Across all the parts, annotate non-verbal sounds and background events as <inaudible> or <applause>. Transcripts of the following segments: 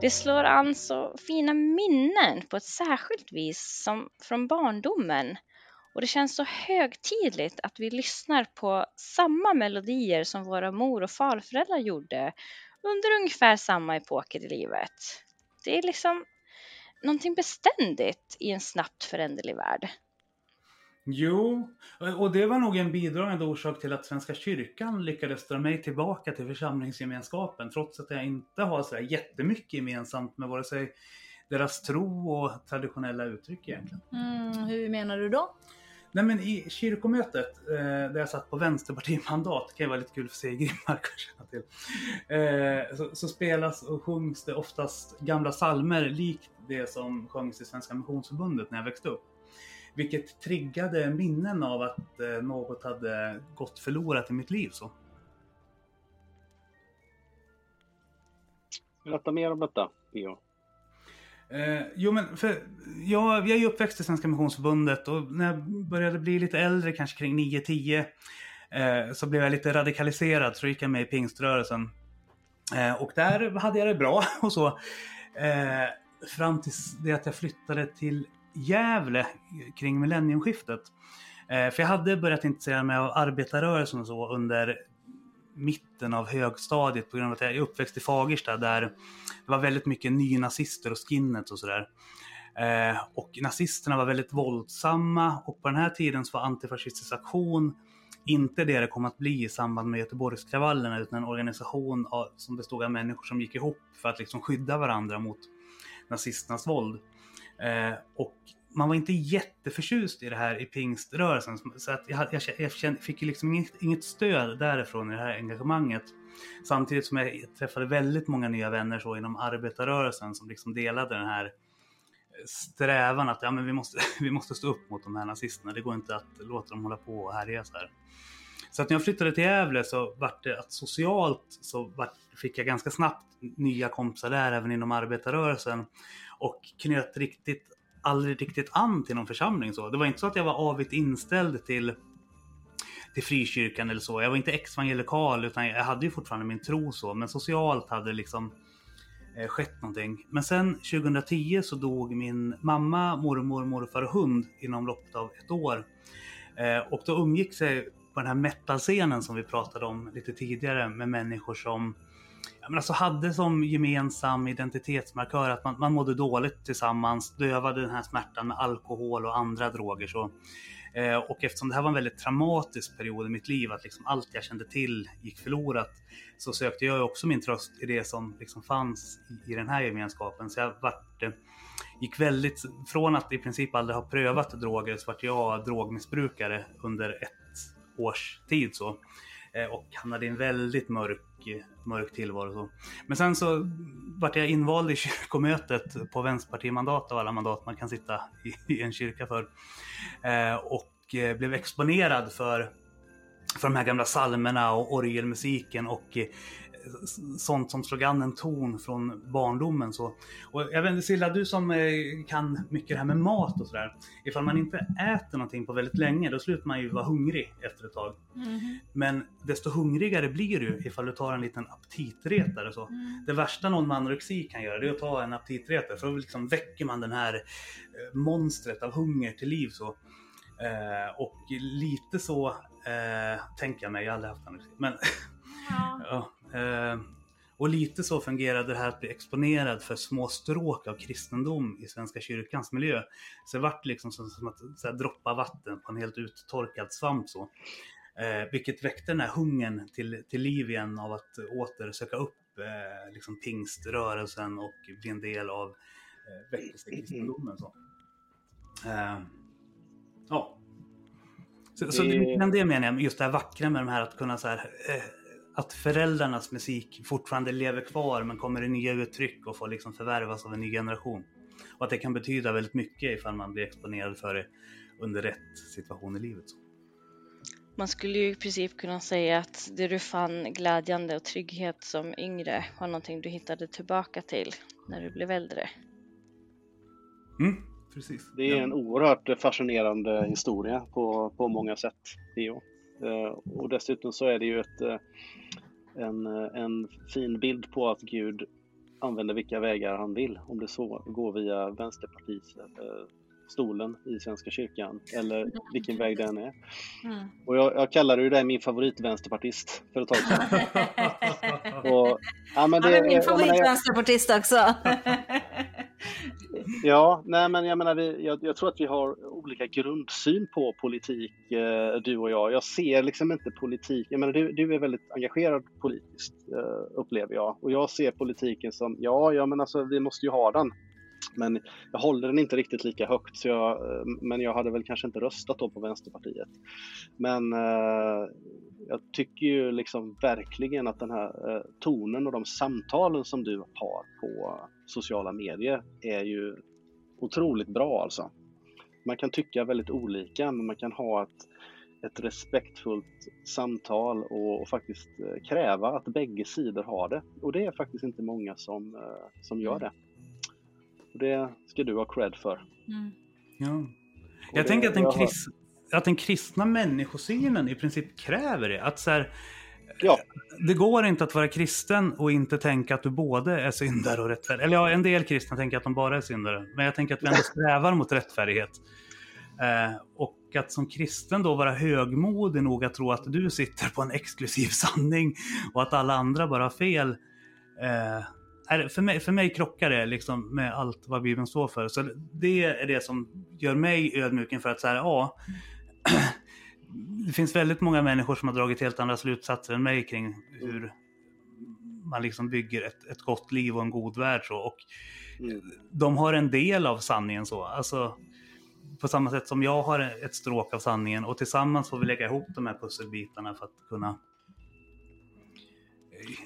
Det slår an så fina minnen på ett särskilt vis som från barndomen och det känns så högtidligt att vi lyssnar på samma melodier som våra mor och farföräldrar gjorde under ungefär samma epoker i livet. Det är liksom någonting beständigt i en snabbt föränderlig värld. Jo, och det var nog en bidragande orsak till att Svenska kyrkan lyckades dra mig tillbaka till församlingsgemenskapen trots att jag inte har så jättemycket gemensamt med vare sig deras tro och traditionella uttryck egentligen. Mm, hur menar du då? Nej men i kyrkomötet, eh, där jag satt på vänsterpartimandat, kan ju vara lite kul för sig Grimmark att känna till. Eh, så, så, spelas och sjungs det oftast gamla salmer likt det som sjöngs i Svenska Missionsförbundet när jag växte upp. Vilket triggade minnen av att eh, något hade gått förlorat i mitt liv. Så. Berätta mer om detta, Pio. Eh, jo men för jag, jag är uppväxt i Svenska Missionsförbundet och när jag började bli lite äldre, kanske kring 9-10, eh, så blev jag lite radikaliserad så gick jag med i pingströrelsen. Eh, och där hade jag det bra <laughs> och så. Eh, fram tills det att jag flyttade till Gävle kring millenniumskiftet. Eh, för jag hade börjat intressera mig av arbetarrörelsen och så under mitten av högstadiet på grund av att jag är uppväxt i Fagersta där det var väldigt mycket nynazister och skinheads och sådär. Eh, och nazisterna var väldigt våldsamma och på den här tiden så var antifascistisk aktion inte det det kom att bli i samband med Göteborgskravallerna utan en organisation av, som bestod av människor som gick ihop för att liksom skydda varandra mot nazisternas våld. Eh, och man var inte jätteförtjust i det här i pingströrelsen. Så att jag, jag, jag kände, fick liksom inget, inget, stöd därifrån i det här engagemanget. Samtidigt som jag träffade väldigt många nya vänner så inom arbetarrörelsen som liksom delade den här strävan att ja, men vi, måste, <laughs> vi måste stå upp mot de här nazisterna. Det går inte att låta dem hålla på och härja så här. Så att när jag flyttade till Gävle så vart det att socialt så vart, fick jag ganska snabbt nya kompisar där även inom arbetarrörelsen och knöt riktigt aldrig riktigt an till någon församling så. Det var inte så att jag var avigt inställd till till frikyrkan eller så. Jag var inte ex-evangelikal utan jag hade ju fortfarande min tro så. Men socialt hade det liksom eh, skett någonting. Men sen 2010 så dog min mamma, mormor, morfar och hund inom loppet av ett år. Eh, och då umgick sig på den här metal-scenen som vi pratade om lite tidigare med människor som men alltså hade som gemensam identitetsmarkör att man, man mådde dåligt tillsammans, dövade den här smärtan med alkohol och andra droger. Så, eh, och eftersom det här var en väldigt traumatisk period i mitt liv, att liksom allt jag kände till gick förlorat, så sökte jag också min tröst i det som liksom fanns i, i den här gemenskapen. Så jag vart, eh, gick väldigt, från att i princip aldrig ha prövat droger, så vart jag drogmissbrukare under ett års tid. Så. Eh, och hamnade i en väldigt mörk, mörk tillvaro. Så. Men sen så vart jag invald i kyrkomötet på vänsterpartimandat av alla mandat man kan sitta i, i en kyrka för. Eh, och eh, blev exponerad för, för de här gamla salmerna och orgelmusiken och eh, sånt som slog an en ton från barndomen. Så. Och jag vet inte Silla, du som eh, kan mycket det här med mat och sådär. Ifall man inte äter någonting på väldigt länge, då slutar man ju vara hungrig efter ett tag. Mm. Men desto hungrigare blir du ifall du tar en liten aptitretare. Så. Mm. Det värsta någon med anorexi kan göra, det är att ta en aptitretare. För då liksom väcker man den här eh, monstret av hunger till liv. Så. Eh, och lite så eh, tänker jag mig, jag har aldrig haft anorexi. Men ja. <laughs> ja och lite så fungerade det här att bli exponerad för små stråk av kristendom i Svenska kyrkans miljö. Så det vart liksom som, som att så här, droppa vatten på en helt uttorkad svamp så. Eh, vilket väckte den här hungern till, till liv igen av att åter söka upp eh, liksom pingströrelsen och bli en del av eh, väckelsekristendomen. Så. Eh, ja. Så, så det, det menar jag, just det här vackra med de här att kunna så här, eh, att föräldrarnas musik fortfarande lever kvar men kommer i nya uttryck och får liksom förvärvas av en ny generation. Och att det kan betyda väldigt mycket ifall man blir exponerad för det under rätt situation i livet. Man skulle ju i princip kunna säga att det du fann glädjande och trygghet som yngre var någonting du hittade tillbaka till när du blev äldre. Mm, precis. Det är en oerhört fascinerande historia på, på många sätt, Theo. Eh, och dessutom så är det ju ett, eh, en, en fin bild på att Gud använder vilka vägar han vill. Om det så går via Vänsterpartiet eh, stolen i Svenska kyrkan eller vilken väg den är. Mm. Och jag, jag kallade ju dig min favoritvänsterpartist för ett tag sedan. <laughs> och, ja, men det, Han är min favoritvänsterpartist också. <laughs> ja, nej men jag menar, vi, jag, jag, tror att vi har olika grundsyn på politik, eh, du och jag. Jag ser liksom inte politik, jag menar du, du är väldigt engagerad politiskt, eh, upplever jag. Och jag ser politiken som, ja, ja men alltså vi måste ju ha den. Men jag håller den inte riktigt lika högt, så jag, eh, men jag hade väl kanske inte röstat då på Vänsterpartiet. Men eh, jag tycker ju liksom verkligen att den här eh, tonen och de samtalen som du har på sociala medier är ju otroligt bra alltså. Man kan tycka väldigt olika, men man kan ha ett, ett respektfullt samtal och, och, faktiskt eh, kräva att bägge sidor har det. Och det är faktiskt inte många som, eh, som gör det. Det ska du ha cred för. Mm. Ja. Jag det, tänker att den, krist, att den kristna människosynen i princip kräver det. Att så här, ja. Det går inte att vara kristen och inte tänka att du både är syndare och rättfärdig. Eller ja, en del kristna tänker att de bara är syndare. Men jag tänker att vi ändå <laughs> strävar mot rättfärdighet. Eh, och att som kristen då vara högmodig nog att tro att du sitter på en exklusiv sanning och att alla andra bara har fel. Eh, för, mig, för mig krockar det liksom med allt vad Bibeln står för. Så det är det som gör mig ödmjuk inför att så ja, <clears throat> det finns väldigt många människor som har dragit helt andra slutsatser än mig kring hur man liksom bygger ett, ett gott liv och en god värld. Så. Och mm. De har en del av sanningen så. Alltså, på samma sätt som jag har ett stråk av sanningen och tillsammans får vi lägga ihop de här pusselbitarna för att kunna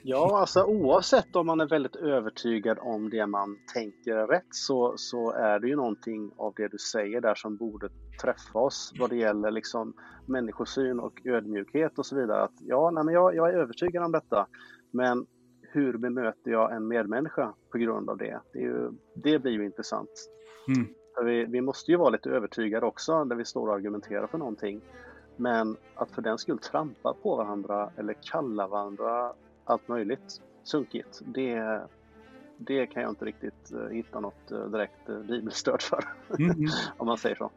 Ja, alltså oavsett om man är väldigt övertygad om det man tänker är rätt så, så är det ju någonting av det du säger där som borde träffa oss vad det gäller liksom människosyn och ödmjukhet och så vidare. Att, ja, nej, men jag, jag är övertygad om detta, men hur bemöter jag en medmänniska på grund av det? Det, ju, det blir ju intressant. Mm. Vi, vi måste ju vara lite övertygade också när vi står och argumenterar för någonting. Men att för den skull trampa på varandra eller kalla varandra allt möjligt sunkigt. Det, det kan jag inte riktigt uh, hitta något uh, direkt uh, bibelstöd för. Mm. <laughs> om man säger så.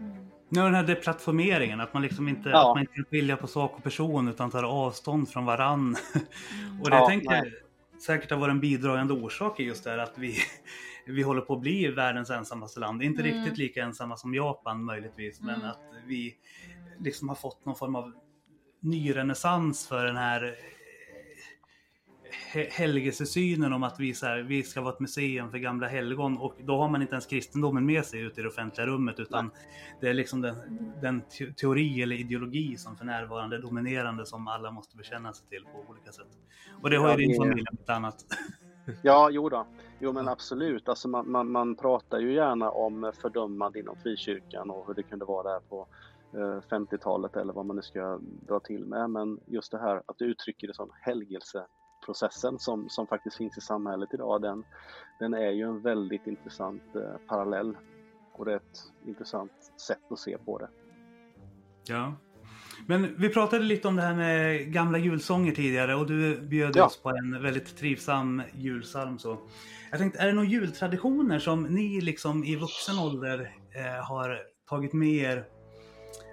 Mm. Ja, den här deplattformeringen, att man liksom inte, ja. att man inte skilja på sak och person utan tar avstånd från varann. Mm. <laughs> och det ja, tänker jag säkert har varit en bidragande orsak i just det här att vi, <laughs> vi håller på att bli världens ensammaste land. Inte mm. riktigt lika ensamma som Japan möjligtvis, men mm. att vi liksom har fått någon form av nyrenässans för den här helgelsesynen om att vi, så här, vi ska vara ett museum för gamla helgon och då har man inte ens kristendomen med sig ut i det offentliga rummet utan det är liksom den, den teori eller ideologi som för närvarande är dominerande som alla måste bekänna sig till på olika sätt. Och det har ju din familj om annat. <laughs> Ja, jo då. Jo men absolut. Alltså man, man, man pratar ju gärna om fördömande inom frikyrkan och hur det kunde vara där på 50-talet eh, eller vad man nu ska dra till med. Men just det här att du uttrycker det som helgelse processen som, som faktiskt finns i samhället idag, den, den är ju en väldigt intressant eh, parallell och det är ett intressant sätt att se på det. Ja. Men vi pratade lite om det här med gamla julsånger tidigare och du bjöd ja. oss på en väldigt trivsam julsalm. Så. Jag tänkte, är det några jultraditioner som ni liksom i vuxen ålder eh, har tagit med er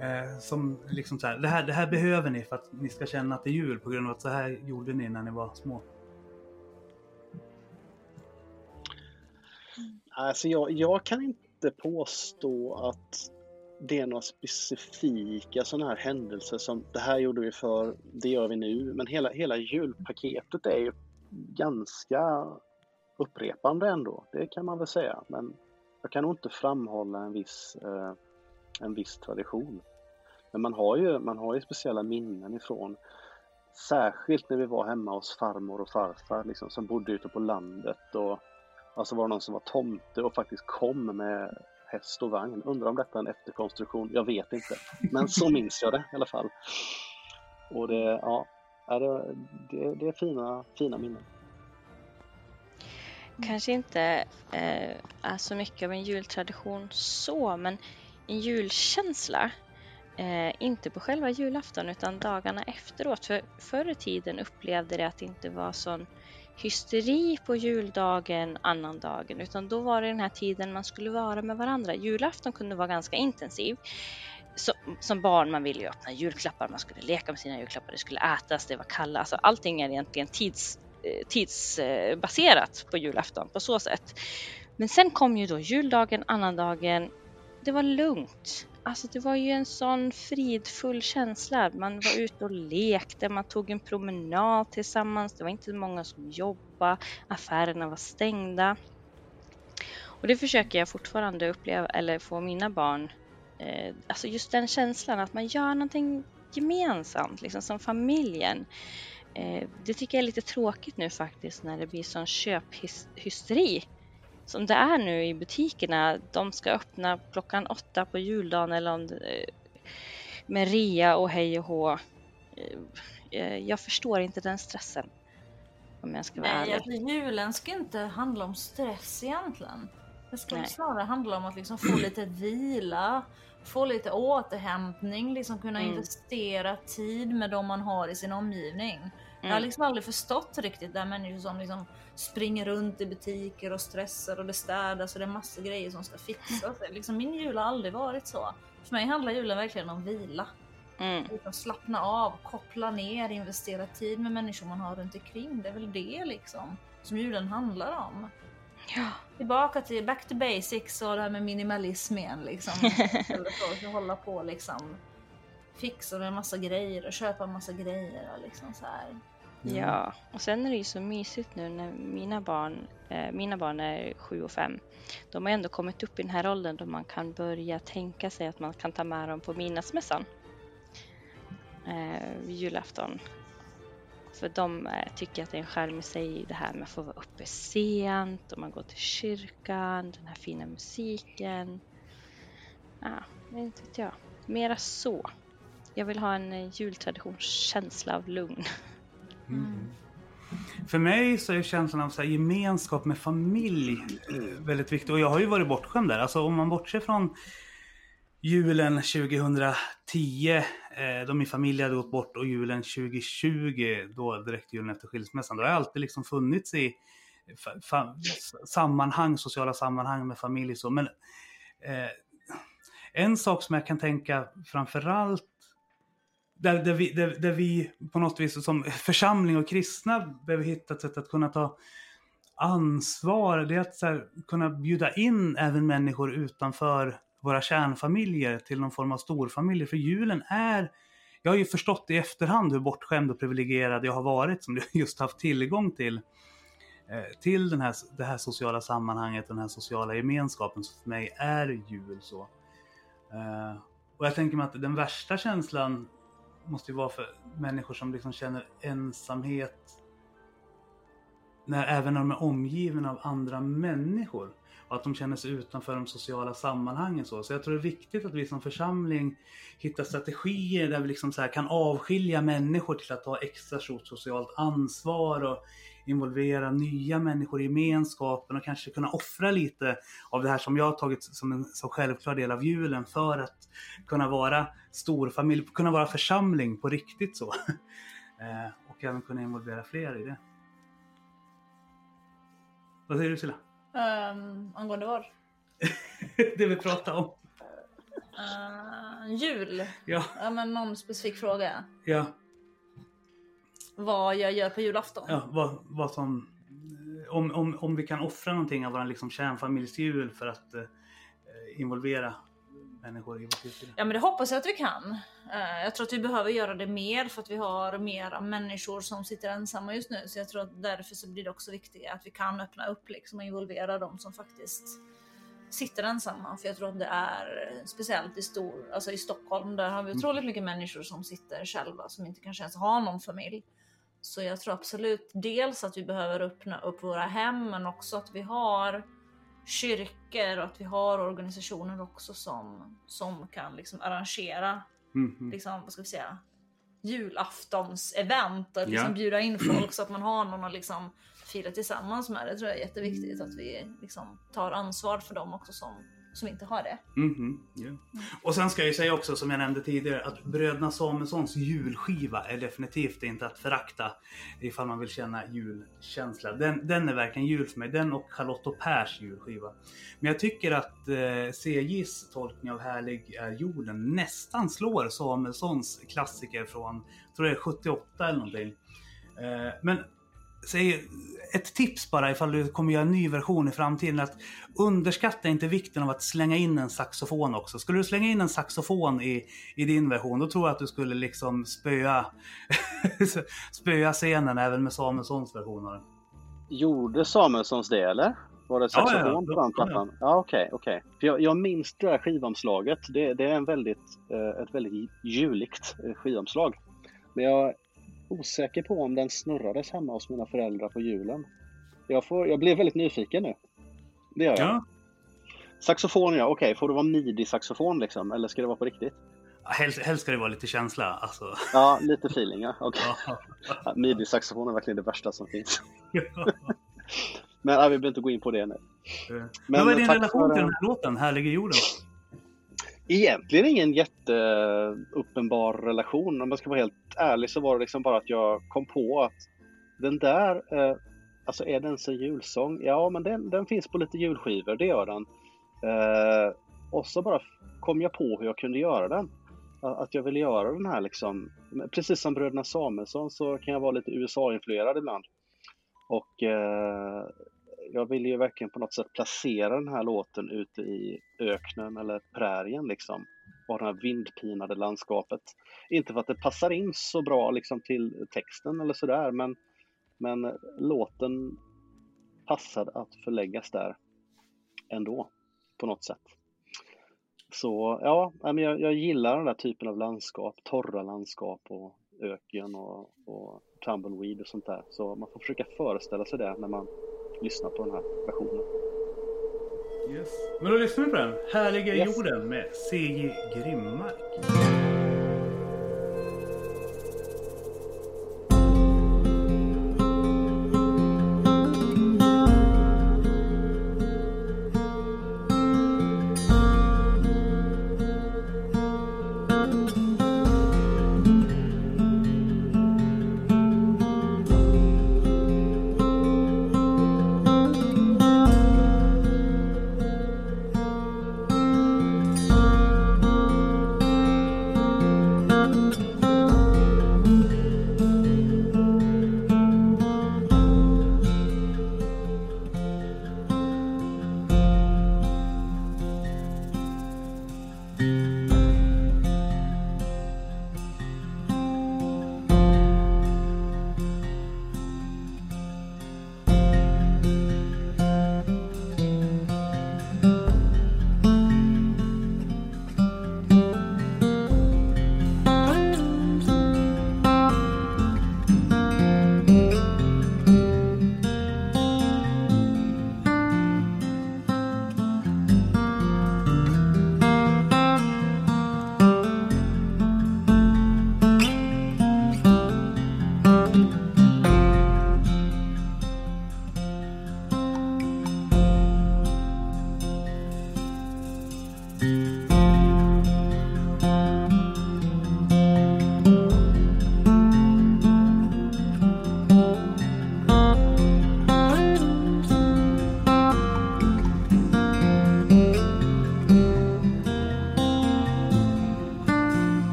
Eh, som liksom så här, det här, det här behöver ni för att ni ska känna att det är jul på grund av att så här gjorde ni när ni var små. Alltså jag, jag kan inte påstå att det är några specifika sådana här händelser som det här gjorde vi för, det gör vi nu. Men hela, hela julpaketet är ju ganska upprepande ändå, det kan man väl säga. Men jag kan nog inte framhålla en viss eh, en viss tradition. Men man har ju, man har ju speciella minnen ifrån Särskilt när vi var hemma hos farmor och farfar liksom, som bodde ute på landet och alltså var det någon som var tomte och faktiskt kom med häst och vagn. Undrar om detta är en efterkonstruktion? Jag vet inte. Men så minns jag det i alla fall. Och det, ja, det, det, det är fina, fina minnen. Kanske inte eh, är så mycket av en jultradition så, men en julkänsla. Eh, inte på själva julafton utan dagarna efteråt. För förr i tiden upplevde det att det inte var sån hysteri på juldagen, annandagen, utan då var det den här tiden man skulle vara med varandra. Julafton kunde vara ganska intensiv. Så, som barn, man ville ju öppna julklappar, man skulle leka med sina julklappar, det skulle ätas, det var kalla, alltså allting är egentligen tids, eh, tidsbaserat på julafton på så sätt. Men sen kom ju då juldagen, annandagen, det var lugnt. Alltså det var ju en sån fridfull känsla. Man var ute och lekte, man tog en promenad tillsammans. Det var inte många som jobbade, affärerna var stängda. Och det försöker jag fortfarande uppleva, eller få mina barn, eh, alltså just den känslan att man gör någonting gemensamt, liksom som familjen. Eh, det tycker jag är lite tråkigt nu faktiskt när det blir sån köphysteri som det är nu i butikerna. De ska öppna klockan åtta på juldagen eller om det, med rea och hej och hå. Eh, jag förstår inte den stressen. Om jag ska vara Nej, ärlig. Alltså, julen ska inte handla om stress egentligen. Det ska Nej. snarare handla om att liksom få lite vila, få lite återhämtning, liksom kunna mm. investera tid med de man har i sin omgivning. Mm. Jag har mm. liksom aldrig förstått riktigt det människor som liksom springer runt i butiker och stressar och det städas och det är massa grejer som ska fixas. Liksom, min jul har aldrig varit så. För mig handlar julen verkligen om vila. Mm. Liksom slappna av, koppla ner, investera tid med människor man har runt omkring. Det är väl det liksom som julen handlar om. Ja. Tillbaka till back to basics och det här med minimalism igen liksom. <laughs> att hålla på liksom fixa med en massa grejer och köpa en massa grejer och liksom så här. Ja. Ja, och sen är det ju så mysigt nu när mina barn, eh, mina barn är sju och fem. De har ändå kommit upp i den här åldern då man kan börja tänka sig att man kan ta med dem på midnattsmässan. Eh, julafton. För de eh, tycker att det är en skärm i sig det här med att få vara uppe sent och man går till kyrkan, den här fina musiken. Ja, inte vet jag. Mera så. Jag vill ha en eh, jultraditionskänsla av lugn. <laughs> Mm. För mig så är känslan av så här, gemenskap med familj eh, väldigt viktig. Och jag har ju varit bortskämd där. Alltså om man bortser från julen 2010 eh, då min familj hade gått bort och julen 2020 då direkt julen efter skilsmässan. Då har jag alltid liksom funnits i sammanhang, sociala sammanhang med familj. Så. Men eh, en sak som jag kan tänka framförallt där, där, vi, där, där, vi på något vis som församling och kristna behöver hitta ett sätt att kunna ta ansvar. Det är att här, kunna bjuda in även människor utanför våra kärnfamiljer till någon form av storfamiljer. För julen är, jag har ju förstått i efterhand hur bortskämd och privilegierad jag har varit som jag <laughs> just haft tillgång till eh, till den här, det här sociala sammanhanget, den här sociala gemenskapen som för mig är jul. så. Eh, och jag tänker mig att den värsta känslan måste ju vara för människor som liksom känner ensamhet när, även när de är omgivna av andra människor. Och att de känner sig utanför de sociala sammanhangen. Så, så jag tror det är viktigt att vi som församling hittar strategier där vi liksom så kan avskilja människor till att ta extra stort socialt ansvar och involvera nya människor i gemenskapen och kanske kunna offra lite av det här som jag har tagit som en så självklar del av julen för att kunna vara storfamilj, kunna vara församling på riktigt så. <laughs> Eh, och även kunna involvera fler i det. Vad säger du Silla? Um, angående vad? <laughs> det vi pratar om. Uh, jul? Ja. ja. men någon specifik fråga? Ja vad jag gör på julafton. Ja, vad, vad som, om, om, om vi kan offra någonting av vår liksom kärnfamiljsjul för att eh, involvera människor i vårt liv. Ja men det hoppas jag att vi kan. Uh, jag tror att vi behöver göra det mer för att vi har mera människor som sitter ensamma just nu. Så jag tror att därför så blir det också viktigt att vi kan öppna upp liksom och involvera de som faktiskt sitter ensamma. För jag tror att det är speciellt i, stor, alltså i Stockholm, där har vi otroligt mm. mycket människor som sitter själva som inte kanske ens har någon familj. Så jag tror absolut dels att vi behöver öppna upp våra hem, men också att vi har kyrkor och att vi har organisationer också som, som kan liksom arrangera mm. liksom, vad ska vi säga, julaftonsevent och liksom ja. bjuda in folk så att man har någon att liksom fira tillsammans med. Det tror jag är jätteviktigt att vi liksom tar ansvar för dem också som som inte har det. Mm -hmm. yeah. Och sen ska jag ju säga också som jag nämnde tidigare att Bröderna Samuelssons julskiva är definitivt inte att förakta ifall man vill känna julkänsla. Den, den är verkligen jul för mig. Den och Charlotte och Pers julskiva. Men jag tycker att eh, CJs tolkning av Härlig är jorden nästan slår Samuelssons klassiker från, tror jag 78 eller någonting. Eh, men säg ett tips bara ifall du kommer göra en ny version i framtiden. Att underskatta inte vikten av att slänga in en saxofon också. Skulle du slänga in en saxofon i, i din version, då tror jag att du skulle liksom spöa, <laughs> spöa scenen även med Samuelssons version av den. Gjorde Samuelssons det eller? Var det saxofon ja, ja, på den plattan? Ja, okej, ja, okej. Okay, okay. jag, jag minns det där skivomslaget. Det, det är en väldigt, eh, ett väldigt juligt eh, skivomslag. Men jag osäker på om den snurrades hemma hos mina föräldrar på julen. Jag, får, jag blev väldigt nyfiken nu. Det gör jag. Ja. Saxofon ja, okej. Okay. Får det vara midi-saxofon liksom? Eller ska det vara på riktigt? Helst, helst ska det vara lite känsla. Alltså. Ja, lite feeling ja. Okay. Ja. <laughs> midi-saxofon är verkligen det värsta som finns. <laughs> Men ja, vi behöver inte gå in på det nu. Men, Men vad är din relation till den här låten, Härlige jorden? Egentligen ingen jätteuppenbar relation. Om jag ska vara helt ärlig så var det liksom bara att jag kom på att den där, eh, alltså är den en julsång? Ja, men den, den finns på lite julskivor, det gör den. Eh, och så bara kom jag på hur jag kunde göra den. Att jag ville göra den här liksom, precis som bröderna Samuelsson så kan jag vara lite USA-influerad ibland. Och eh, jag ville ju verkligen på något sätt placera den här låten ute i öknen eller prärien liksom. Och det här vindpinade landskapet. Inte för att det passar in så bra liksom till texten eller sådär men, men låten passade att förläggas där ändå på något sätt. Så ja, jag, jag gillar den där typen av landskap, torra landskap och öken och, och tumbleweed och sånt där. Så man får försöka föreställa sig det när man lyssna på den här versionen. Yes. Men då lyssnar vi på den. Härliga yes. jorden med C.J. Grimmark.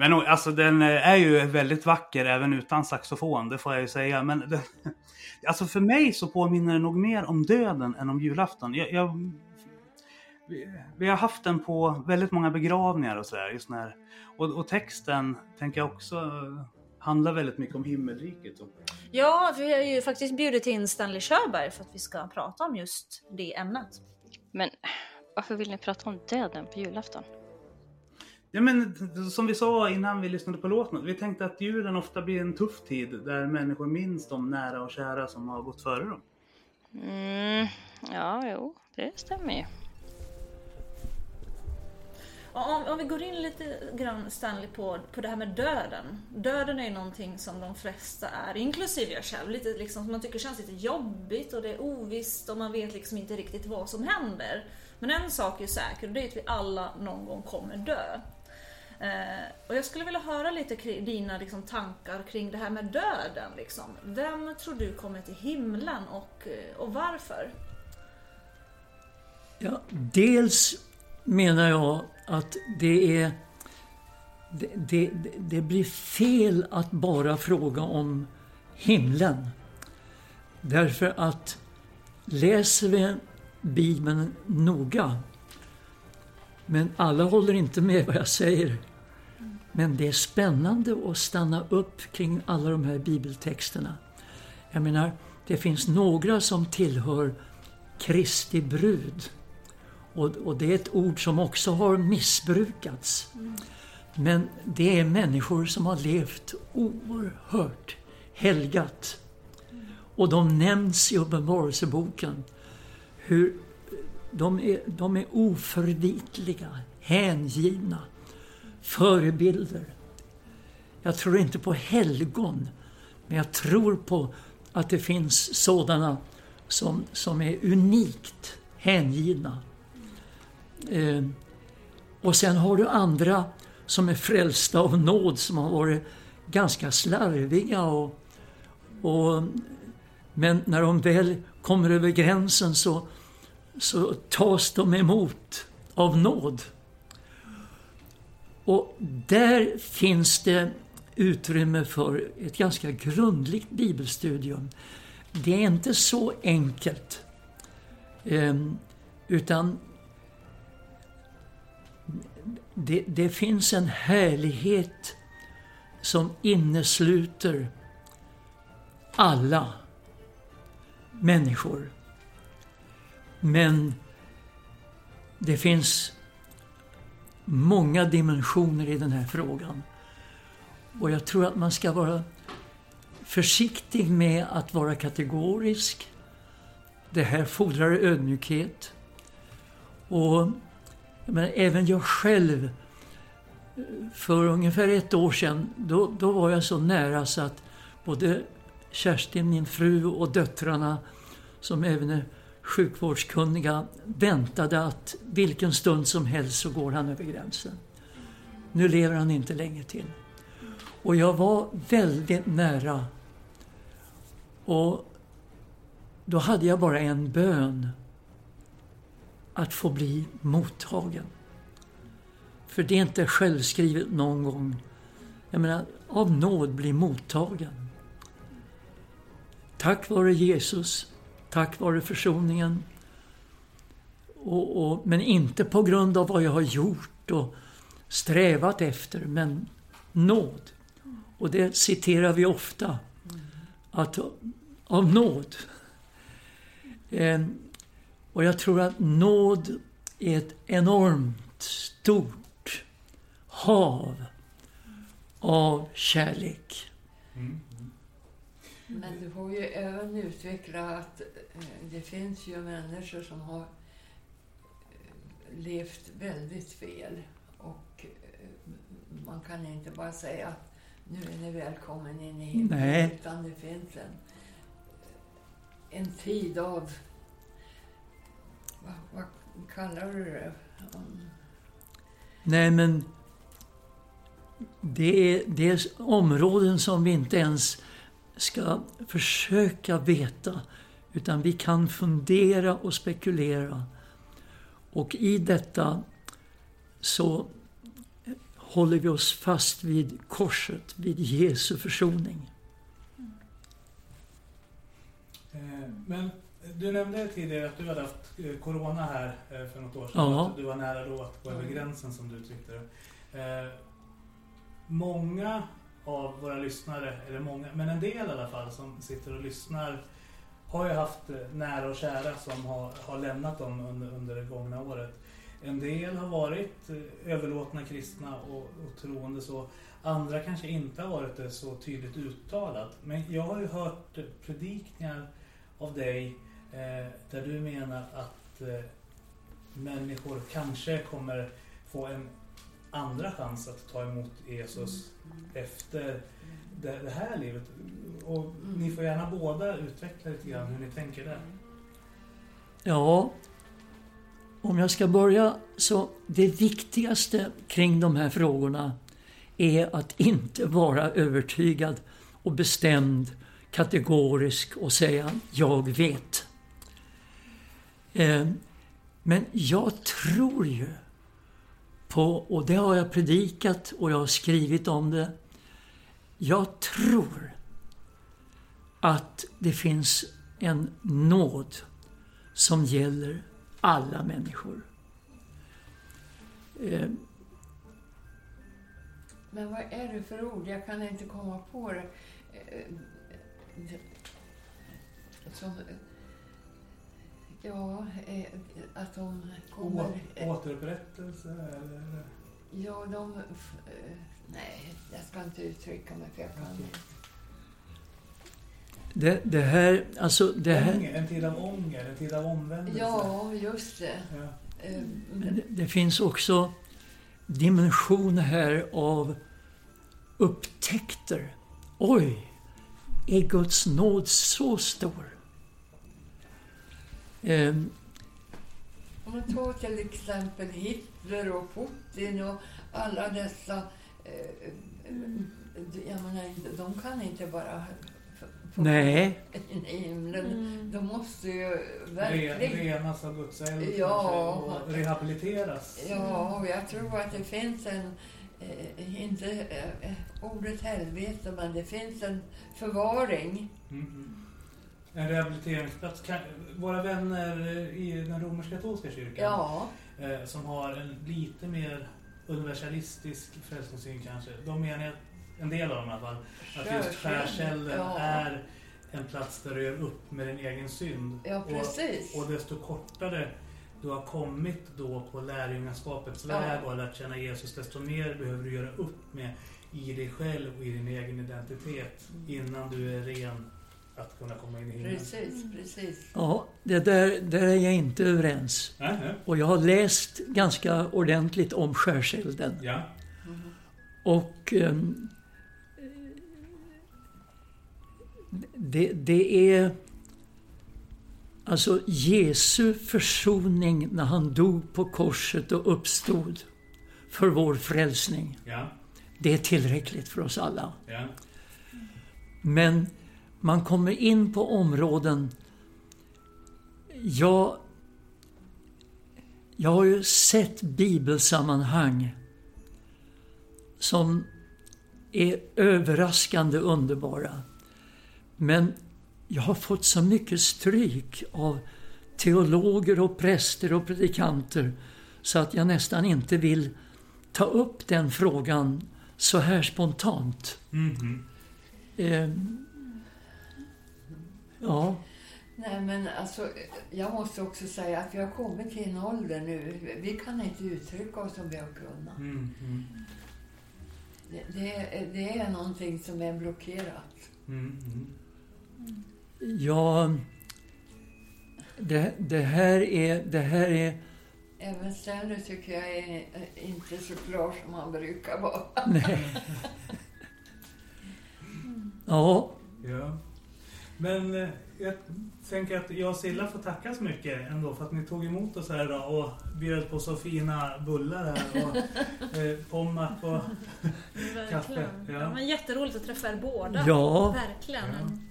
Men alltså den är ju väldigt vacker även utan saxofon, det får jag ju säga. Men det, <laughs> alltså för mig så påminner det nog mer om döden än om julafton. Jag, jag, vi har haft den på väldigt många begravningar och sådär. Och, och texten tänker jag också handlar väldigt mycket om himmelriket. Ja, vi har ju faktiskt bjudit in Stanley Körberg för att vi ska prata om just det ämnet. Men varför vill ni prata om döden på julafton? Ja, men som vi sa innan vi lyssnade på låten, vi tänkte att julen ofta blir en tuff tid där människor minns de nära och kära som har gått före dem. Mm, ja, jo, det stämmer ju. Om, om, vi går in lite grann Stanley på, på det här med döden. Döden är ju någonting som de flesta är, inklusive jag själv, lite liksom, som man tycker känns lite jobbigt och det är ovisst och man vet liksom inte riktigt vad som händer. Men en sak är säker och det är att vi alla någon gång kommer dö. Eh, och jag skulle vilja höra lite kring dina liksom, tankar kring det här med döden. Liksom. Vem tror du kommer till himlen och, eh, och varför? Ja, dels menar jag att det är det, det, det, blir fel att bara fråga om himlen. Därför att läser vi Bibeln noga, men alla håller inte med vad jag säger, men det är spännande att stanna upp kring alla de här bibeltexterna. Jag menar, det finns några som tillhör Kristi brud. Och, och det är ett ord som också har missbrukats. Men det är människor som har levt oerhört helgat. Och de nämns i Uppenbarelseboken. Hur de är, de är oförvitliga, hängivna, förebilder. Jag tror inte på helgon, men jag tror på att det finns sådana som, som är unikt hängivna. Eh, och sen har du andra som är frälsta av nåd som har varit ganska slarviga. Och, och, men när de väl kommer över gränsen så, så tas de emot av nåd. Och där finns det utrymme för ett ganska grundligt bibelstudium. Det är inte så enkelt. Ehm, utan det, det, finns en härlighet som innesluter alla människor. Men det finns många dimensioner i den här frågan. Och jag tror att man ska vara försiktig med att vara kategorisk. Det här fordrar ödmjukhet. Och men även jag själv, för ungefär ett år sedan, då, då var jag så nära så att både Kerstin, min fru, och döttrarna, som även är sjukvårdskunniga, väntade att vilken stund som helst så går han över gränsen. Nu lever han inte länge till. Och jag var väldigt nära. Och då hade jag bara en bön. Att få bli mottagen. För det är inte självskrivet någon gång. Jag menar, av nåd bli mottagen. Tack vare Jesus, tack vare försoningen. Och, och, men inte på grund av vad jag har gjort och strävat efter, men nåd. Och det citerar vi ofta. Att av nåd. Eh, och jag tror att nåd är ett enormt stort hav av kärlek. Mm. Men du får ju även utveckla att eh, det finns ju människor som har eh, levt väldigt fel. Och eh, man kan inte bara säga att nu är ni välkommen in i himlen. Utan det finns en, en tid av, vad, vad kallar du det? Um... Nej men det är, det är områden som vi inte ens ska försöka veta. Utan vi kan fundera och spekulera. Och i detta så håller vi oss fast vid korset, vid Jesu försoning. Eh, men du nämnde tidigare att du hade haft eh, Corona här eh, för något år sedan. Ja. Att du var nära då att gå över gränsen som du uttryckte det. Många av våra lyssnare, eller många, men en del i alla fall som sitter och lyssnar har ju haft eh, nära och kära som har, har lämnat dem under, under det gångna året. En del har varit eh, överlåtna kristna och, och troende så. Andra kanske inte har varit det så tydligt uttalat. Men jag har ju hört eh, predikningar av dig eh, där du menar att eh, människor kanske kommer få en andra chans att ta emot Jesus efter det, det här livet. Och ni får gärna båda utveckla lite grann hur ni tänker där. Ja, om jag ska börja så det viktigaste kring de här frågorna är att inte vara övertygad och bestämd, kategorisk och säga ”jag vet”. Eh, men jag tror ju på, och det har jag predikat och jag har skrivit om det. Jag tror att det finns en nåd som gäller alla människor. Eh, men vad är det för ord? Jag kan inte komma på det. Eh, eh som, ja, eh, att de kommer... Å, återupprättelse eller? Ja, de... Nej, jag ska inte uttrycka mig för jag kan inte. Det, det här, alltså det här... Ånger, en tid av ånger, en tid av omvändelse. Ja, just det. Ja. Men det, det finns också dimensioner här av upptäckter. Oj, är Guds nåd så stor? Um, Om man tar till exempel Hitler och Putin och alla dessa eh, jag menar, de kan inte bara Nej. i himlen. Mm. De måste ju verkligen... Renas av Guds eld ja. och rehabiliteras. Ja, och jag tror att det finns en, eh, inte eh, ordet helvete, men det finns en förvaring. Mm. En rehabiliteringsplats. Kan, våra vänner i den romersk-katolska kyrkan ja. eh, som har en lite mer universalistisk frälsningssyn kanske. De menar en del av dem i alla fall, att just skärselden ja. är en plats där du gör upp med din egen synd. Ja, precis. Och, och desto kortare du har kommit då på lärjungaskapets ja. väg och lärt känna Jesus, desto mer behöver du göra upp med i dig själv och i din egen identitet innan du är ren att kunna komma in i himlen. Precis, precis. Ja, det där, där är jag inte överens. Äh, Och jag har läst ganska ordentligt om skärselden. Ja. Mm. Och um, det, det är alltså Jesu försoning när han dog på korset och uppstod för vår frälsning. Ja. Det är tillräckligt för oss alla. Ja. Men man kommer in på områden... Jag, jag har ju sett bibelsammanhang som är överraskande underbara. Men jag har fått så mycket stryk av teologer och präster och predikanter så att jag nästan inte vill ta upp den frågan så här spontant. Mm -hmm. eh, ja. Nej men alltså, jag måste också säga att vi har kommit till en ålder nu. Vi kan inte uttrycka oss som vi har kunnat. Mm -hmm. det, det, det, är någonting som är blockerat. Mm -hmm. Ja, det, det, här är... Det här är Även Stanley tycker jag är inte så klar som han brukar vara. Nej. <laughs> Ja. ja. Men eh, jag tänker att jag och Silla får tacka så mycket ändå för att ni tog emot oss här idag och bjöd på så fina bullar här och eh, pommac och kaffe. Ja. Ja, men jätteroligt att träffa er båda. Ja. Verkligen. Ja.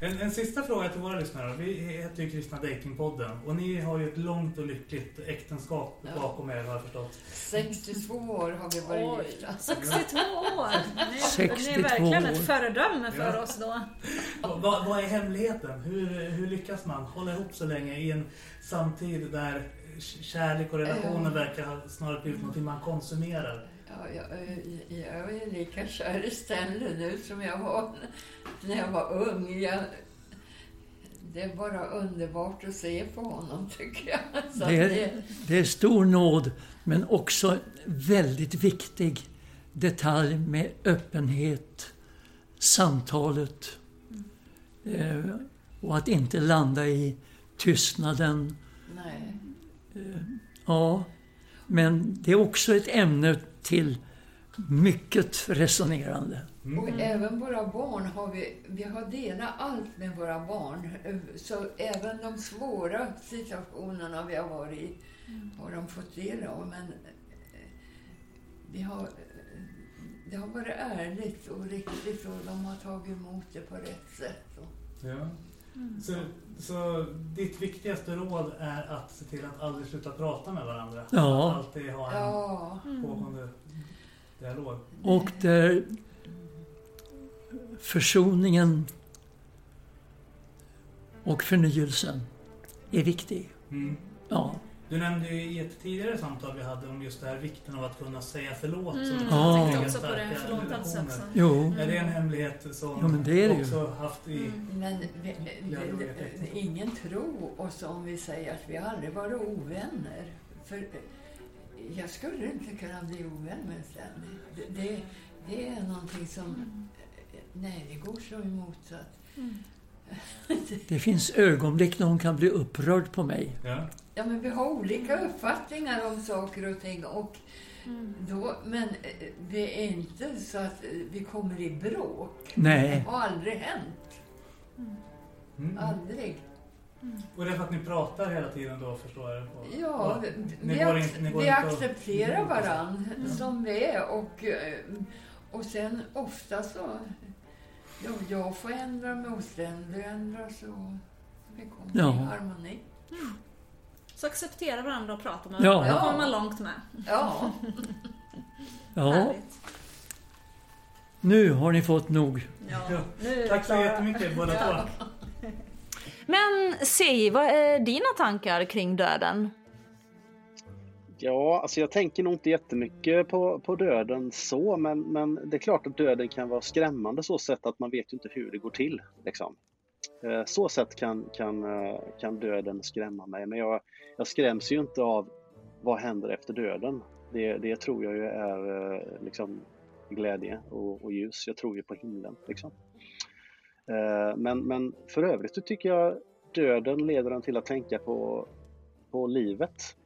En, en sista fråga till våra lyssnare. Vi heter ju Kristna Datingpodden och ni har ju ett långt och lyckligt äktenskap ja. bakom er har jag förstått. 62 år har vi varit gifta. <laughs> 62 år! Ni, 62 ni är verkligen ett föredöme för ja. oss då. <laughs> vad, vad är hemligheten? Hur, hur lyckas man hålla ihop så länge i en samtid där kärlek och relationer verkar ha snarare blivit något man konsumerar? Ja, jag, jag är lika kär i Stanley nu som jag var när jag var ung. Jag, det är bara underbart att se på honom, tycker jag. Det är, det är stor nåd, men också väldigt viktig detalj med öppenhet, samtalet eh, och att inte landa i tystnaden. Nej. Eh, ja, men det är också ett ämne till mycket resonerande. Mm. Och även våra barn har vi, vi har delat allt med våra barn. Så även de svåra situationerna vi har varit i har de fått del av. Men eh, vi har, det har varit ärligt och riktigt och de har tagit emot det på rätt sätt. Ja. Mm. Så, så ditt viktigaste råd är att se till att aldrig sluta prata med varandra? Ja. Att alltid ha en ja. pågående dialog? Och där försoningen och förnyelsen är viktig. Mm. Ja. Du nämnde ju i ett tidigare samtal vi hade om just det här vikten av att kunna säga förlåt. Mm. Som ja. Jag tänkte också på det, förlåtelse. Jo. Är det en hemlighet som jo, men det är det också ju. haft i... Mm. Men vi, det, det, ingen tror oss om vi säger att vi aldrig varit ovänner. För jag skulle inte kunna bli ovän med Stanley. Det, det, det är någonting som... Mm. Nej, det går så emot så att... Mm. <laughs> Det finns ögonblick när hon kan bli upprörd på mig. Ja. ja, men vi har olika uppfattningar om saker och ting. Och mm. då, men eh, det är inte så att vi kommer i bråk. Nej. Det har aldrig hänt. Mm. Aldrig. Mm. Och det är för att ni pratar hela tiden då, förstår jag? Och, ja, vi, ac in, vi accepterar varandra mm. som vi är. Och, eh, och sen ofta så Ja, jag får ändra mig och Sten ändras och vi kommer ja. i harmoni. Mm. Så acceptera varandra och prata med varandra. Ja. Då kommer man långt med. Ja. <laughs> ja. Nu har ni fått nog. Ja. Tack så jättemycket båda två. <laughs> Men Sei, vad är dina tankar kring döden? Ja, alltså jag tänker nog inte jättemycket på, på döden så, men, men det är klart att döden kan vara skrämmande så sätt att man vet ju inte hur det går till. Liksom. Eh, så sätt kan, kan, eh, kan döden skrämma mig, men jag, jag skräms ju inte av vad händer efter döden. Det, det tror jag ju är eh, liksom, glädje och, och ljus. Jag tror ju på himlen. Liksom. Men, men för övrigt så tycker jag döden leder en till att tänka på, på livet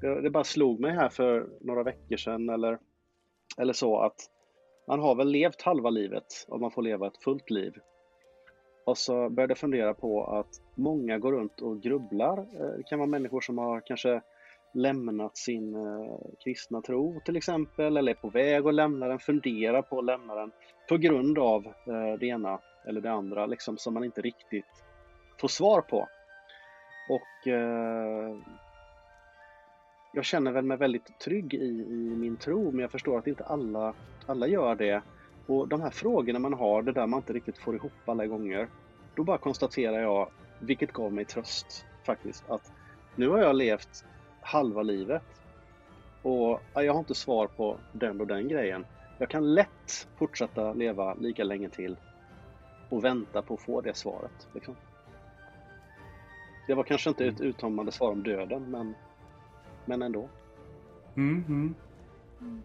det bara slog mig här för några veckor sedan eller, eller så att man har väl levt halva livet om man får leva ett fullt liv. Och så började jag fundera på att många går runt och grubblar. Eh, det kan vara människor som har kanske lämnat sin eh, kristna tro till exempel, eller är på väg att lämna den, funderar på att lämna den på grund av eh, det ena eller det andra liksom, som man inte riktigt får svar på. Och eh, jag känner väl mig väldigt trygg i, i min tro, men jag förstår att inte alla, alla gör det. Och de här frågorna man har, det där man inte riktigt får ihop alla gånger, då bara konstaterar jag, vilket gav mig tröst faktiskt, att nu har jag levt halva livet och jag har inte svar på den och den grejen. Jag kan lätt fortsätta leva lika länge till och vänta på att få det svaret. Liksom. Det var kanske inte ett uttömmande svar om döden, men men ändå. Mm, mm. Mm.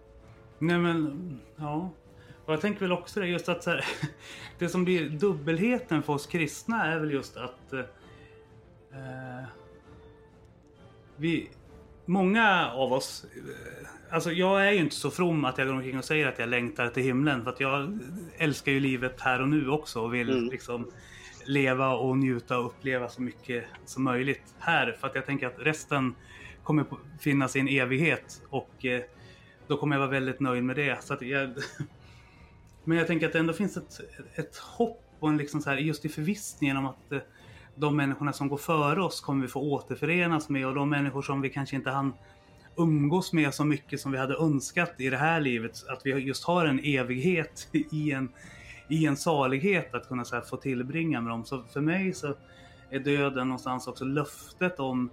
Nej men, ja. Och jag tänker väl också det just att så här, <laughs> det som blir dubbelheten för oss kristna är väl just att eh, vi, många av oss, eh, alltså jag är ju inte så from att jag går omkring och säger att jag längtar till himlen för att jag älskar ju livet här och nu också och vill mm. liksom leva och njuta och uppleva så mycket som möjligt här för att jag tänker att resten kommer finnas i en evighet och eh, då kommer jag vara väldigt nöjd med det. Så jag, <laughs> men jag tänker att det ändå finns ett, ett hopp och en liksom så här, just i förvissningen om att eh, de människorna som går före oss kommer vi få återförenas med och de människor som vi kanske inte hann umgås med så mycket som vi hade önskat i det här livet. Att vi just har en evighet <laughs> i en, i en salighet att kunna så här, få tillbringa med dem. Så för mig så är döden någonstans också löftet om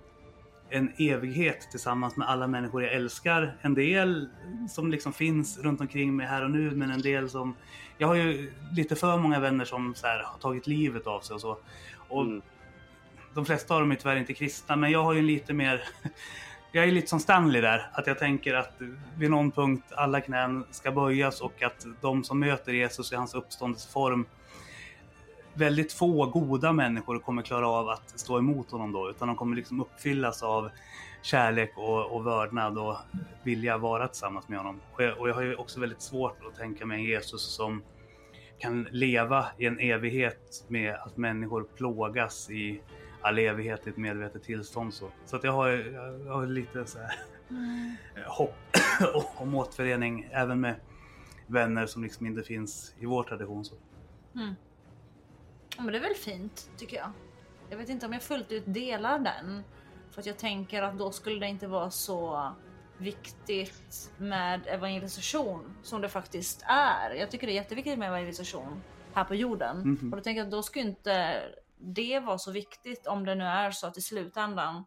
en evighet tillsammans med alla människor jag älskar. En del som liksom finns runt omkring mig här och nu, men en del som... Jag har ju lite för många vänner som så här, har tagit livet av sig och så. Och mm. De flesta av dem är tyvärr inte kristna, men jag har ju lite mer... <laughs> Jag är lite som Stanley där, att jag tänker att vid någon punkt alla knän ska böjas och att de som möter Jesus i hans uppståndelseform väldigt få goda människor kommer klara av att stå emot honom då, utan de kommer liksom uppfyllas av kärlek och, och vördnad och vilja vara tillsammans med honom. Och jag, och jag har ju också väldigt svårt att tänka mig en Jesus som kan leva i en evighet med att människor plågas i all evighet i ett medvetet tillstånd. Så, så att jag, har, jag har lite så här, mm. hopp om återförening även med vänner som liksom inte finns i vår tradition. Så. Mm. Ja, men det är väl fint tycker jag. Jag vet inte om jag fullt ut delar den. För att jag tänker att då skulle det inte vara så viktigt med evangelisation som det faktiskt är. Jag tycker det är jätteviktigt med evangelisation här på jorden. Mm -hmm. Och då tänker jag att då skulle inte det vara så viktigt om det nu är så att i slutändan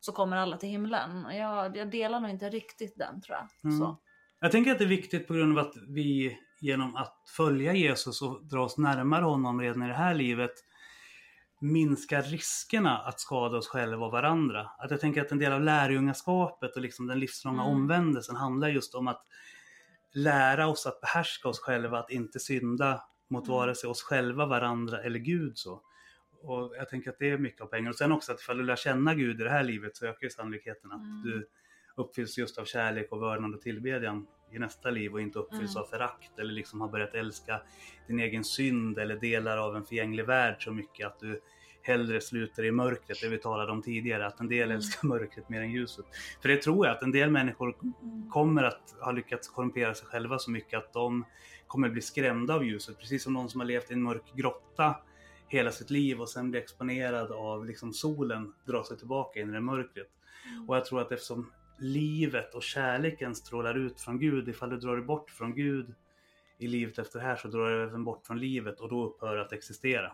så kommer alla till himlen. Jag, jag delar nog inte riktigt den tror jag. Mm. Jag tänker att det är viktigt på grund av att vi genom att följa Jesus och dra oss närmare honom redan i det här livet minskar riskerna att skada oss själva och varandra. Att jag tänker att en del av lärjungaskapet och liksom den livslånga mm. omvändelsen handlar just om att lära oss att behärska oss själva, att inte synda mot mm. vare sig oss själva, varandra eller Gud. Så. Och jag tänker att det är mycket av pengar. Och sen också att ifall du lär känna Gud i det här livet så ökar ju sannolikheten att mm. du uppfylls just av kärlek och vördnad och tillbedjan i nästa liv och inte uppfylls mm. av förakt eller liksom har börjat älska din egen synd eller delar av en förgänglig värld så mycket att du hellre sluter i mörkret, det vi talade om tidigare, att en del mm. älskar mörkret mer än ljuset. För det tror jag att en del människor kommer att ha lyckats korrumpera sig själva så mycket att de kommer bli skrämda av ljuset, precis som någon som har levt i en mörk grotta hela sitt liv och sen blir exponerad av liksom solen drar sig tillbaka in i det mörkret. Mm. Och jag tror att eftersom livet och kärleken strålar ut från Gud. Ifall du drar dig bort från Gud i livet efter det här så drar du även bort från livet och då upphör att existera.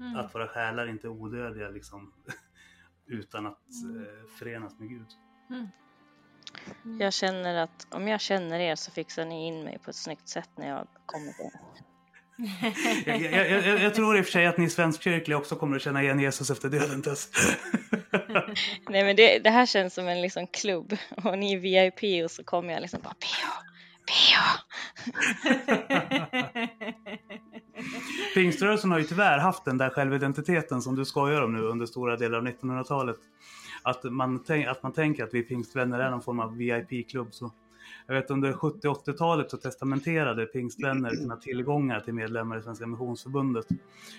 Mm. Att våra själar inte är odödliga liksom <laughs> utan att mm. eh, förenas med Gud. Mm. Jag känner att om jag känner er så fixar ni in mig på ett snyggt sätt när jag kommer till <laughs> jag, jag, jag, jag, tror i och för sig att ni svenskkyrkliga också kommer att känna igen Jesus efter döden Tess. <laughs> <laughs> Nej men det, det, här känns som en liksom klubb och ni är VIP och så kommer jag liksom bara PH, PH. <laughs> Pingströrelsen har ju tyvärr haft den där självidentiteten som du skojar om nu under stora delar av 1900-talet. Att man, att man tänker att vi pingstvänner är någon form av VIP-klubb. Så jag vet under 70 80-talet så testamenterade pingstvänner sina tillgångar till medlemmar i Svenska Missionsförbundet.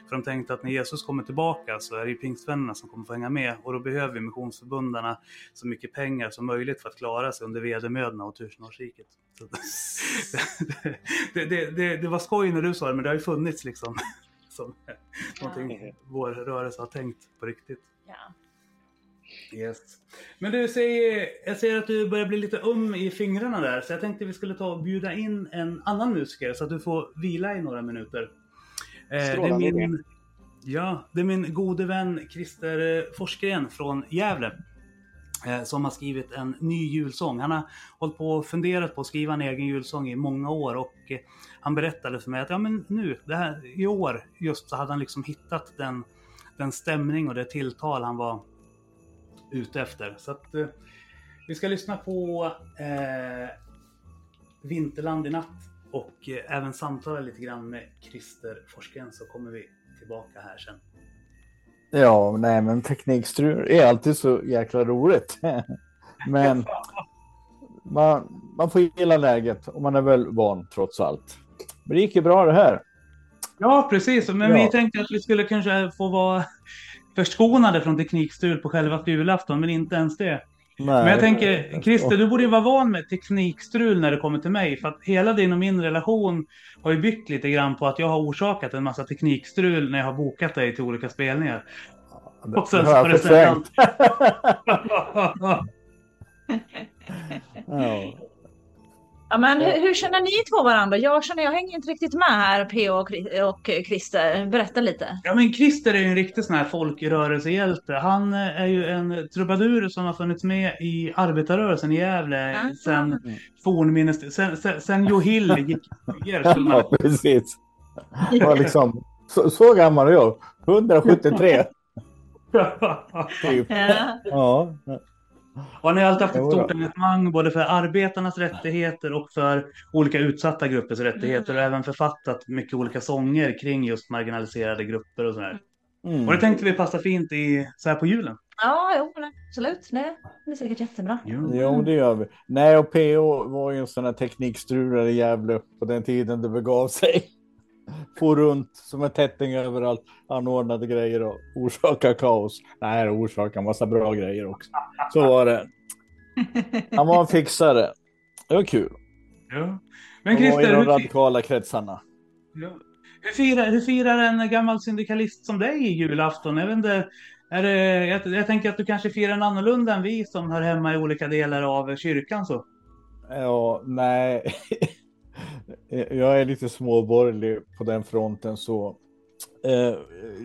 För de tänkte att när Jesus kommer tillbaka så är det ju pingstvännerna som kommer få hänga med och då behöver missionsförbundarna så mycket pengar som möjligt för att klara sig under vedermödorna och tusenårsriket. <laughs> Det, det, det, det, var skoj när du sa det men det har ju funnits liksom <laughs> som ja. någonting vår rörelse har tänkt på riktigt. Ja. Yes. Men du, säger, jag ser att du börjar bli lite um i fingrarna där, så jag tänkte vi skulle ta och bjuda in en annan musiker så att du får vila i några minuter. Eh, det är min, ja, det är min gode vän Christer Forsgren från Gävle eh, som har skrivit en ny julsång. Han har hållit på och funderat på att skriva en egen julsång i många år och eh, han berättade för mig att ja, men nu, det här, i år just så hade han liksom hittat den, den stämning och det tilltal han var ute efter. Så att, eh, vi ska lyssna på eh, Vinterland i natt och eh, även samtala lite grann med Christer Forsgren så kommer vi tillbaka här sen. Ja, nej men teknikstrul är alltid så jäkla roligt. <laughs> men man, man får gilla läget och man är väl van trots allt. Men det gick ju bra det här. Ja, precis. Men ja. vi tänkte att vi skulle kanske få vara förskonade från teknikstrul på själva julafton, men inte ens det. Men jag tänker, Christer, du borde ju vara van med teknikstrul när det kommer till mig. För att hela din och min relation har ju byggt lite grann på att jag har orsakat en massa teknikstrul när jag har bokat dig till olika spelningar. Och sen så har det förträngt. <laughs> ja. Ja, men hur, hur, känner ni två varandra? Jag känner, jag hänger inte riktigt med här, P.O. och Christer. Berätta lite. Ja, men Christer är ju en riktig sån här folkrörelsehjälte. Han är ju en trubadur som har funnits med i arbetarrörelsen i Gävle mm. sen fornminnes... Sen, sen, sen Johill gick <laughs> Ja, precis. <laughs> var liksom, så, så gammal är jag. <laughs> 173. typ. Ja. ja. Och han har alltid haft ett stort engagemang både för arbetarnas rättigheter och för olika utsatta gruppers rättigheter och även författat mycket olika sånger kring just marginaliserade grupper och sådär. Mm. Och det tänkte vi passa fint i så här på julen. Ja, jo, absolut. Det blir säkert jättebra. Jo. jo, det gör vi. Nej, och PO var ju en sån här teknikstrulare i Gävle på den tiden det begav sig. Få runt som en tätting överallt, anordnade grejer och orsaka kaos. Nej, det orsakade massa bra grejer också. Så var det. Han var en fixare. Det var kul. Ja. Men Christer, i de radikala kretsarna. Ja. Hur, firar, hur firar en gammal syndikalist som dig i julafton? Jag, vet inte, är det, jag, jag, tänker att du kanske firar en annorlunda än vi som hör hemma i olika delar av kyrkan. så. Ja, nej. <laughs> jag är lite småborgerlig på den fronten så. Eh,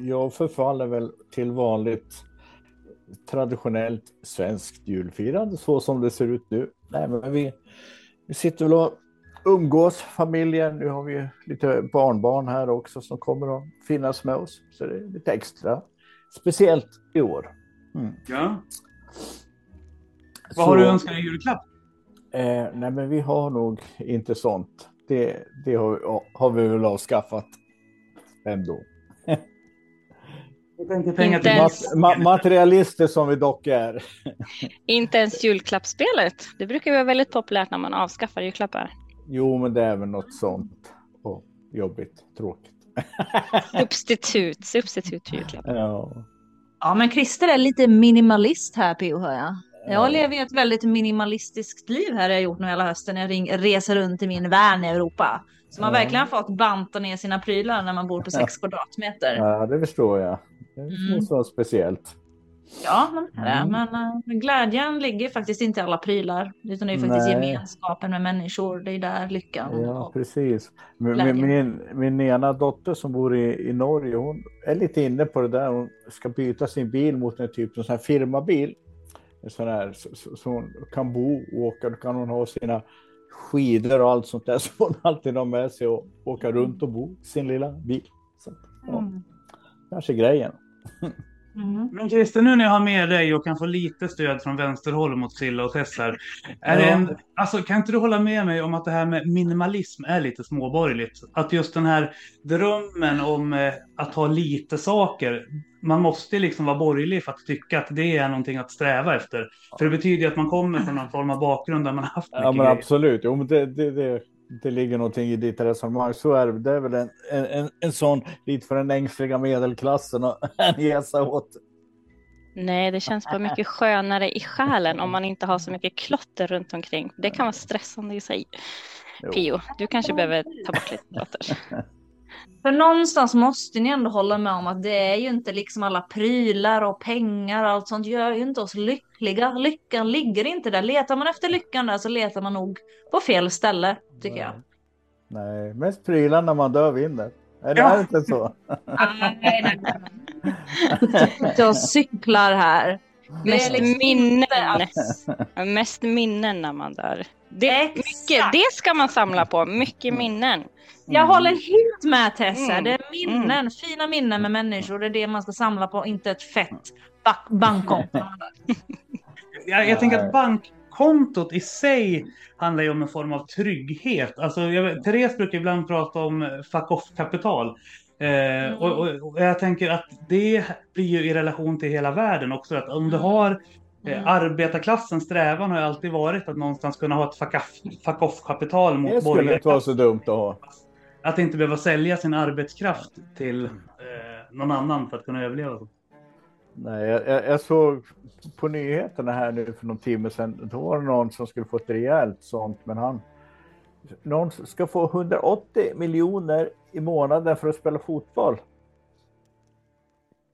jag förfaller väl till vanligt traditionellt svenskt julfirande så som det ser ut nu. Nej, men vi, vi sitter väl och umgås familjen. Nu har vi lite barnbarn här också som kommer att finnas med oss. Så det är lite extra speciellt i år. Mm. Ja. Vad så, har du önskat i julklapp? Eh, nej, men vi har nog inte sånt. Det, det har, har vi väl avskaffat ändå. <laughs> Inte ens... Ma materialister som vi dock är. <laughs> Inte ens julklappsspelet. Det brukar vara väldigt populärt när man avskaffar julklappar. Jo, men det är väl något sånt. Oh, jobbigt, tråkigt. <laughs> substitut, substitut för julklapp. Ja. ja, men Christer är lite minimalist här, P.O. hör jag. Jag lever ju ett väldigt minimalistiskt liv här jag gjort nu hela hösten. Jag ring, reser runt i min van i Europa. Så man ja. verkligen fått banta ner sina prylar när man bor på sex ja. kvadratmeter. Ja, det förstår jag. Det är mm. så speciellt. Ja, men, mm. men uh, glädjen ligger faktiskt inte i alla prylar. Utan det är faktiskt Nej. gemenskapen med människor. Det är där lyckan Ja, precis. Min, min, min ena dotter som bor i, i Norge, hon är lite inne på det där. Hon ska byta sin bil mot en typ av firmabil sån här, så, så, hon kan bo och åka. Då kan hon ha sina skidor och allt sånt där <laughs> som hon alltid har med sig och åka runt och bo i sin lilla bil. Så, ja, mm. Kanske grejen. <laughs> Mm. Men Christer, nu när jag har med dig och kan få lite stöd från vänsterhåll mot Silla och Tess här. Är ja. en, alltså, kan inte du hålla med mig om att det här med minimalism är lite småborgerligt? Att just den här drömmen om eh, att ha lite saker. Man måste liksom vara borgerlig för att tycka att det är någonting att sträva efter. För det betyder ju att man kommer från någon form av bakgrund där man har haft mycket Ja, men absolut. Jo, men det, det, det det ligger någonting i ditt resonemang. Så är det. Det är väl en, en, en sån lite för den ängsliga medelklassen att <laughs> ge sig åt. Nej, det känns bara mycket skönare i själen om man inte har så mycket klotter runt omkring. Det kan vara stressande i sig. Jo. Pio, du kanske behöver ta bort lite klotter. <laughs> För någonstans måste ni ändå hålla med om att det är ju inte liksom alla prylar och pengar och allt sånt gör ju inte oss lyckliga. Lyckan ligger inte där. Letar man efter lyckan där så letar man nog på fel ställe tycker jag. Nej, mest prylar när man dör vinner. Är det ja. inte så? <laughs> nej, nej, nej. Jag cyklar här. Mest liksom minnen. Mest minnen när man dör. Det, mycket, det ska man samla på, mycket minnen. Jag mm. håller helt med Tessa. Mm. Det är minnen, mm. fina minnen med människor. Det är det man ska samla på, inte ett fett bankkonto. <laughs> jag, jag tänker att bankkontot i sig handlar ju om en form av trygghet. Alltså, jag, Therese brukar ibland prata om fuck off-kapital. Eh, och, och, och, jag tänker att det blir ju i relation till hela världen också. Att om du har Mm. Arbetarklassens strävan har ju alltid varit att någonstans kunna ha ett fuck off-kapital mot Det skulle inte vara så dumt att ha. Att inte behöva sälja sin arbetskraft till eh, någon annan för att kunna överleva. Nej, jag, jag, såg på nyheterna här nu för någon timme sedan. Då var det någon som skulle få ett rejält sånt, men han. Någon ska få 180 miljoner i månaden för att spela fotboll.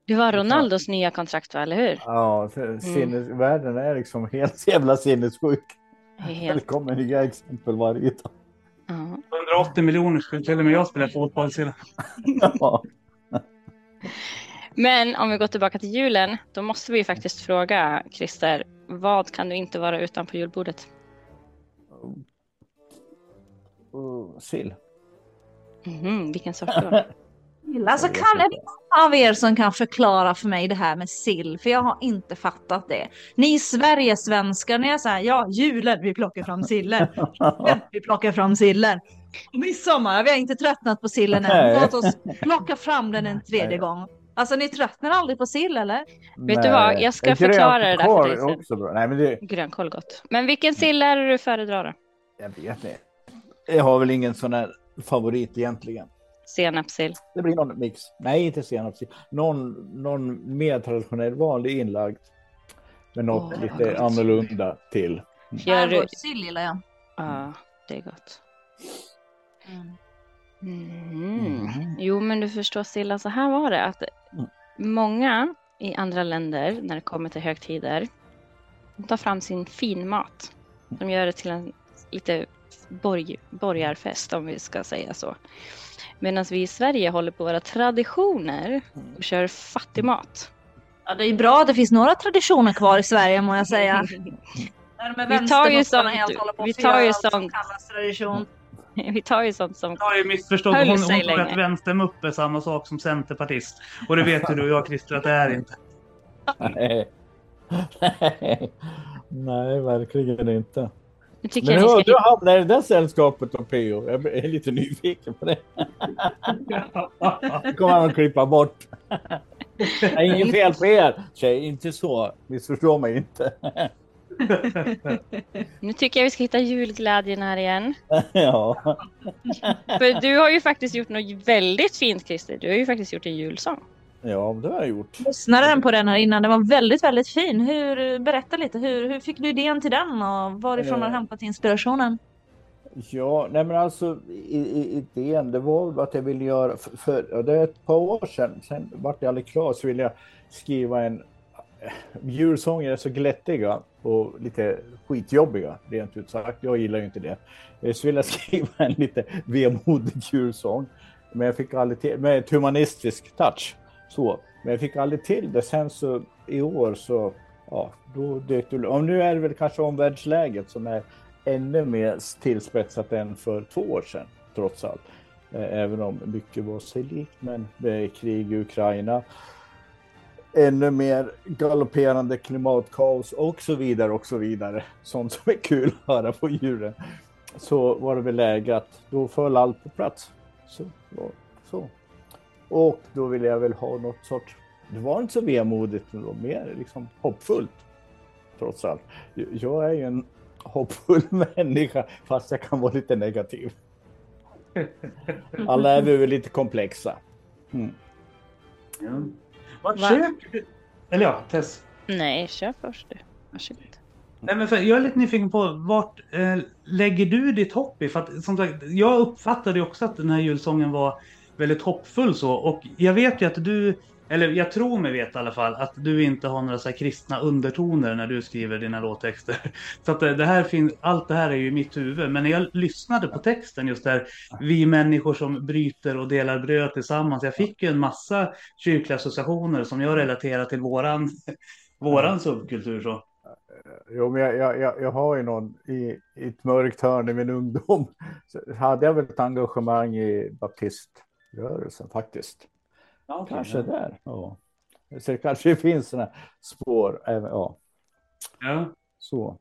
Det var Ronaldos ja. nya kontrakt, va? eller hur? Ja, sinnes, mm. världen är liksom helt jävla sinnessjuk. Helt. Det kommer nya exempel varje dag. Ja. 180 miljoner skulle till och med jag spela fotboll till. Men om vi går tillbaka till julen, då måste vi faktiskt fråga Christer, vad kan du inte vara utan på julbordet? Uh, sill. Mm, vilken sort då? <laughs> Alltså kan det av er som kan förklara för mig det här med sill? För jag har inte fattat det. Ni Sverigesvenskar, ni är så här, ja julen, vi plockar fram sillen. <laughs> vi plockar fram sillen. Midsommar, vi har inte tröttnat på sillen än. Låt oss plocka fram den en tredje gång. Alltså ni tröttnar aldrig på sill eller? Nej. Vet du vad, jag ska förklara det där för dig sen. Också bra. Nej, men det... Grönkål gott. Men vilken sill är det du föredrar då? Jag vet inte. Jag har väl ingen sån här favorit egentligen. Senapssill? Det blir någon mix. Nej, inte senapssill. Någon, någon mer traditionell vanlig inlagd. Med något oh, lite annorlunda till. Mm. Gör du... sill gillar jag. Ja, det är gott. Mm. Mm. Jo, men du förstår Silla, så här var det att mm. många i andra länder när det kommer till högtider, de tar fram sin finmat. De gör det till en lite borg, borgarfest om vi ska säga så. Medan vi i Sverige håller på våra traditioner och kör fattigmat. Ja, det är bra att det finns några traditioner kvar i Sverige må jag säga. <laughs> vi tar ju sånt, vi tar ju sånt. Tradition. <laughs> Vi tar ju sånt som Jag har ju missförstått. Hon, hon tror att vänstermupp är samma sak som centerpartist. Och det vet ju du och jag Christer att det är inte. Nej. <laughs> Nej, verkligen inte. Men hur har du hamnat i det där sällskapet då P.O. Jag är lite nyfiken på det. <laughs> det kommer han att klippa bort. Det är inget fel på er tjej, inte så. Missförstå mig inte. <laughs> nu tycker jag vi ska hitta julglädjen här igen. <laughs> ja. För du har ju faktiskt gjort något väldigt fint Christer. Du har ju faktiskt gjort en julsång. Ja, det har jag gjort. Lyssnade på den här innan. Den var väldigt, väldigt fin. Hur, berätta lite. Hur, hur fick du idén till den och varifrån eh. har du hämtat inspirationen? Ja, nej men alltså i, i, idén det var att jag ville göra, för, för det är ett par år sedan, sen vart jag aldrig klar, så ville jag skriva en julsånger är så glättiga och lite skitjobbiga, rent ut sagt. Jag gillar ju inte det. Eh, så vill jag <laughs> skriva en lite vemodig julsång. Men jag fick aldrig till, med ett humanistisk touch. Så. Men jag fick aldrig till det. Sen så i år så, ja, då dök det Och nu är det väl kanske omvärldsläget som är ännu mer tillspetsat än för två år sedan, trots allt. Eh, även om mycket var sig likt, men med krig i Ukraina ännu mer galopperande klimatkaos och så vidare och så vidare. Sånt som är kul att höra på djuren. Så var det väl läge att då föll allt på plats. Så, så. Och då ville jag väl ha något sorts, det var inte så vemodigt, men var mer liksom hoppfullt. Trots allt. Jag är ju en hoppfull <laughs> människa fast jag kan vara lite negativ. Alla är vi väl lite komplexa. Mm. Ja. Vart Va? köper du? Eller ja, Tess. Nej, köp först du. Varsågod. Nej, men för, jag är lite nyfiken på vart eh, lägger du ditt hopp i? För att, som sagt, jag uppfattade också att den här julsången var väldigt hoppfull så. Och jag vet ju att du eller jag tror mig veta i alla fall, att du inte har några så kristna undertoner när du skriver dina låttexter. <laughs> Så att det här finns, allt det här är ju i mitt huvud. Men när jag lyssnade på texten just där, vi människor som bryter och delar bröd tillsammans. Jag fick ju en massa kyrkliga associationer som jag relaterar till våran, <laughs> våran subkultur. Så. Jo, men jag, jag, jag har ju någon i, i ett mörkt hörn i min ungdom. <laughs> Så hade jag väl ett engagemang i baptiströrelsen faktiskt. Ja, kanske där. Ja. Så det kanske finns sådana spår. Även, ja. ja. Så.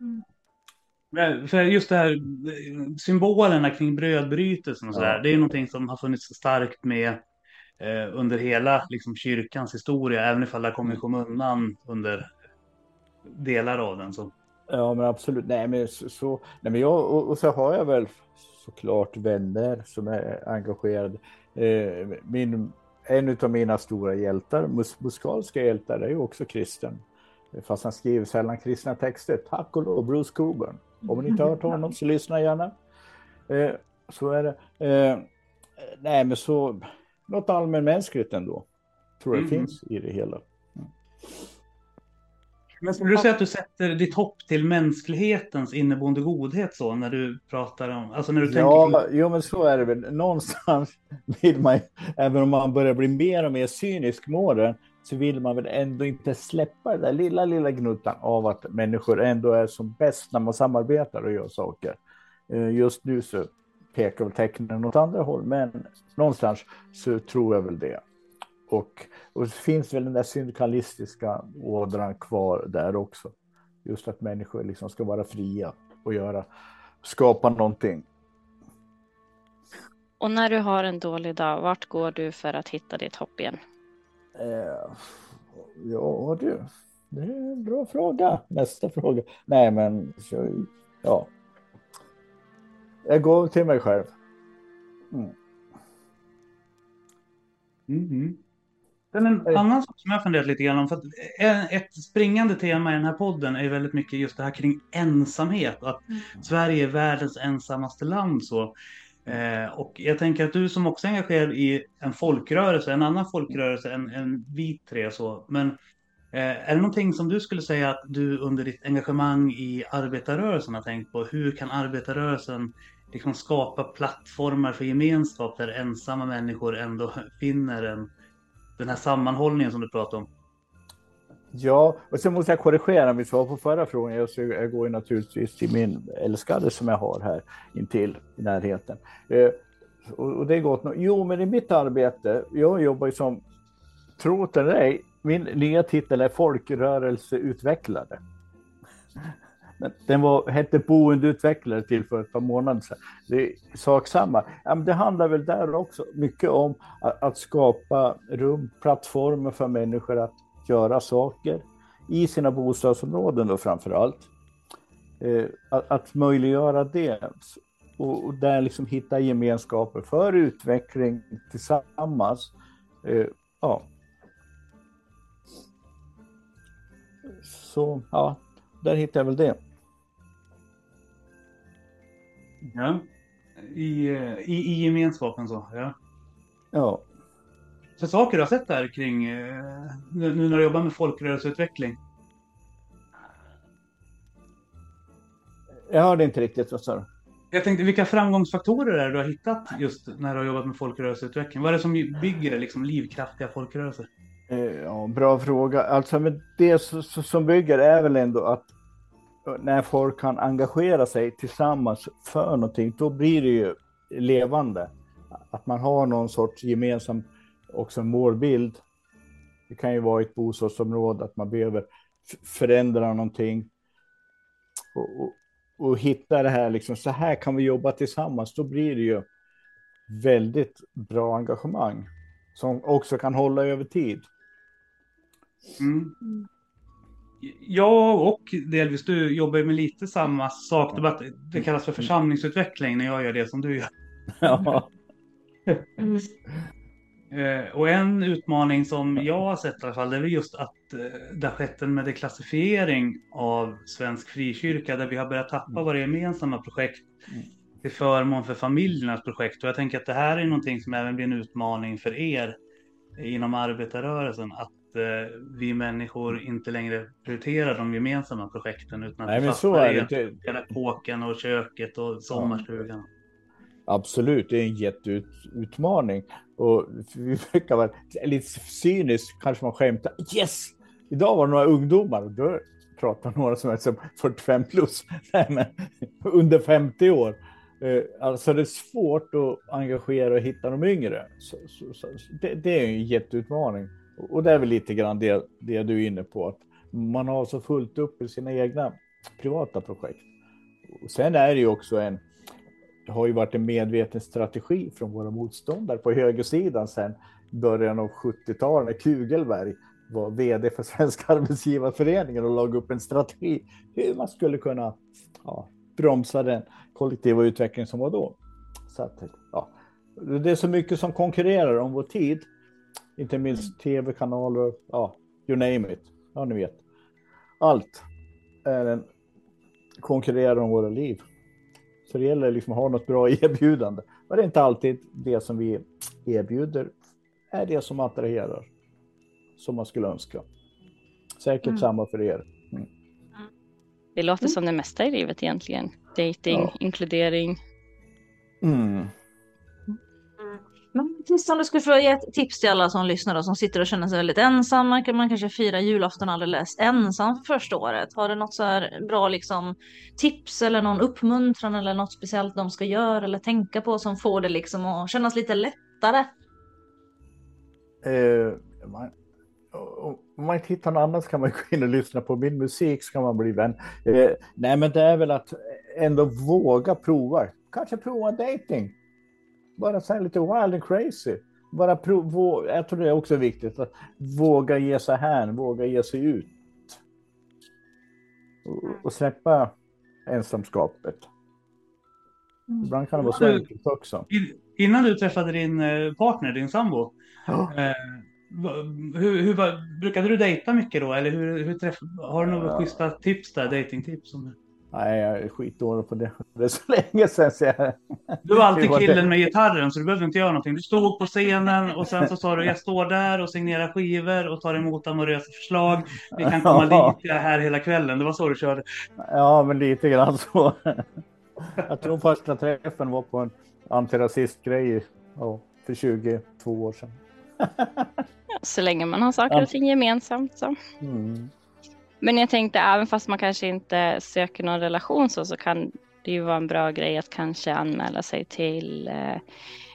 Mm. För just det här symbolerna kring brödbrytelsen och sådär. Ja. Det är någonting som har funnits starkt med eh, under hela liksom, kyrkans historia. Även ifall det har kommit skymundan under delar av den. Så. Ja, men absolut. Nej, men så, så nej, men jag, och, och, så har jag väl såklart vänner som är engagerade. Eh, min en av mina stora hjältar, mus musikaliska hjältar, är ju också kristen. Fast han skriver sällan kristna texter. Tack och lov, Bruce Coburn. Om ni inte har hört honom så lyssna gärna. Eh, så är det. Eh, nej, men så något allmänmänskligt ändå. Tror jag mm. finns i det hela. Mm. Men skulle du säga att du sätter ditt hopp till mänsklighetens inneboende godhet så när du pratar om, alltså när du ja, tänker på... Jo, men så är det väl. Någonstans vill man, även om man börjar bli mer och mer cynisk med det, så vill man väl ändå inte släppa den där lilla, lilla gnuttan av att människor ändå är som bäst när man samarbetar och gör saker. Eh, just nu så pekar väl tecknen åt andra håll, men någonstans så tror jag väl det. Och, och det finns väl den där syndikalistiska ådran kvar där också. Just att människor liksom ska vara fria och göra, skapa någonting. Och när du har en dålig dag, vart går du för att hitta ditt hopp igen? Eh, ja du, det är en bra fråga. Nästa fråga. Nej men, så, ja. Jag går till mig själv. Mm. Mm. Sen en annan sak som jag funderat lite grann om. För att ett springande tema i den här podden är väldigt mycket just det här kring ensamhet. Att mm. Sverige är världens ensammaste land. så. Eh, och jag tänker att du som också är engagerad i en folkrörelse, en annan folkrörelse än, än vi tre. Så. Men eh, är det någonting som du skulle säga att du under ditt engagemang i arbetarrörelsen har tänkt på? Hur kan arbetarrörelsen liksom skapa plattformar för gemenskap där ensamma människor ändå <laughs> finner en den här sammanhållningen som du pratar om. Ja, och sen måste jag korrigera mitt svar på förra frågan. Jag, jag går ju naturligtvis till min älskade som jag har här intill i närheten. Eh, och, och, det är gott. nog. Jo, men i mitt arbete, jag jobbar ju som, tro det eller ej, min nya titel är folkrörelseutvecklare. Den var, hette boendeutvecklare till för ett par månader sedan. Det är sak samma. Ja, men det handlar väl där också mycket om att, att skapa rum, plattformar för människor att göra saker i sina bostadsområden då framför allt. Eh, att, att möjliggöra det och, och, där liksom hitta gemenskaper för utveckling tillsammans. Eh, ja. Så ja, där hittar jag väl det. Ja. I, i, i gemenskapen så, ja. Ja. För saker du har sett där kring, eh, nu, nu när du jobbar med folkrörelseutveckling? Jag hörde inte riktigt, vad sa du? Jag tänkte, vilka framgångsfaktorer är det du har hittat just när du har jobbat med folkrörelseutveckling? Vad är det som bygger liksom, livskraftiga folkrörelser? Eh, ja, bra fråga. Alltså, men det som bygger är väl ändå att när folk kan engagera sig tillsammans för någonting, då blir det ju levande. Att man har någon sorts gemensam också målbild. Det kan ju vara ett bostadsområde, att man behöver förändra någonting. Och, och, och, hitta det här, liksom, så här kan vi jobba tillsammans. Då blir det ju väldigt bra engagemang som också kan hålla över tid. Mm jag och delvis du jobbar med lite samma sak. Det, kallas för församlingsutveckling när jag gör det som du gör. Ja. <laughs> Eh, och en utmaning som jag har sett i alla fall, det är just att eh, det har skett en medieklassifiering av svensk frikyrka där vi har börjat tappa våra gemensamma projekt till förmån för familjernas projekt. Och jag tänker att det här är någonting som även blir en utmaning för er inom arbetarrörelsen. Att eh, vi människor inte längre prioriterar de gemensamma projekten utan att Nej, vi fastnar i att kåken och köket och sommarstugan. Ja. Absolut, det är en jätteutmaning. Och vi brukar vara lite cyniskt, kanske man skämtar. Yes! Idag var det några ungdomar. Då pratar några som är som 45 plus. <laughs> Nej, men under 50 år. Eh, alltså det är svårt att engagera och hitta de yngre. Så, så, så det, det, är en jätteutmaning. Och det är väl lite grann det, det du är inne på, att man har så fullt upp i sina egna privata projekt. Och sen är det ju också en, det har ju varit en medveten strategi från våra motståndare på högersidan sedan början av 70-talet när Kugelberg var vd för Svenska Arbetsgivarföreningen och lade upp en strategi hur man skulle kunna ja, bromsa den kollektiva utveckling som var då. Så att, ja, det är så mycket som konkurrerar om vår tid inte minst tv-kanaler, ja, you name it. Ja, ni vet. Allt är en konkurrerar om våra liv. Så det gäller liksom att ha något bra <laughs> erbjudande. Men det är inte alltid det som vi erbjuder är det som attraherar som man skulle önska. Säkert mm. samma för er. Mm. Det låter mm. som det mesta i livet egentligen. Dating, ja. inkludering. Mm. Men Christian, du skulle få ge ett tips till alla som lyssnar och som sitter och känner sig väldigt ensamma. Man kanske firar julafton alldeles ensam för första året. Har du något så här bra liksom, tips eller någon uppmuntran eller något speciellt de ska göra eller tänka på som får det liksom att kännas lite lättare? Uh, man, om man inte hittar något annat kan man gå in och lyssna på min musik så kan man bli vän. Uh, nej, men det är väl att ändå våga prova. Kanske prova dating bara så lite wild and crazy. Bara prov, jag tror det är också viktigt att våga ge sig här, våga ge sig ut. Och, och släppa ensamskapet. Mm. Ibland kan det vara så enkelt också. Innan du träffade din eh, partner, din sambo. Ja. Eh, hur, hur, brukade du dejta mycket då? Eller hur, hur träff, har du några ja. schyssta tips där, datingtips? Nej, jag är skitdålig på det. <laughs> Det är så länge sedan. Så jag... Du var alltid <laughs> killen med gitarren så du behövde inte göra någonting. Du stod på scenen och sen så sa du jag står där och signerar skivor och tar emot amorösa förslag. Vi kan komma <laughs> ja. lite här hela kvällen. Det var så du körde. Ja, men lite grann så. Jag tror första träffen var på en antirasistgrej ja, för 22 år sedan. Så länge man har saker och ting gemensamt så. Mm. Men jag tänkte även fast man kanske inte söker någon relation så, så kan det ju vara en bra grej att kanske anmäla sig till eh,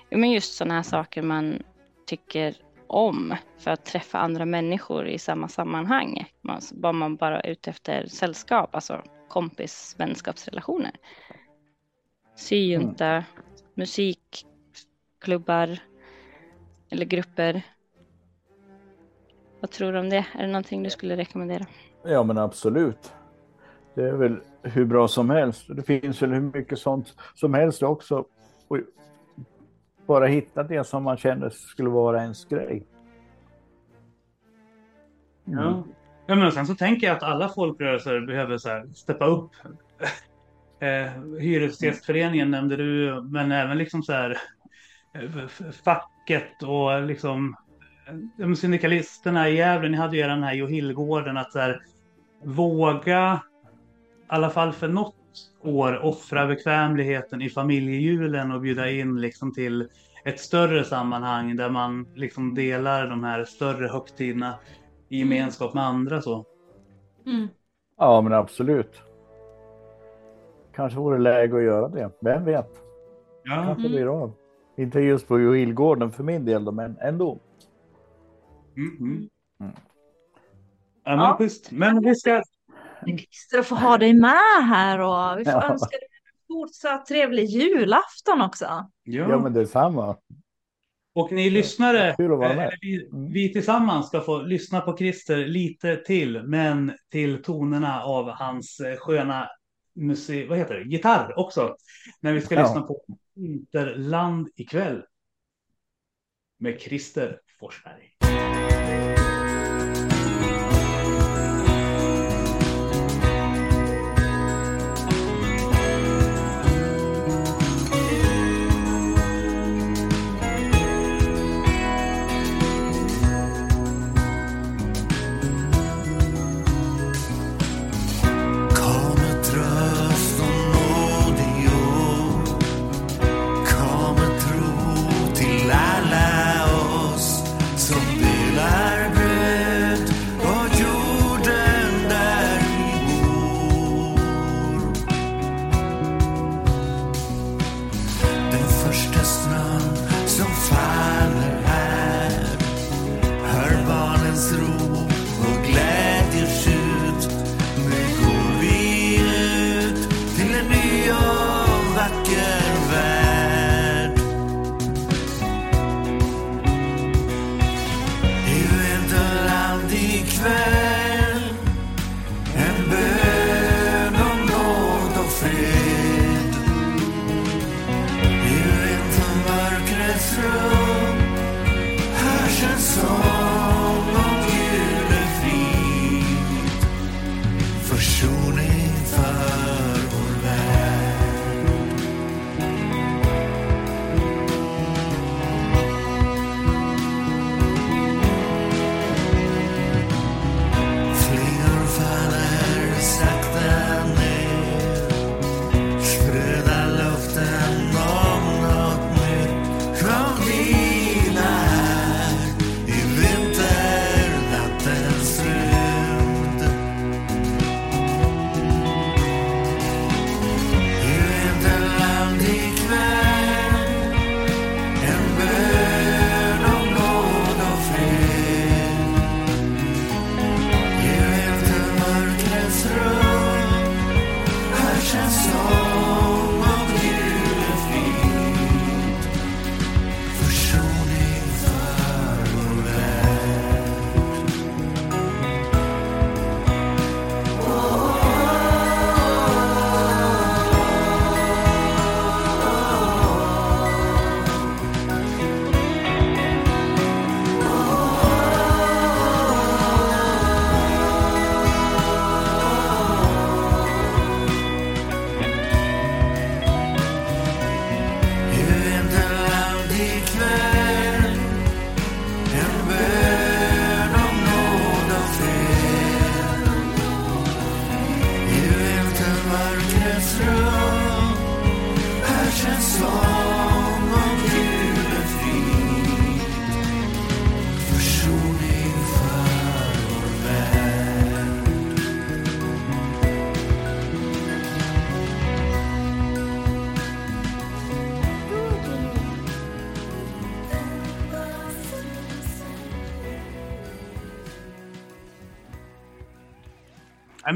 men just sådana här saker man tycker om för att träffa andra människor i samma sammanhang. Man, var man bara ute efter sällskap, alltså kompis, vänskapsrelationer. Syjunta, mm. musikklubbar eller grupper. Vad tror du om det? Är det någonting du skulle rekommendera? Ja men absolut. Det är väl hur bra som helst. Det finns väl hur mycket sånt som helst också. Och bara hitta det som man känner skulle vara ens grej. Mm. Ja. ja, men sen så tänker jag att alla folkrörelser behöver så här, steppa upp. <laughs> eh, Hyresgästföreningen nämnde du, men även liksom så här eh, facket och liksom eh, syndikalisterna i Gävle, ni hade ju den här Johillgården att så här, våga, i alla fall för något år, offra bekvämligheten i familjejulen och bjuda in liksom till ett större sammanhang där man liksom delar de här större högtiderna i gemenskap med andra. Så. Mm. Ja, men absolut. Kanske vore läge att göra det. Vem vet? Ja. Kanske mm. blir av. Inte just på Johillgården för min del, då, men ändå. Mm. mm. mm. Ja, men, ja. Just, men vi ska... Christer få ha dig med här och vi får ja. önska dig en fortsatt trevlig julafton också. Ja, ja men detsamma. Och ni lyssnare, eh, vi, mm. vi, tillsammans ska få lyssna på Christer lite till, men till tonerna av hans eh, sköna musik, vad heter det, gitarr också. När vi ska ja. lyssna på Interland ikväll. Med Christer Forsberg.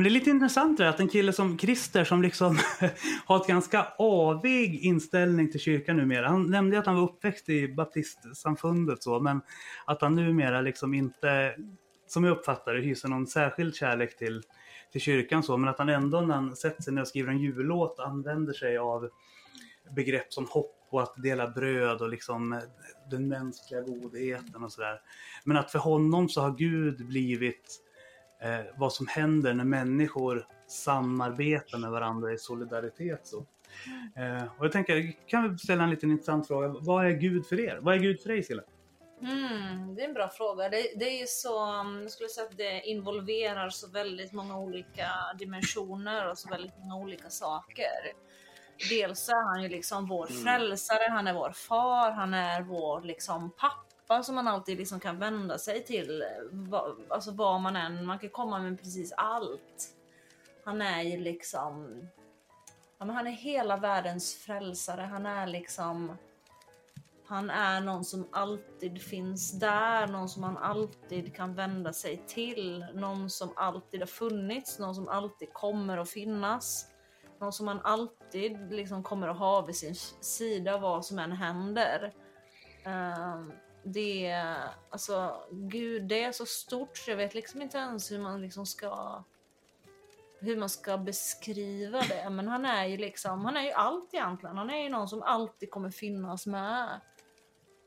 Men det är lite intressant det, att en kille som Christer som liksom <laughs> har ett ganska avig inställning till kyrkan numera. Han nämnde att han var uppväxt i baptistsamfundet så, men att han numera liksom inte, som jag uppfattar det, hyser någon särskild kärlek till, till kyrkan så, men att han ändå när han sätter sig ner och skriver en jullåt använder sig av begrepp som hopp och att dela bröd och liksom den mänskliga godheten och sådär. Men att för honom så har Gud blivit eh, vad som händer när människor samarbetar med varandra i solidaritet. Så. Eh, och jag tänker, kan vi ställa en liten intressant fråga. Vad är Gud för er? Vad är Gud för dig Silla? Mm, det är en bra fråga. Det, det är ju så, mm, jag skulle säga att det involverar så väldigt många olika dimensioner och så väldigt många olika saker. Dels är han ju liksom vår mm. frälsare, han är vår far, han är vår liksom pappa pappa som man alltid liksom kan vända sig till. Alltså var man än, man kan komma med precis allt. Han är ju liksom, ja, men han är hela världens frälsare. Han är liksom, han är någon som alltid finns där, någon som man alltid kan vända sig till, någon som alltid har funnits, någon som alltid kommer att finnas. Någon som man alltid liksom kommer att ha vid sin sida vad som än händer. Um, det, alltså gud, det är så stort så jag vet liksom inte ens hur man liksom ska hur man ska beskriva det. Men han är ju liksom, han är ju allt egentligen. Han är ju någon som alltid kommer finnas med.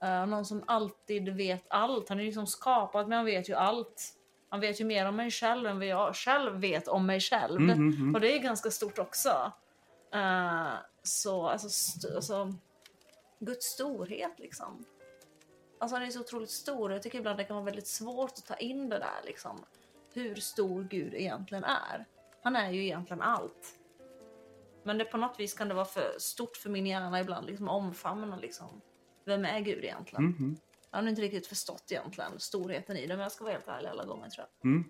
Uh, någon som alltid vet allt. Han är liksom skapad men han vet ju allt. Han vet ju mer om mig själv än vad jag själv vet om mig själv. Mm, mm, mm. Och det är ganska stort också. Uh, så alltså, st alltså, Guds storhet liksom. Alltså han är så otroligt stor och jag tycker ibland det kan vara väldigt svårt att ta in det där liksom. Hur stor Gud egentligen är. Han är ju egentligen allt. Men det på något vis kan det vara för stort för min hjärna ibland, liksom omfamna liksom. Vem är Gud egentligen? Mm -hmm. Jag har inte riktigt förstått egentligen storheten i det, men jag ska vara helt ärlig alla gånger tror jag. Mm.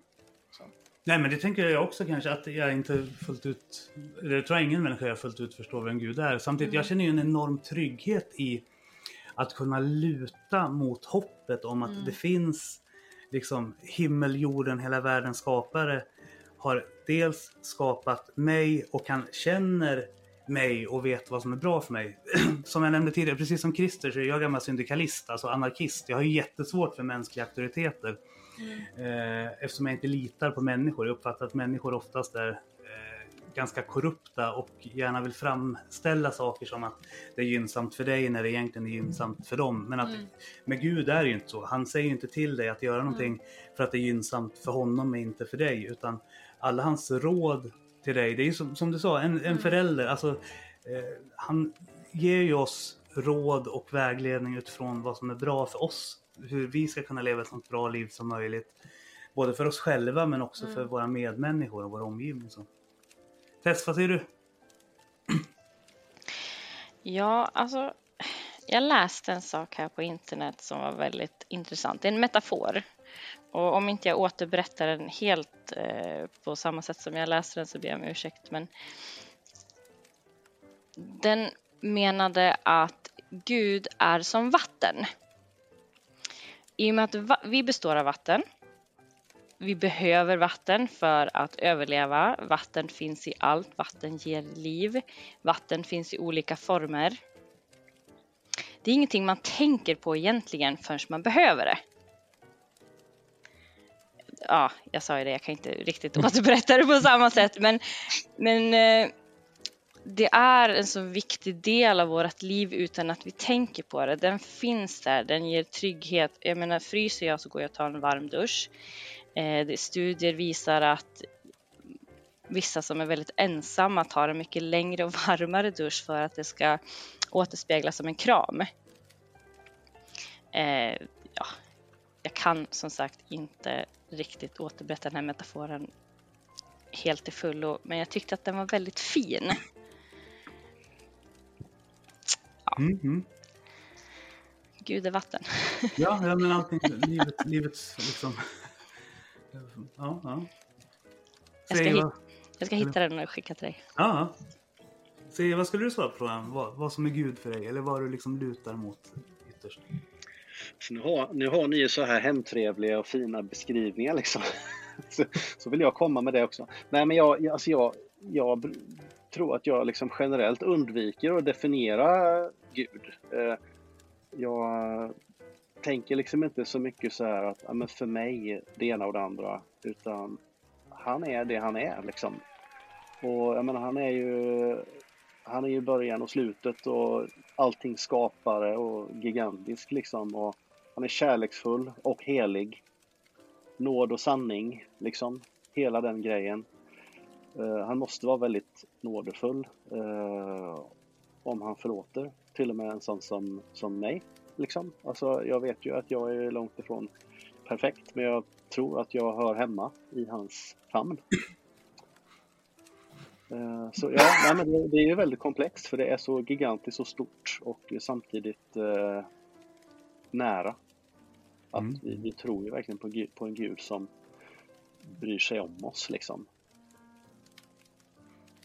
Nej men det tänker jag också kanske att jag inte fullt ut, det tror jag ingen människa fullt ut förstår vem Gud är. Samtidigt, mm. jag känner ju en enorm trygghet i att kunna luta mot hoppet om att mm. det finns liksom himmel, jorden, hela världens skapare har dels skapat mig och kan känner mig och vet vad som är bra för mig. <clears throat> som jag nämnde tidigare, precis som Christer så är jag gammal syndikalist, alltså anarkist. Jag har jättesvårt för mänskliga auktoriteter. Mm. Eh, eftersom jag inte litar på människor. Jag uppfattar att människor oftast är ganska korrupta och gärna vill framställa saker som att det är gynnsamt för dig när det egentligen är gynnsamt för dem. Men att mm. med Gud är det ju inte så. Han säger inte till dig att göra mm. någonting för att det är gynnsamt för honom och inte för dig. Utan alla hans råd till dig, det är ju som, som du sa, en, en mm. förälder. Alltså, eh, han ger ju oss råd och vägledning utifrån vad som är bra för oss. Hur vi ska kunna leva ett så bra liv som möjligt. Både för oss själva men också mm. för våra medmänniskor och vår omgivning. Så. Tess, vad säger du? Ja, alltså jag läste en sak här på internet som var väldigt intressant. Det är en metafor. Och om inte jag återberättar den helt eh, på samma sätt som jag läste den så ber jag om ursäkt. Men den menade att Gud är som vatten. I och med att vi består av vatten vi behöver vatten för att överleva. Vatten finns i allt. Vatten ger liv. Vatten finns i olika former. Det är ingenting man tänker på egentligen förrän man behöver det. Ja, jag sa ju det, jag kan inte riktigt återberätta det på samma sätt, men, men eh, det är en så viktig del av vårt liv utan att vi tänker på det. Den finns där, den ger trygghet. Jag menar, fryser jag så går jag och tar en varm dusch. Eh, studier visar att vissa som är väldigt ensamma tar en mycket längre och varmare dusch för att det ska återspeglas som en kram. Eh, ja, jag kan som sagt inte riktigt återberätta den här metaforen helt till fullo, men jag tyckte att den var väldigt fin. Mm, mm. Gud är vatten. ja, ja, men allting, <laughs> livet, livets liksom... Ja, ja. Jag ska, hit, jag ska hitta den och skicka till dig. Ja. Säg, vad skulle du svara på frågan? Vad, vad som är Gud för dig? Eller vad du liksom lutar mot ytterst? Så nu, har, nu har ni ju så här hemtrevliga och fina beskrivningar liksom. <laughs> Så, så, vill jag komma med det också. Nej men jag, alltså jag, jag tror att jag liksom generellt undviker att definiera Gud. Eh, jag tänker liksom inte så mycket så här att ja, för mig det ena och det andra. Utan han är det han är liksom. Och jag menar han är ju han är ju början och slutet och allting skapare och gigantisk liksom. Och han är kärleksfull och helig. Nåd och sanning, liksom. Hela den grejen. Uh, han måste vara väldigt nådefull uh, om han förlåter till och med en sån som, som mig. Liksom. Alltså, jag vet ju att jag är långt ifrån perfekt men jag tror att jag hör hemma i hans famn. Uh, så ja, nej, men det, det, är ju väldigt komplext för det är så gigantiskt och stort och samtidigt nära. Att mm. vi, vi, tror ju verkligen på, på, en gud som bryr sig om oss liksom.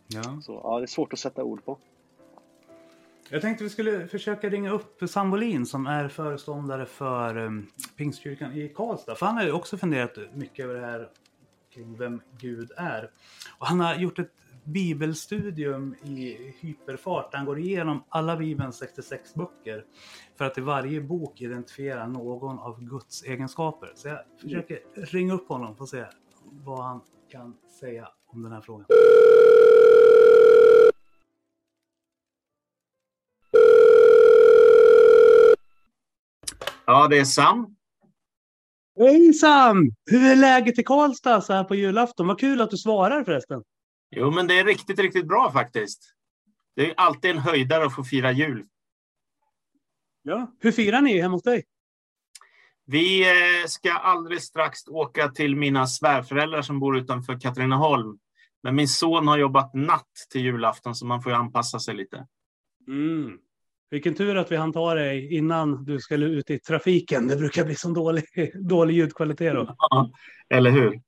Ja. Så ja, det är svårt att sätta ord på. Jag tänkte vi skulle försöka ringa upp Sambolin som är föreståndare för um, Pingstkyrkan i Karlstad. För han har ju också funderat mycket över det här kring vem Gud är. Och han har gjort ett bibelstudium i hyperfart. Han går igenom alla Bibelns 66 böcker för att i varje bok identifiera någon av Guds egenskaper. Så jag försöker ringa upp honom och se vad han kan säga om den här frågan. Ja, det är Sam. Hej Sam! Hur är läget i Karlstad så här på julafton? Vad kul att du svarar förresten. Jo, men det är riktigt, riktigt bra faktiskt. Det är alltid en höjdare att få fira jul. Ja, hur firar ni hemma hos dig? Vi eh, ska alldeles strax åka till mina svärföräldrar som bor utanför Katrineholm. Men min son har jobbat natt till julafton så man får anpassa sig lite. Mm. Vilken tur att vi hann ta dig innan du skulle ut i trafiken. Det brukar bli så dålig, <laughs> dålig ljudkvalitet då. Ja, eller hur?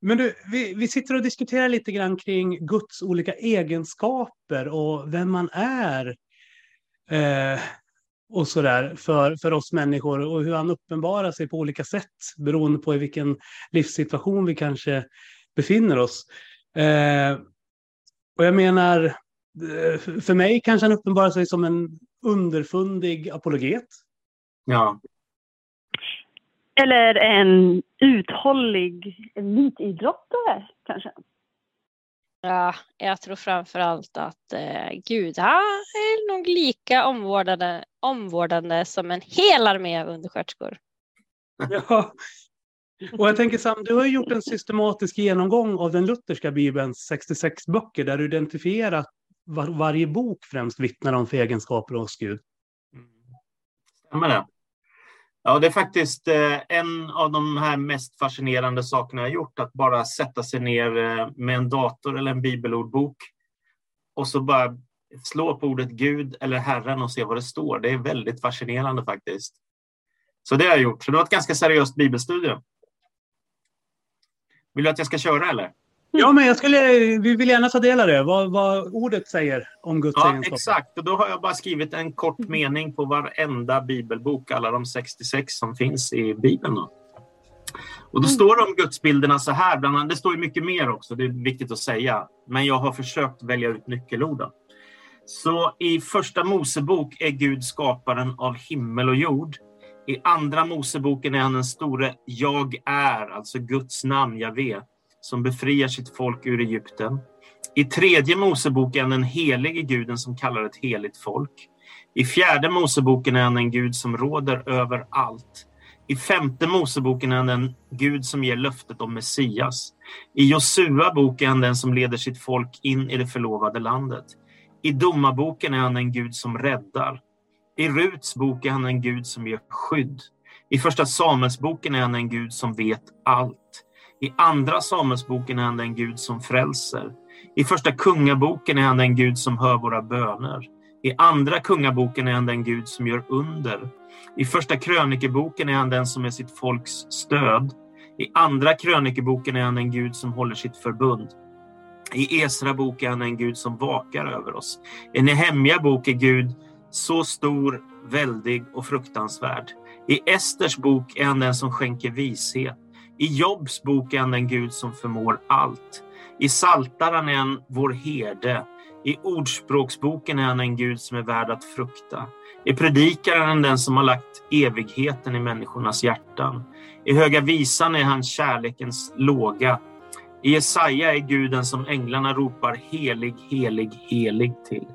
Men du, vi, vi sitter och diskuterar lite grann kring Guds olika egenskaper och vem man är. Eh, och sådär för, för oss människor och hur han uppenbarar sig på olika sätt beroende på i vilken livssituation vi kanske befinner oss. Eh, och jag menar, för mig kanske han uppenbarar sig som en underfundig apologet. Ja. Eller en uthållig elitidrottare kanske? Ja, jag tror framför allt att eh, Gud är nog lika omvårdande, omvårdande som en hel armé av undersköterskor. <laughs> Ja, och jag tänker Sam, du har gjort en systematisk genomgång av den lutherska bibelns 66 böcker där du identifierat var, varje bok främst vittnar om för egenskaper hos Gud. Mm. Stämmer det? Ja, det är faktiskt eh, en av de här mest fascinerande sakerna jag gjort, att bara sätta sig ner eh, med en dator eller en bibelordbok och så bara slå på ordet Gud eller Herren och se vad det står. Det är väldigt fascinerande faktiskt. Så det har jag gjort. Så det var ett ganska seriöst bibelstudium. Vill du att jag ska köra eller? Ja, men jag skulle, vi vill gärna ta del av det. Vad, vad ordet säger om Guds ja, egenskaper. Exakt, och då har jag bara skrivit en kort mening på varenda bibelbok, alla de 66 som finns i Bibeln. Då. Och då står det om gudsbilderna så här, bland annat, det står ju mycket mer också, det är viktigt att säga. Men jag har försökt välja ut nyckelorden. Så i första Mosebok är Gud skaparen av himmel och jord. I andra Moseboken är han den store Jag är, alltså Guds namn, Javé som befriar sitt folk ur Egypten. I tredje Moseboken är han den helige guden som kallar ett heligt folk. I fjärde Moseboken är han en gud som råder över allt. I femte Moseboken är han den gud som ger löftet om Messias. I Josua bok är han den som leder sitt folk in i det förlovade landet. I Domarboken är han en gud som räddar. I Ruts bok är han en gud som ger skydd. I Första Samuelsboken är han en gud som vet allt. I Andra Samuelsboken är han den Gud som frälser. I Första Kungaboken är han den Gud som hör våra böner. I andra kungaboken är han den Gud som gör under. I första krönikeboken är han den som är sitt folks stöd. I andra krönikeboken är han den Gud som håller sitt förbund. I Esra bok är han en Gud som vakar över oss. I Nehemja bok är Gud så stor, väldig och fruktansvärd. I Esters bok är han den som skänker vishet. I Jobs bok är han den Gud som förmår allt. I Saltaren är han vår herde. I Ordspråksboken är han en Gud som är värd att frukta. I Predikaren är han den som har lagt evigheten i människornas hjärtan. I Höga visan är han kärlekens låga. I Jesaja är guden som änglarna ropar helig, helig, helig till.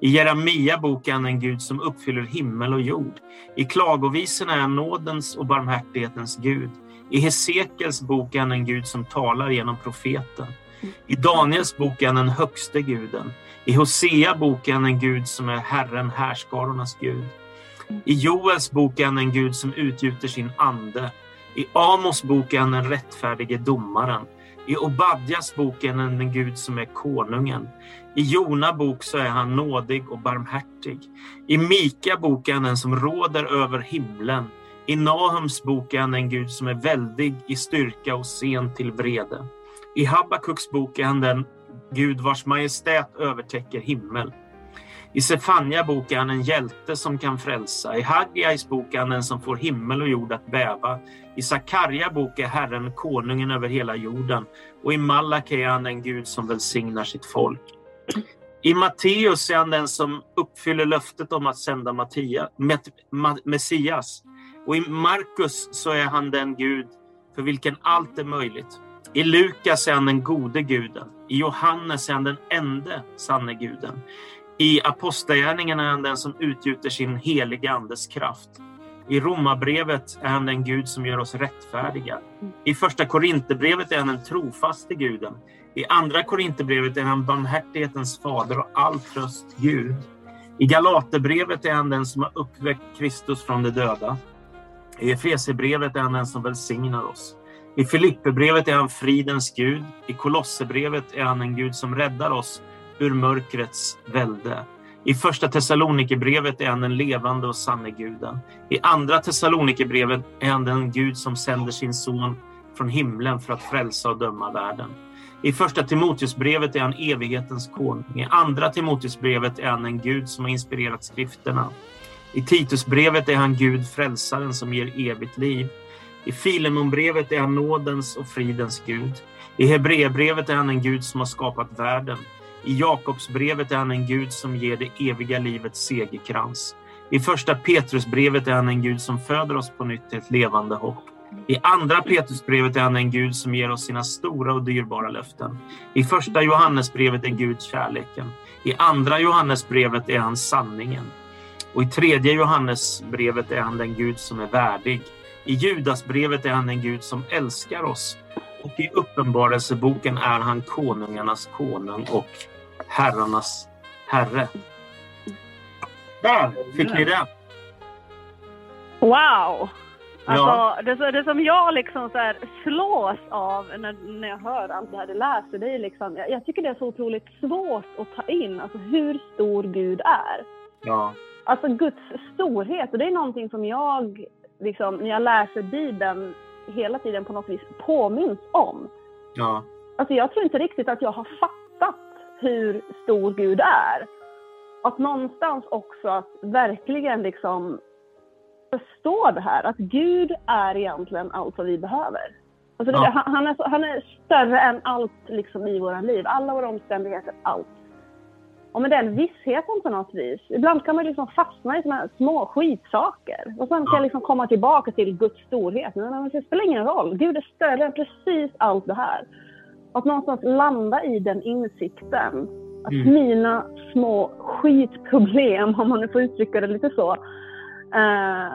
I Jeremia-boken är han en Gud som uppfyller himmel och jord. I Klagovisorna är han nådens och barmhärtighetens Gud. I Hesekels bok är han en Gud som talar genom profeten. I Daniels bok är han den högste guden. I Hosea bok är han en Gud som är Herren, härskarornas Gud. I Joels bok är han en Gud som utgjuter sin ande. I Amos bok är han den rättfärdige domaren. I Obadjas bok är han en Gud som är konungen. I Jona bok så är han nådig och barmhärtig. I Mika bok är han den som råder över himlen. I Nahums bok är han en Gud som är väldig i styrka och sen till vrede. I Habakuks bok är han den Gud vars majestät övertäcker himmel. I Sefania bok är han en hjälte som kan frälsa. I Haggais bok är han den som får himmel och jord att bäva. I Sakarja bok är Herren konungen över hela jorden. Och i Malaki är han den Gud som välsignar sitt folk. I Matteus är han den som uppfyller löftet om att sända Mattia, Messias. Och i Markus så är han den Gud för vilken allt är möjligt. I Lukas är han den gode guden. I Johannes är han den ende sanne guden. I Apostlagärningarna är han den som utgjuter sin heliga andes kraft. I Romarbrevet är han den Gud som gör oss rättfärdiga. I första Korinthierbrevet är han den trofaste guden. I andra Korinthierbrevet är han barmhärtighetens fader och all tröst Gud. I Galaterbrevet är han den som har uppväckt Kristus från de döda. I Efesierbrevet är han den som välsignar oss. I Filipperbrevet är han fridens Gud. I Kolosserbrevet är han en Gud som räddar oss ur mörkrets välde. I första Thessalonikerbrevet är han den levande och sanne guden. I andra Thessalonikerbrevet är han den Gud som sänder sin son från himlen för att frälsa och döma världen. I första Timoteusbrevet är han evighetens konung. I andra Timoteusbrevet är han en Gud som har inspirerat skrifterna. I Titusbrevet är han Gud, frälsaren som ger evigt liv. I Filemonbrevet är han nådens och fridens Gud. I Hebreerbrevet är han en Gud som har skapat världen. I Jakobsbrevet är han en Gud som ger det eviga livets segerkrans. I första Petrusbrevet är han en Gud som föder oss på nytt till ett levande hopp. I andra Petrusbrevet är han en Gud som ger oss sina stora och dyrbara löften. I första Johannesbrevet är Gud kärleken. I andra Johannesbrevet är han sanningen. Och i tredje Johannesbrevet är han den Gud som är värdig. I Judasbrevet är han en Gud som älskar oss. Och i Uppenbarelseboken är han konungarnas konung och herrarnas herre. Där fick ni det! Wow! Alltså, ja. det, det som jag liksom så här slås av när, när jag hör allt det här du läser, det är liksom, jag, jag, tycker det är så otroligt svårt att ta in, alltså hur stor Gud är. Ja. Alltså Guds storhet, och det är någonting som jag, liksom, när jag läser Bibeln, hela tiden på något vis påminns om. Ja. Alltså jag tror inte riktigt att jag har fattat hur stor Gud är. Att någonstans också att verkligen liksom förstå det här, att Gud är egentligen allt vad vi behöver. Alltså det, ja. han, är, han är större än allt liksom i våra liv, alla våra omständigheter, allt. Och med den vissheten på något vis, ibland kan man liksom fastna i såna små skitsaker. Och sen kan jag liksom komma tillbaka till Guds storhet. Men det spelar ingen roll, Gud är större än precis allt det här. Att någonstans landa i den insikten. Att mm. mina små skitproblem, om man nu får uttrycka det lite så, Uh,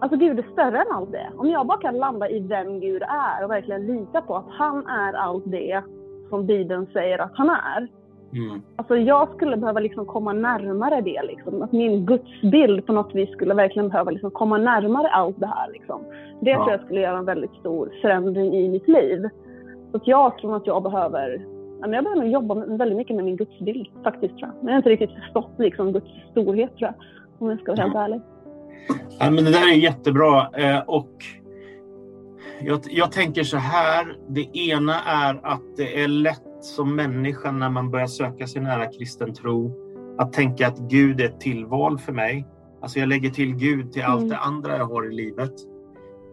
alltså Gud är större än allt det. Om jag bara kan landa i vem Gud är och verkligen lita på att han är allt det som Bibeln säger att han är. Mm. Alltså jag skulle behöva liksom komma närmare det. Liksom. Att min gudsbild på något vis skulle verkligen behöva liksom komma närmare allt det här. Liksom. Det ja. tror jag skulle göra en väldigt stor förändring i mitt liv. Så jag tror att jag behöver jag behöver jobba väldigt mycket med min gudsbild faktiskt tror jag. Men jag har inte riktigt förstått liksom, Guds storhet tror jag. Om jag ska vara helt ärlig. Ja, men det där är jättebra. Eh, och jag, jag, tänker så här. Det ena är att det är lätt som människa när man börjar söka sig nära kristen tro att tänka att Gud är ett tillval för mig. Alltså jag lägger till Gud till allt mm. det andra jag har i livet.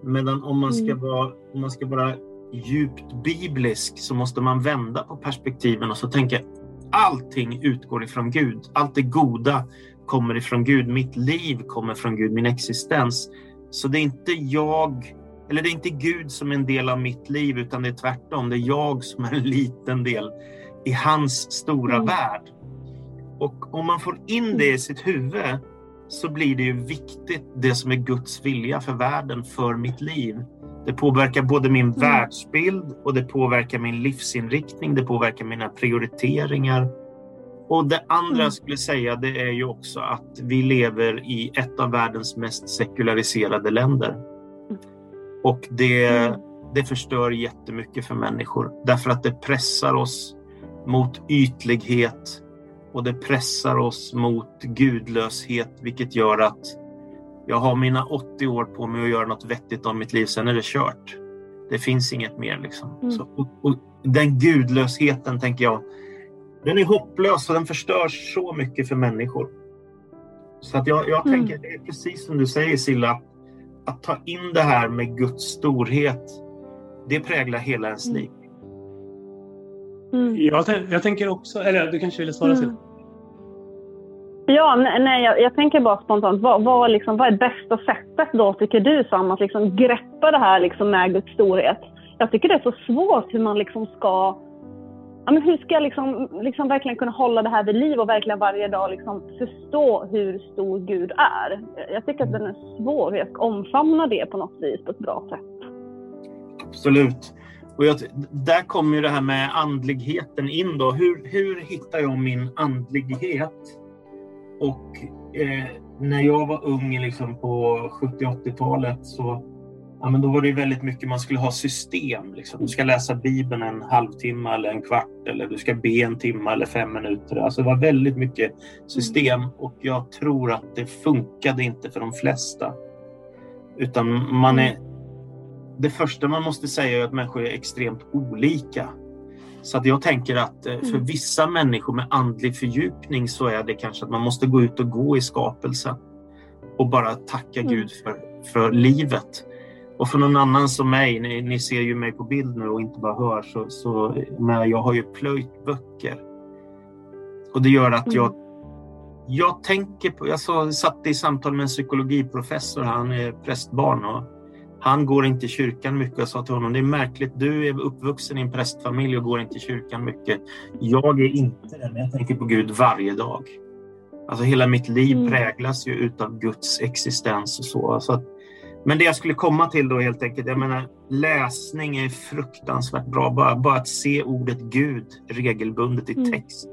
Medan om man ska mm. vara, om man ska vara djupt biblisk så måste man vända på perspektiven och så tänka allting utgår ifrån Gud. Allt det goda kommer ifrån Gud. Mitt liv kommer från Gud, min existens. Så det är inte jag, eller det är inte Gud som är en del av mitt liv utan det är tvärtom. Det är jag som är en liten del i hans stora mm. värld. Och om man får in det i sitt huvud så blir det ju viktigt det som är Guds vilja för världen, för mitt liv. Det påverkar både min mm. världsbild och det påverkar min livsinriktning. Det påverkar mina prioriteringar. Och det andra mm. jag skulle säga det är ju också att vi lever i ett av världens mest sekulariserade länder. Och det, mm. det förstör jättemycket för människor därför att det pressar oss mot ytlighet och det pressar oss mot gudlöshet vilket gör att jag har mina 80 år på mig att göra något vettigt av mitt liv, sen är det kört. Det finns inget mer. Liksom. Mm. Så, och, och den gudlösheten, tänker jag, den är hopplös och den förstör så mycket för människor. Så att jag, jag mm. tänker, det är precis som du säger Silla, att ta in det här med Guds storhet, det präglar hela ens mm. liv. Mm. Jag, jag, tänker också, eller du kanske vill svara mm. Silla? Ja, nej, jag, jag, tänker bara spontant, vad, vad, liksom, vad är bästa sättet då tycker du Sam att liksom greppa det här liksom med Guds storhet? Jag tycker det är så svårt hur man liksom ska Ja, men hur ska jag liksom, liksom verkligen kunna hålla det här vid liv och verkligen varje dag liksom förstå hur stor Gud är? Jag tycker att den är svår, hur jag ska omfamna det på något vis på ett bra sätt. Absolut. Och jag, där kommer ju det här med andligheten in då. Hur, hur hittar jag min andlighet? Och eh, när jag var ung liksom på 70-80-talet så ja, men då var det väldigt mycket man skulle ha system. Liksom. Du ska läsa Bibeln en halvtimme eller en kvart eller du ska be en timme eller fem minuter. Alltså det var väldigt mycket system och jag tror att det funkade inte för de flesta. Utan man är... Det första man måste säga är att människor är extremt olika. Så att jag tänker att eh, för mm. vissa människor med andlig fördjupning så är det kanske att man måste gå ut och gå i skapelsen och bara tacka mm. Gud för, för livet. Och för någon annan som mig, ni, ni, ser ju mig på bild nu och inte bara hör, så, så men jag har ju plöjt böcker. Och det gör att jag, mm. jag tänker på, jag satt i samtal med en psykologiprofessor, han är prästbarn och han går inte i kyrkan mycket. Jag sa till honom, det är märkligt, du är uppvuxen i en prästfamilj och går inte i kyrkan mycket. Jag är inte det, men jag tänker på Gud varje dag. Alltså hela mitt liv mm. präglas ju utav Guds existens och så. så att, men det jag skulle komma till då helt enkelt, jag menar läsning är fruktansvärt bra. Bara, bara att se ordet Gud regelbundet i mm. text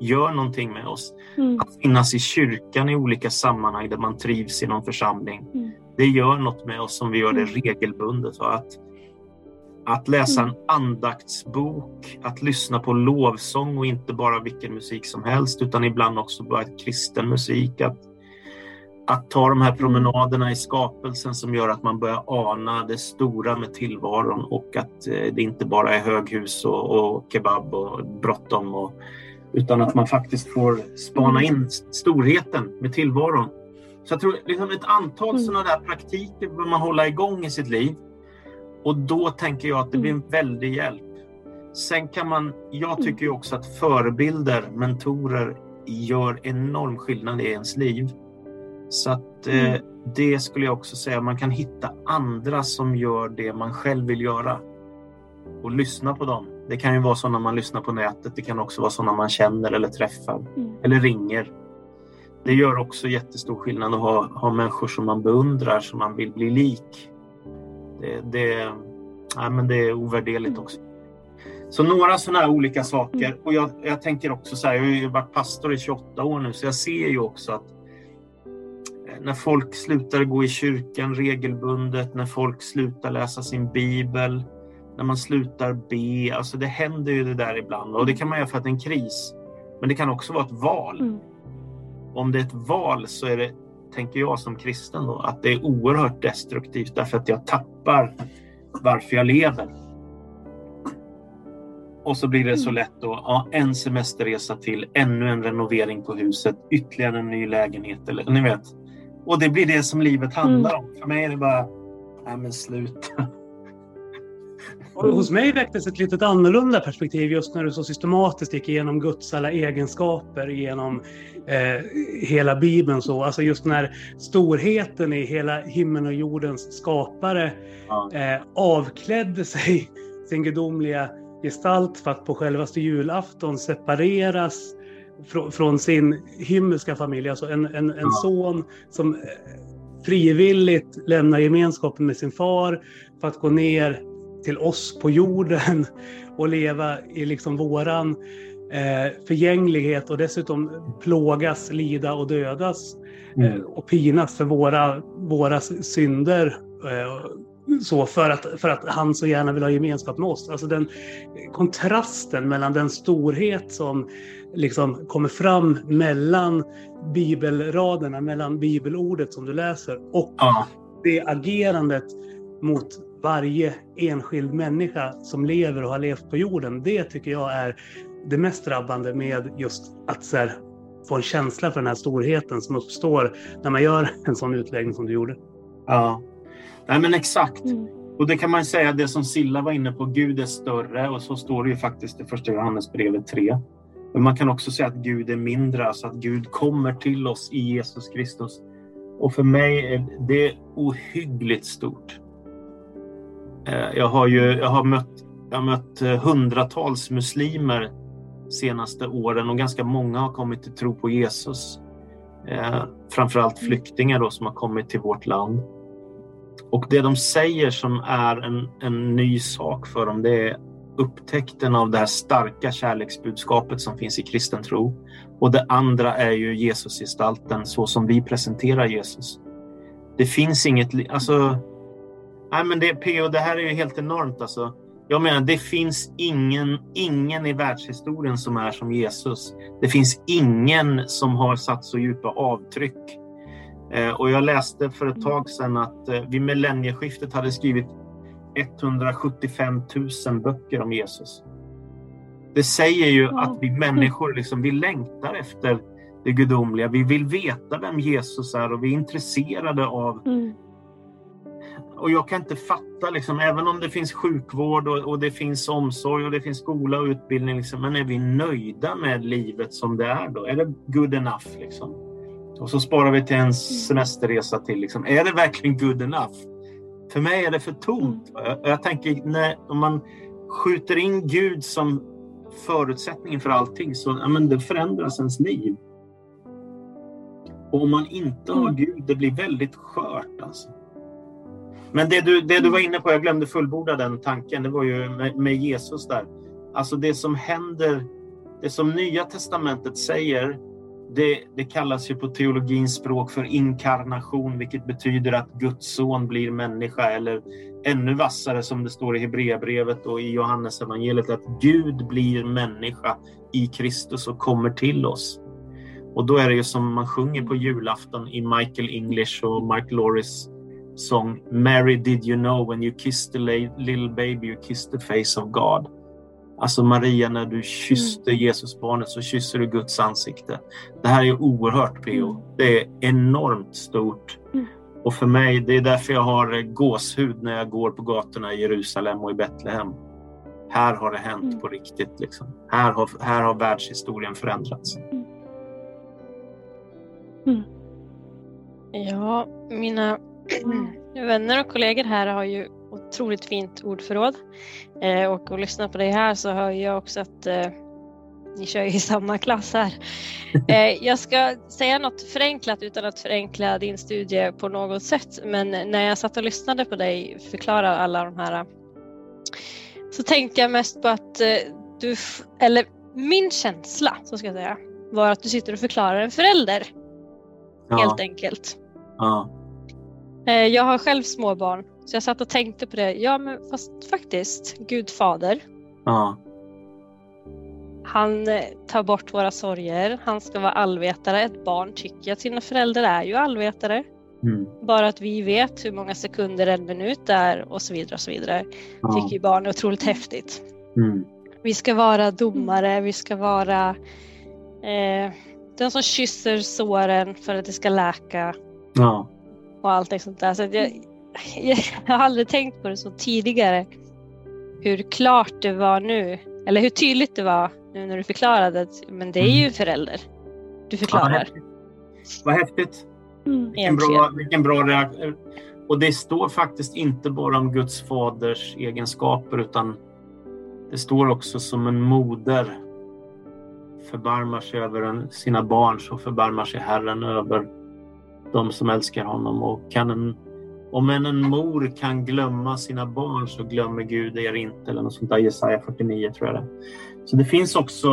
gör någonting med oss. Mm. Att finnas i kyrkan i olika sammanhang där man trivs i någon församling. Mm det gör något med oss om vi gör det mm. regelbundet. Att, att läsa en mm. andaktsbok, att lyssna på lovsång och inte bara vilken musik som helst utan ibland också bara kristen musik. Att, att ta de här promenaderna i skapelsen som gör att man börjar ana det stora med tillvaron och att eh, det inte bara är höghus och, och kebab och bråttom. Och, utan att man faktiskt får spana in storheten med tillvaron så jag tror liksom ett antal mm. sådana där praktiker bör man hålla igång i sitt liv. Och då tänker jag att det blir en mm. väldig hjälp. Sen kan man, jag mm. tycker ju också att förebilder, mentorer gör enorm skillnad i ens liv. Så att eh, mm. det skulle jag också säga, man kan hitta andra som gör det man själv vill göra. Och lyssna på dem. Det kan ju vara sådana man lyssnar på nätet, det kan också vara sådana man känner eller träffar. Mm. Eller ringer det gör också jättestor skillnad att ha, ha människor som man beundrar, som man vill bli lik. Det, det, ja, men det är ovärderligt också. Så några sådana här olika saker. Och jag, jag tänker också så här, jag har ju varit pastor i 28 år nu, så jag ser ju också att eh, när folk slutar gå i kyrkan regelbundet, när folk slutar läsa sin bibel, när man slutar be. Alltså det händer ju det där ibland och det kan man göra för att det är en kris. Men det kan också vara ett val. Mm. Om det är ett val så är det, tänker jag som kristen då, att det är oerhört destruktivt därför att jag tappar varför jag lever. Och så blir det så mm. lätt då, ja, en semesterresa till, ännu en renovering på huset, ytterligare en ny lägenhet. Eller, ni vet. Och det blir det som livet handlar mm. om. För mig är det bara, nej men sluta. Hos mig väcktes ett lite annorlunda perspektiv just när du så systematiskt gick igenom Guds alla egenskaper genom eh, hela Bibeln. Så. Alltså just när storheten i hela himlen och jordens skapare eh, avklädde sig <laughs> sin gudomliga gestalt för att på självaste julafton separeras fr från sin himmelska familj. Alltså en, en, en son som eh, frivilligt lämnar gemenskapen med sin far för att gå ner till oss på jorden <laughs> och leva i liksom våran eh, förgänglighet och dessutom plågas, lida och dödas eh, mm. och pinas för våra, våra synder. Eh, så för att, för att han så gärna vill ha gemenskap med oss. Alltså den kontrasten mellan den storhet som liksom kommer fram mellan bibelraderna, mellan bibelordet som du läser och ja. det agerandet mot varje enskild människa som lever och har levt på jorden. Det tycker jag är det mest drabbande med just att så här, få en känsla för den här storheten som uppstår när man gör en sån utläggning som du gjorde. Ja, Nej, men exakt. Mm. Och det kan man säga, det som Silla var inne på, Gud är större och så står det ju faktiskt i första Johannesbrevet 3. Men man kan också säga att Gud är mindre, alltså att Gud kommer till oss i Jesus Kristus. Och för mig är det ohyggligt stort. Eh, jag har ju jag har mött, jag har mött eh, hundratals muslimer senaste åren och ganska många har kommit till tro på Jesus. Eh, framförallt flyktingar då som har kommit till vårt land. Och det de säger som är en, en ny sak för dem det är upptäckten av det här starka kärleksbudskapet som finns i kristen tro. Och det andra är ju Jesusgestalten så som vi presenterar Jesus. Det finns inget, alltså Nej, men det, P.O. det här är ju helt enormt. Alltså. Jag menar, det finns ingen, ingen i världshistorien som är som Jesus. Det finns ingen som har satt så djupa avtryck. Eh, och jag läste för ett tag sedan att eh, vid millennieskiftet hade skrivit 175 000 böcker om Jesus. Det säger ju att vi människor liksom, vi längtar efter det gudomliga. Vi vill veta vem Jesus är och vi är intresserade av mm och jag kan inte fatta, liksom, även om det finns sjukvård och, och, det finns omsorg och det finns skola och utbildning, liksom, men är vi nöjda med livet som det är då? Är det good enough? Liksom? Och så sparar vi till en semesterresa till. Liksom. Är det verkligen good enough? För mig är det för tomt. Jag, jag tänker, när, om man skjuter in Gud som förutsättningen för allting så ja, men det förändras ens liv. Och om man inte har mm. Gud, det blir väldigt skört. Alltså. Men det du, det du var inne på, jag glömde fullborda den tanken, det var ju med, med Jesus där. Alltså det som händer, det som Nya Testamentet säger, det, det, kallas ju på teologins språk för inkarnation, vilket betyder att Guds son blir människa eller ännu vassare som det står i Hebreerbrevet och i Johannes evangeliet att Gud blir människa i Kristus och kommer till oss. Och då är det ju som man sjunger på julafton i Michael English och Mark Loris sång Mary did you know when you kissed the little baby you kissed the face of God. Alltså Maria, när du kysste mm. Jesusbarnet så kysser du Guds ansikte. Det här är oerhört PO. Mm. Det är enormt stort. Mm. Och för mig, det är därför jag har gåshud när jag går på gatorna i Jerusalem och i Betlehem. Här har det hänt mm. på riktigt. Liksom. Här, har, här har världshistorien förändrats. Mm. mm. Ja, mina Vänner och kollegor här har ju otroligt fint ordförråd. Eh, och att lyssna på dig här så hör jag också att eh, ni kör i samma klass här. <laughs> Eh, jag ska säga något förenklat utan att förenkla din studie på något sätt. Men när jag satt och lyssnade på dig förklara alla de här så tänkte jag mest på att eh, du, eller min känsla så ska jag säga, var att du sitter och förklarar en förälder. Ja. Helt enkelt. Ja. Eh, jag har själv småbarn Så jag satt och tänkte på det. Ja, men fast faktiskt, Gud fader. Ja. Han eh, tar bort våra sorger. Han ska vara allvetare. Ett barn tycker att sina föräldrar är ju allvetare. Mm. Bara att vi vet hur många sekunder en minut är och så vidare och så vidare. Ja. Tycker ju barn är otroligt häftigt. Mm. Vi ska vara domare, vi ska vara eh, den som kysser såren för att det ska läka Ja. Och allting sånt där. Så att jag, jag, har aldrig tänkt på det så tidigare. Hur klart det var nu, eller hur tydligt det var nu när du förklarade att men det är ju förälder du Ja, förklarar. häftigt. Vad häftigt. Vilken Egentligen. bra, vilken bra reaktion. Och det står faktiskt inte bara om Guds faders egenskaper utan det står också som en moder förbarmar sig över en, sina barn så förbarmar sig Herren över de som älskar honom. Och kan en, om en, en mor kan glömma sina barn så glömmer Gud er inte. Eller något sånt där, Jesaja 49 tror jag det Så det finns också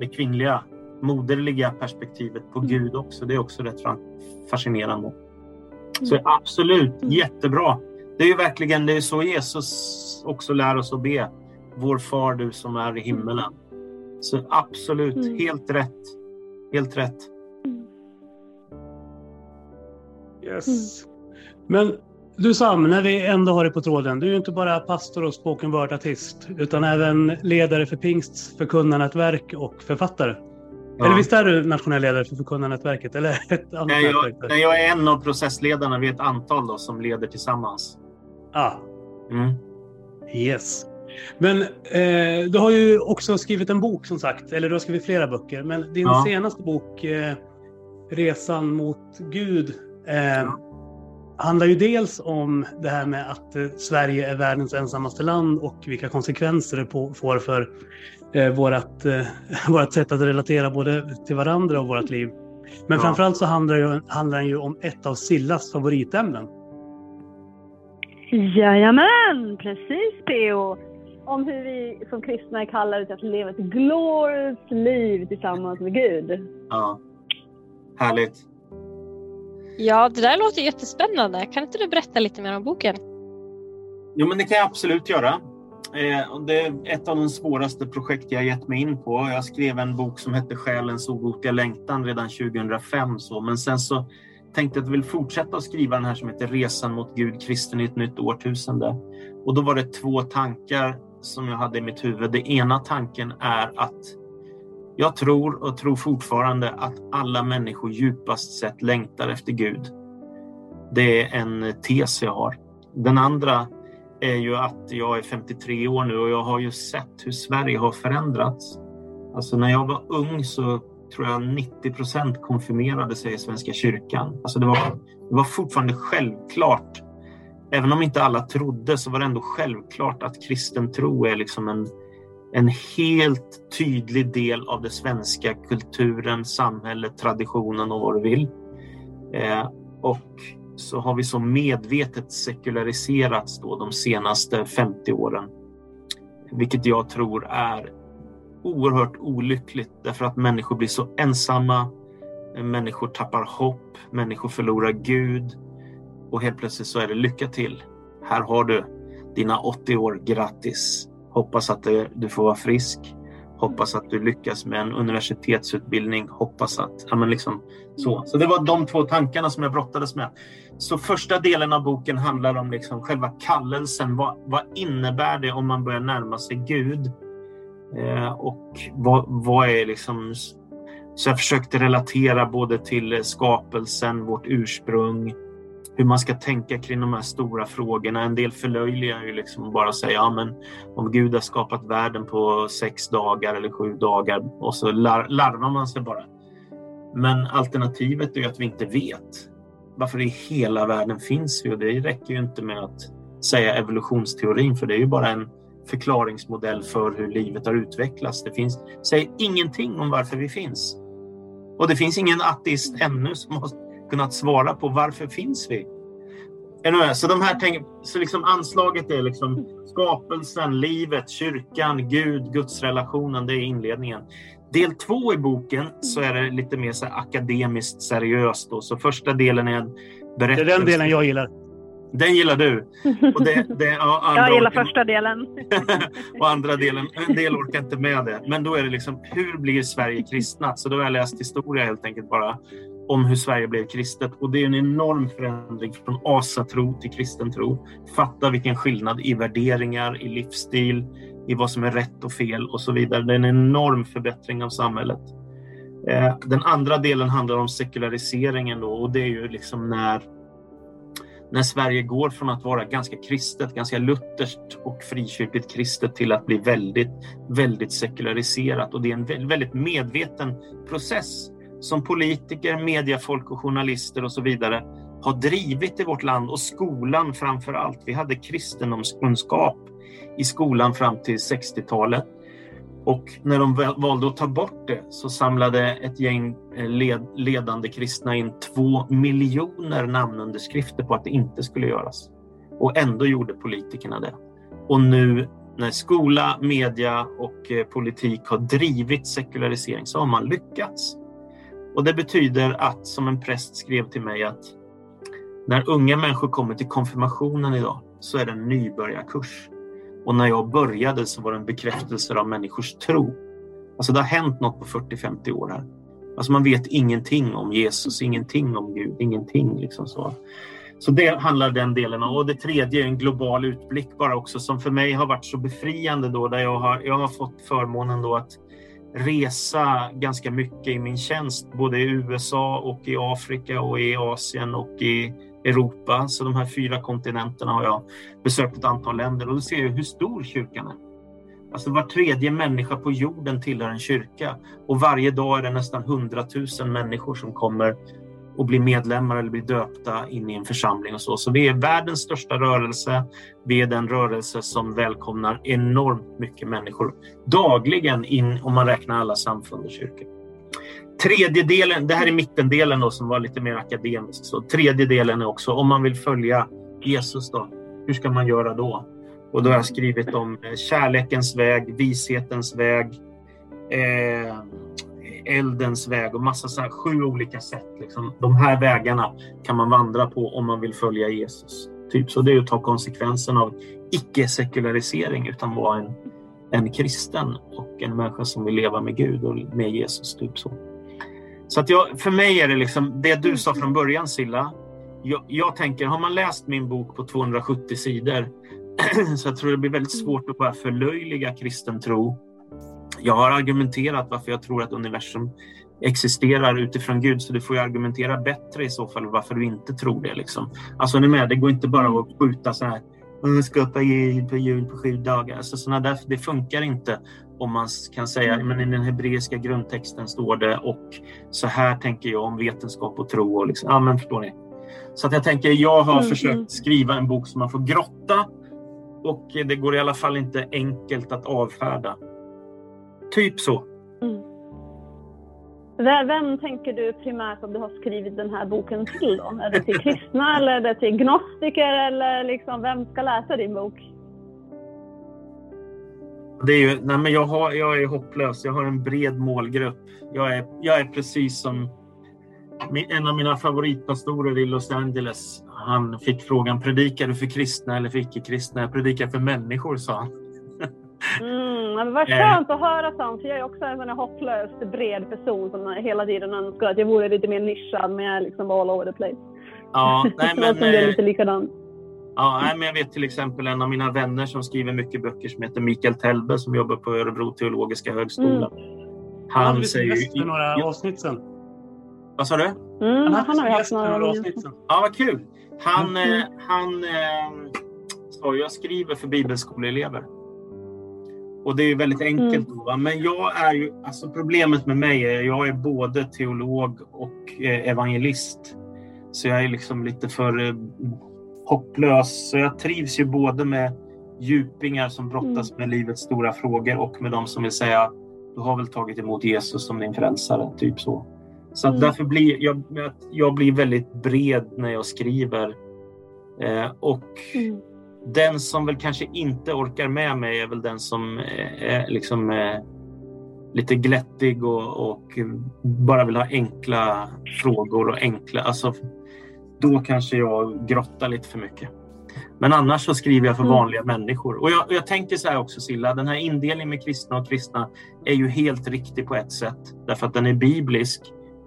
det kvinnliga, moderliga perspektivet på Gud också. Det är också rätt fa- fascinerande. Så absolut, jättebra. Det är ju verkligen det är så Jesus också lär oss att be. Vår far du som är i himmelen. Så absolut, helt rätt. Helt rätt. Yes. Men du Sam, när vi ändå har det på tråden. Du är ju inte bara pastor och spoken word-artist utan även ledare för Pingsts förkunnarnätverk och författare. Ja. Eller visst är du nationell ledare för förkunnarnätverket? Eller <laughs> ett annat Nej, jag, nej, jag är en av processledarna. Vi är ett antal då, som leder tillsammans. Ah, Mm. yes. Men eh, du har ju också skrivit en bok som sagt, eller du har skrivit flera böcker. Men din Ja. senaste bok, eh, Resan mot Gud, eh, handlar ju dels om det här med att eh, Sverige är världens ensammaste land och vilka konsekvenser det på, får för eh, vårat, eh, <laughs> vårat sätt att relatera både till varandra och vårt liv. Men Ja. framförallt så handlar, det, handlar den ju om ett av Sillas favoritämnen. Jajamän, precis P.O. Om hur vi som kristna är kallade till att leva ett glorious liv tillsammans med Gud. Ja. Härligt. Ja, det där låter jättespännande. Kan inte du berätta lite mer om boken? Jo, men det kan jag absolut göra. Eh, det är ett av de svåraste projekt jag gett mig in på. Jag skrev en bok som hette Själens obotliga längtan redan 2005. Så. Men sen så tänkte jag att jag vill fortsätta att skriva den här som heter Resan mot Gud, kristen i ett nytt årtusende. Och då var det två tankar som jag hade i mitt huvud. Den ena tanken är att jag tror och tror fortfarande att alla människor djupast sett längtar efter Gud. Det är en tes jag har. Den andra är ju att jag är 53 år nu och jag har ju sett hur Sverige har förändrats. Alltså när jag var ung så tror jag 90 procent konfirmerade sig i Svenska kyrkan. Alltså det var, det var fortfarande självklart. Även om inte alla trodde så var det ändå självklart att kristen tro är liksom en, en helt tydlig del av det svenska kulturen, samhället, traditionen och vad du vill. Eh, och så har vi så medvetet sekulariserats då de senaste 50 åren. Vilket jag tror är oerhört olyckligt därför att människor blir så ensamma. Människor tappar hopp, människor förlorar Gud och helt plötsligt så är det lycka till. Här har du dina 80 år, grattis! Hoppas att du får vara frisk. Hoppas att du lyckas med en universitetsutbildning. Hoppas att, ja men liksom så. Så det var de två tankarna som jag brottades med. Så första delen av boken handlar om liksom själva kallelsen. Vad, vad innebär det om man börjar närma sig Gud? Eh, och vad, vad är liksom... Så jag försökte relatera både till skapelsen, vårt ursprung, hur man ska tänka kring de här stora frågorna. En del förlöjligar ju liksom och bara säger ja men om Gud har skapat världen på sex dagar eller sju dagar och så lar, larvar man sig bara. Men alternativet är ju att vi inte vet. Varför i hela världen finns vi och det räcker ju inte med att säga evolutionsteorin för det är ju bara en förklaringsmodell för hur livet har utvecklats. Det finns, säger ingenting om varför vi finns. Och det finns ingen ateist ännu som har kunnat svara på varför finns vi? Så, de här så liksom anslaget är liksom skapelsen, livet, kyrkan, Gud, gudsrelationen. Det är inledningen. Del två i boken så är det lite mer så akademiskt seriöst. Då. Så första delen är en Det är berättelse. den delen jag gillar. Den gillar du. Och det, <laughs> det, ja, jag gillar orkar... första delen. <laughs> och andra delen, en del orkar inte med det. Men då är det liksom, hur blir Sverige kristnat? Så då har jag läst historia helt enkelt bara om hur Sverige blev kristet. Och det är en enorm förändring från asatro till kristen tro. Fatta vilken skillnad i värderingar, i livsstil, i vad som är rätt och fel och så vidare. Det är en enorm förbättring av samhället. Eh, den andra delen handlar om sekulariseringen då, och det är ju liksom när när Sverige går från att vara ganska kristet, ganska lutherskt och frikyrkligt kristet till att bli väldigt, väldigt sekulariserat. Och det är en väldigt medveten process som politiker, mediafolk och journalister och så vidare har drivit i vårt land och skolan framför allt. Vi hade kristendomskunskap i skolan fram till 60-talet. Och när de valde att ta bort det så samlade ett gäng eh, led, ledande kristna in två miljoner namnunderskrifter på att det inte skulle göras. Och ändå gjorde politikerna det. Och nu när skola, media och eh, politik har drivit sekularisering så har man lyckats. Och det betyder att, som en präst skrev till mig, att när unga människor kommer till konfirmationen idag så är det en nybörjarkurs. Och när jag började så var det en bekräftelse av människors tro. Alltså det har hänt något på 40-50 år här. Alltså man vet ingenting om Jesus, ingenting om Gud, ingenting liksom så. Så det handlar den delen om. Och det tredje är en global utblick bara också som för mig har varit så befriande då där jag har, jag har fått förmånen då att resa ganska mycket i min tjänst, både i USA och i Afrika och i Asien och i Europa. Så de här fyra kontinenterna har jag besökt ett antal länder och då ser jag hur stor kyrkan är. Alltså var tredje människa på jorden tillhör en kyrka och varje dag är det nästan hundratusen människor som kommer och blir medlemmar eller blir döpta in i en församling och så. Så vi är världens största rörelse. Vi är den rörelse som välkomnar enormt mycket människor dagligen in om man räknar alla samfund och kyrkor. Tredje delen, det här är mittendelen då som var lite mer akademisk. Så tredje delen är också om man vill följa Jesus då, hur ska man göra då? Och då har jag skrivit om eh, kärlekens väg, vishetens väg, eh, eldens väg och massa så här, sju olika sätt. Liksom. De här vägarna kan man vandra på om man vill följa Jesus. Typ så det är att ta konsekvensen av icke-sekularisering utan vara en, en kristen och en människa som vill leva med Gud och med Jesus. Typ så. Så att jag, för mig är det liksom det du sa från början Silla. Jag, jag tänker, har man läst min bok på 270 sidor <clears throat> så jag tror det blir väldigt svårt att bara förlöjliga kristen tro. Jag har argumenterat varför jag tror att universum existerar utifrån Gud, så du får ju argumentera bättre i så fall varför du inte tror det. Liksom. Alltså, ni med, det går inte bara att skjuta så här skapa jul på jul på sju dagar. Alltså, såna där, det funkar inte om man kan säga men i den hebreiska grundtexten står det och så här tänker jag om vetenskap och tro. Och liksom, ja, men förstår ni? Så att jag tänker, jag har mm. försökt mm. skriva en bok som man får grotta och det går i alla fall inte enkelt att avfärda. Typ så. Mm. Vem tänker du primärt att du har skrivit den här boken till? Då? Är det till kristna eller är det till gnostiker? Eller liksom, vem ska läsa din bok? Det är ju, nej men jag, har, jag är hopplös. Jag har en bred målgrupp. Jag är, jag är precis som en av mina favoritpastorer i Los Angeles. Han fick frågan, predikar du för kristna eller för icke-kristna? Jag predikar för människor, sa han. Mm, vad eh. skönt att höra sånt, för jag är också en sån hopplöst bred person som hela tiden önskar att jag vore lite mer nischad, men jag är liksom all over the place. Ja, nej, <laughs> men, som är lite likadant. Ja, men jag vet till exempel en av mina vänner som skriver mycket böcker som heter Mikael Telbe som jobbar på Örebro teologiska högskola. Mm. Han, säger ju... för några avsnitt sen. Vad sa du? Mm, han, han har haft några avsnitt sen. Ja, vad kul. Han, mm. eh, han eh, sa jag skriver för bibelskoleelever. Och det är väldigt enkelt. Mm. Då, Men jag är ju, alltså problemet med mig är att jag är både teolog och eh, evangelist. Så jag är liksom lite för eh, hopplös. Så jag trivs ju både med djupingar som brottas mm. med livets stora frågor och med de som vill säga du har väl tagit emot Jesus som din frälsare, typ så. Så mm. därför blir jag, jag blir väldigt bred när jag skriver. Eh, och mm. den som väl kanske inte orkar med mig är väl den som är liksom eh, lite glättig och, och, bara vill ha enkla frågor och enkla, alltså då kanske jag grottar lite för mycket. Men annars så skriver jag för mm. vanliga människor. Och jag, jag tänker så här också Silla, den här indelningen med kristna och kristna är ju helt riktig på ett sätt. Därför att den är biblisk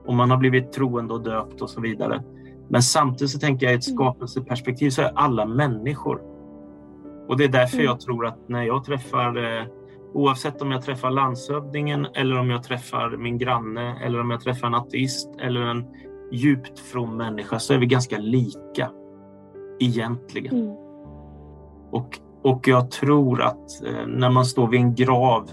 och man har blivit troende och döpt och så vidare. Men samtidigt så tänker jag i ett mm. skapelseperspektiv så är alla människor. Och det är därför mm. jag tror att när jag träffar eh, Oavsett om jag träffar landshövdingen eller om jag träffar min granne eller om jag träffar en ateist eller en djupt from människa så är vi ganska lika egentligen. Mm. Och, och jag tror att eh, när man står vid en grav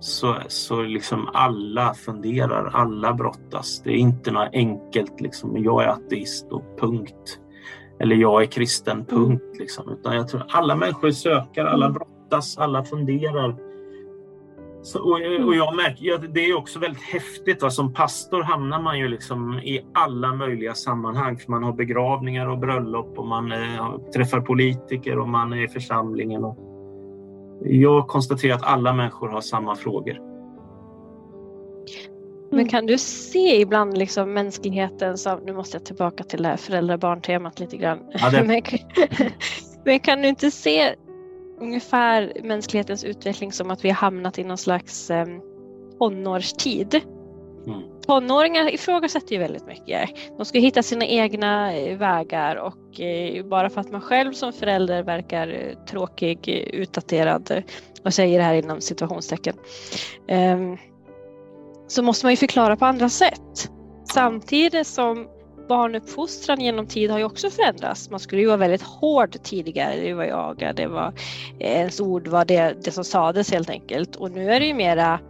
så, så liksom alla funderar, alla brottas. Det är inte något enkelt liksom, jag är ateist och punkt. Eller jag är kristen, mm. punkt. Liksom. Utan jag tror alla människor söker, alla mm. brottas, alla funderar. Så, och, och jag märker, ja, det är också väldigt häftigt. Va? Som pastor hamnar man ju liksom i alla möjliga sammanhang. För man har begravningar och bröllop och man eh, träffar politiker och man är i församlingen. Och jag konstaterar att alla människor har samma frågor. Men kan du se ibland liksom mänskligheten som, nu måste jag tillbaka till det här föräldrar-barn-temat lite grann. Ja, det... <laughs> men kan du inte se ungefär mänsklighetens utveckling som att vi har hamnat i någon slags eh, tonårstid. Mm. Tonåringar ifrågasätter ju väldigt mycket. De ska hitta sina egna eh, vägar och eh, bara för att man själv som förälder verkar eh, tråkig, utdaterad, och säger det här inom situationstecken, ehm, så måste man ju förklara på andra sätt. Samtidigt som barnuppfostran genom tid har ju också förändrats. Man skulle ju vara väldigt hård tidigare. Det var jag, det var ens ord var det, det som sades helt enkelt. Och nu är det ju mera,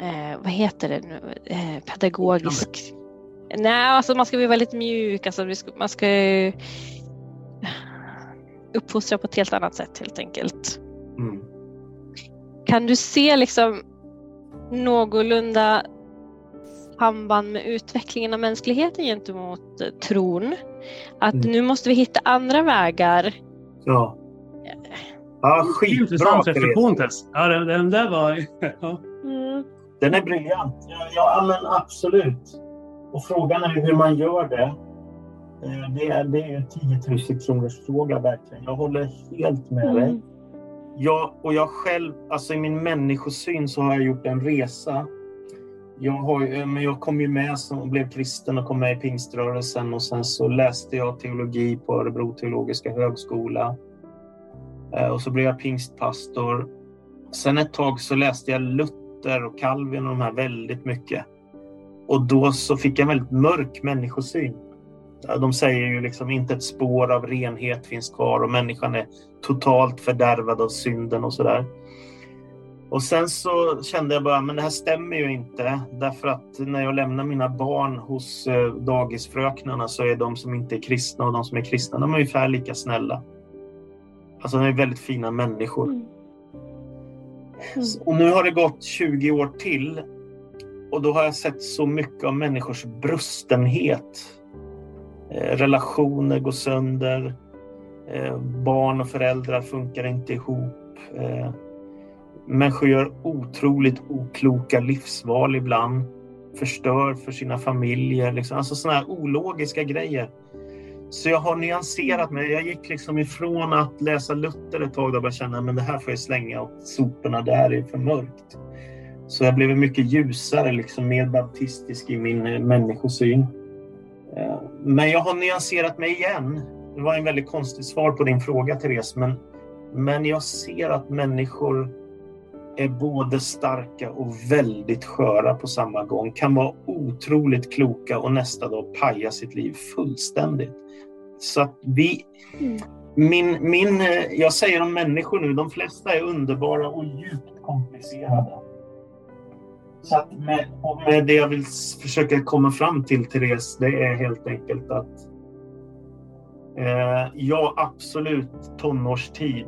eh, vad heter det nu, eh, pedagogisk. Nej, alltså man ska vara väldigt mjuk. Alltså man ska uppfostra på ett helt annat sätt helt enkelt. Mm. Kan du se liksom någorlunda samband med utvecklingen av mänskligheten gentemot eh, tron. Att mm. nu måste vi hitta andra vägar. Ja. Ja, skitbra Intressant reflektion Tess. Ja, den, den där var... <laughs> Ja. Mm. Den är briljant. Ja, ja, men absolut. Och frågan är hur man gör det. Eh, det är, det är en 10 000 kronors fråga verkligen. Jag håller helt med mm. dig. Jag, och jag själv, alltså i min människosyn så har jag gjort en resa jag, har, men jag kom ju med som blev kristen och kom med i pingströrelsen och sen så läste jag teologi på Örebro teologiska högskola. Eh, och så blev jag pingstpastor. Sen ett tag så läste jag Luther och Calvin och de här väldigt mycket. Och då så fick jag en väldigt mörk människosyn. De säger ju liksom inte ett spår av renhet finns kvar och människan är totalt fördärvad av synden och sådär. Och sen så kände jag bara, men det här stämmer ju inte. Därför att när jag lämnar mina barn hos eh, dagisfröknarna så är de som inte är kristna och de som är kristna, de är ungefär lika snälla. Alltså de är väldigt fina människor. Mm. Och nu har det gått 20 år till och då har jag sett så mycket av människors brustenhet. Eh, relationer går sönder. Eh, barn och föräldrar funkar inte ihop. Människor gör otroligt okloka livsval ibland. Förstör för sina familjer. Liksom. Alltså sådana här ologiska grejer. Så jag har nyanserat mig. Jag gick liksom ifrån att läsa Luther ett tag och bara känna att det här får jag slänga åt soporna. Det här är för mörkt. Så jag blev mycket ljusare, liksom mer baptistisk i min eh, människosyn. Eh, men jag har nyanserat mig igen. Det var en väldigt konstigt svar på din fråga, Therese. Men, men jag ser att människor är både starka och väldigt sköra på samma gång. Kan vara otroligt kloka och nästa dag paja sitt liv fullständigt. Så att vi... Mm. Min, min, jag säger om människor nu, de flesta är underbara och djupt komplicerade. Så att med, och med det jag vill försöka komma fram till, Therese, det är helt enkelt att eh, ja, absolut tonårstid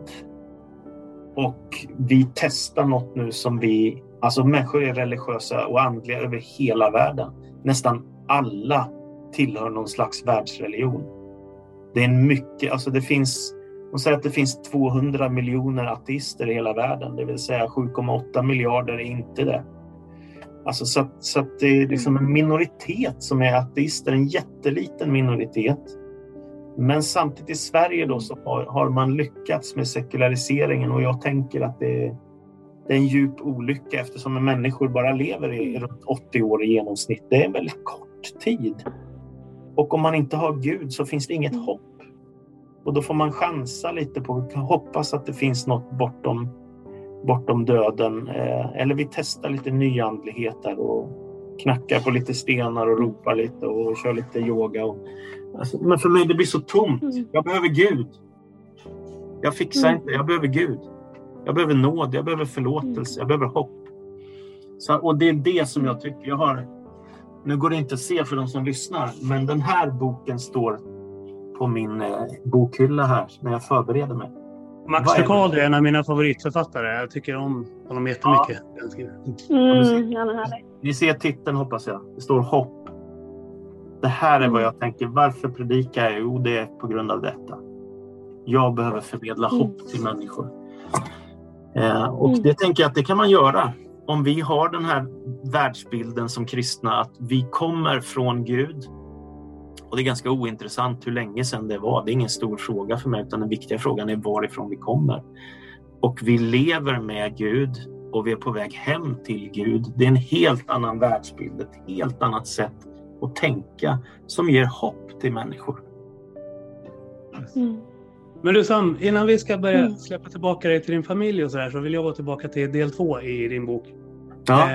och vi testar något nu som vi... Alltså människor är religiösa och andliga över hela världen. Nästan alla tillhör någon slags världsreligion. Det är en mycket... Alltså det finns... De säger att det finns 200 miljoner ateister i hela världen, det vill säga 7,8 miljarder är inte det. Alltså så, att, så att det är liksom en minoritet som är ateister, en jätteliten minoritet. Men samtidigt i Sverige då så har, har man lyckats med sekulariseringen och jag tänker att det är, det är en djup olycka eftersom människor bara lever i runt 80 år i genomsnitt. Det är en väldigt kort tid. Och om man inte har Gud så finns det inget hopp. Och då får man chansa lite på, hoppas att det finns något bortom, bortom döden. Eh, eller vi testar lite nyandlighet där och knackar på lite stenar och ropar lite och kör lite yoga. Och, alltså, men för mig det blir så tomt. Mm. Jag behöver Gud. Jag fixar Mm. inte, jag behöver Gud. Jag behöver nåd, jag behöver förlåtelse, jag behöver hopp. Så, och det är det som jag tycker jag har. Nu går det inte att se för de som lyssnar, men den här boken står på min eh, bokhylla här när jag förbereder mig. Max? Lucado är en av mina favoritförfattare. Jag tycker om honom jättemycket. Skriver. Mm, ja. Ni ser titeln hoppas jag. Det står hopp. Det här är vad jag tänker. Varför predikar jag? Jo, det är på grund av detta. Jag behöver förmedla Mm. hopp till människor. Eh, och Mm. det tänker jag att det kan man göra om vi har den här världsbilden som kristna att vi kommer från Gud. Och det är ganska ointressant hur länge sedan det var. Det är ingen stor fråga för mig utan den viktiga frågan är varifrån vi kommer. Och vi lever med Gud och vi är på väg hem till Gud. Det är en helt annan världsbild, ett helt annat sätt att tänka som ger hopp till människor. Mm. Men du Sam, innan vi ska börja Mm. släppa tillbaka dig till din familj och så här så vill jag gå tillbaka till del två i din bok. Ja.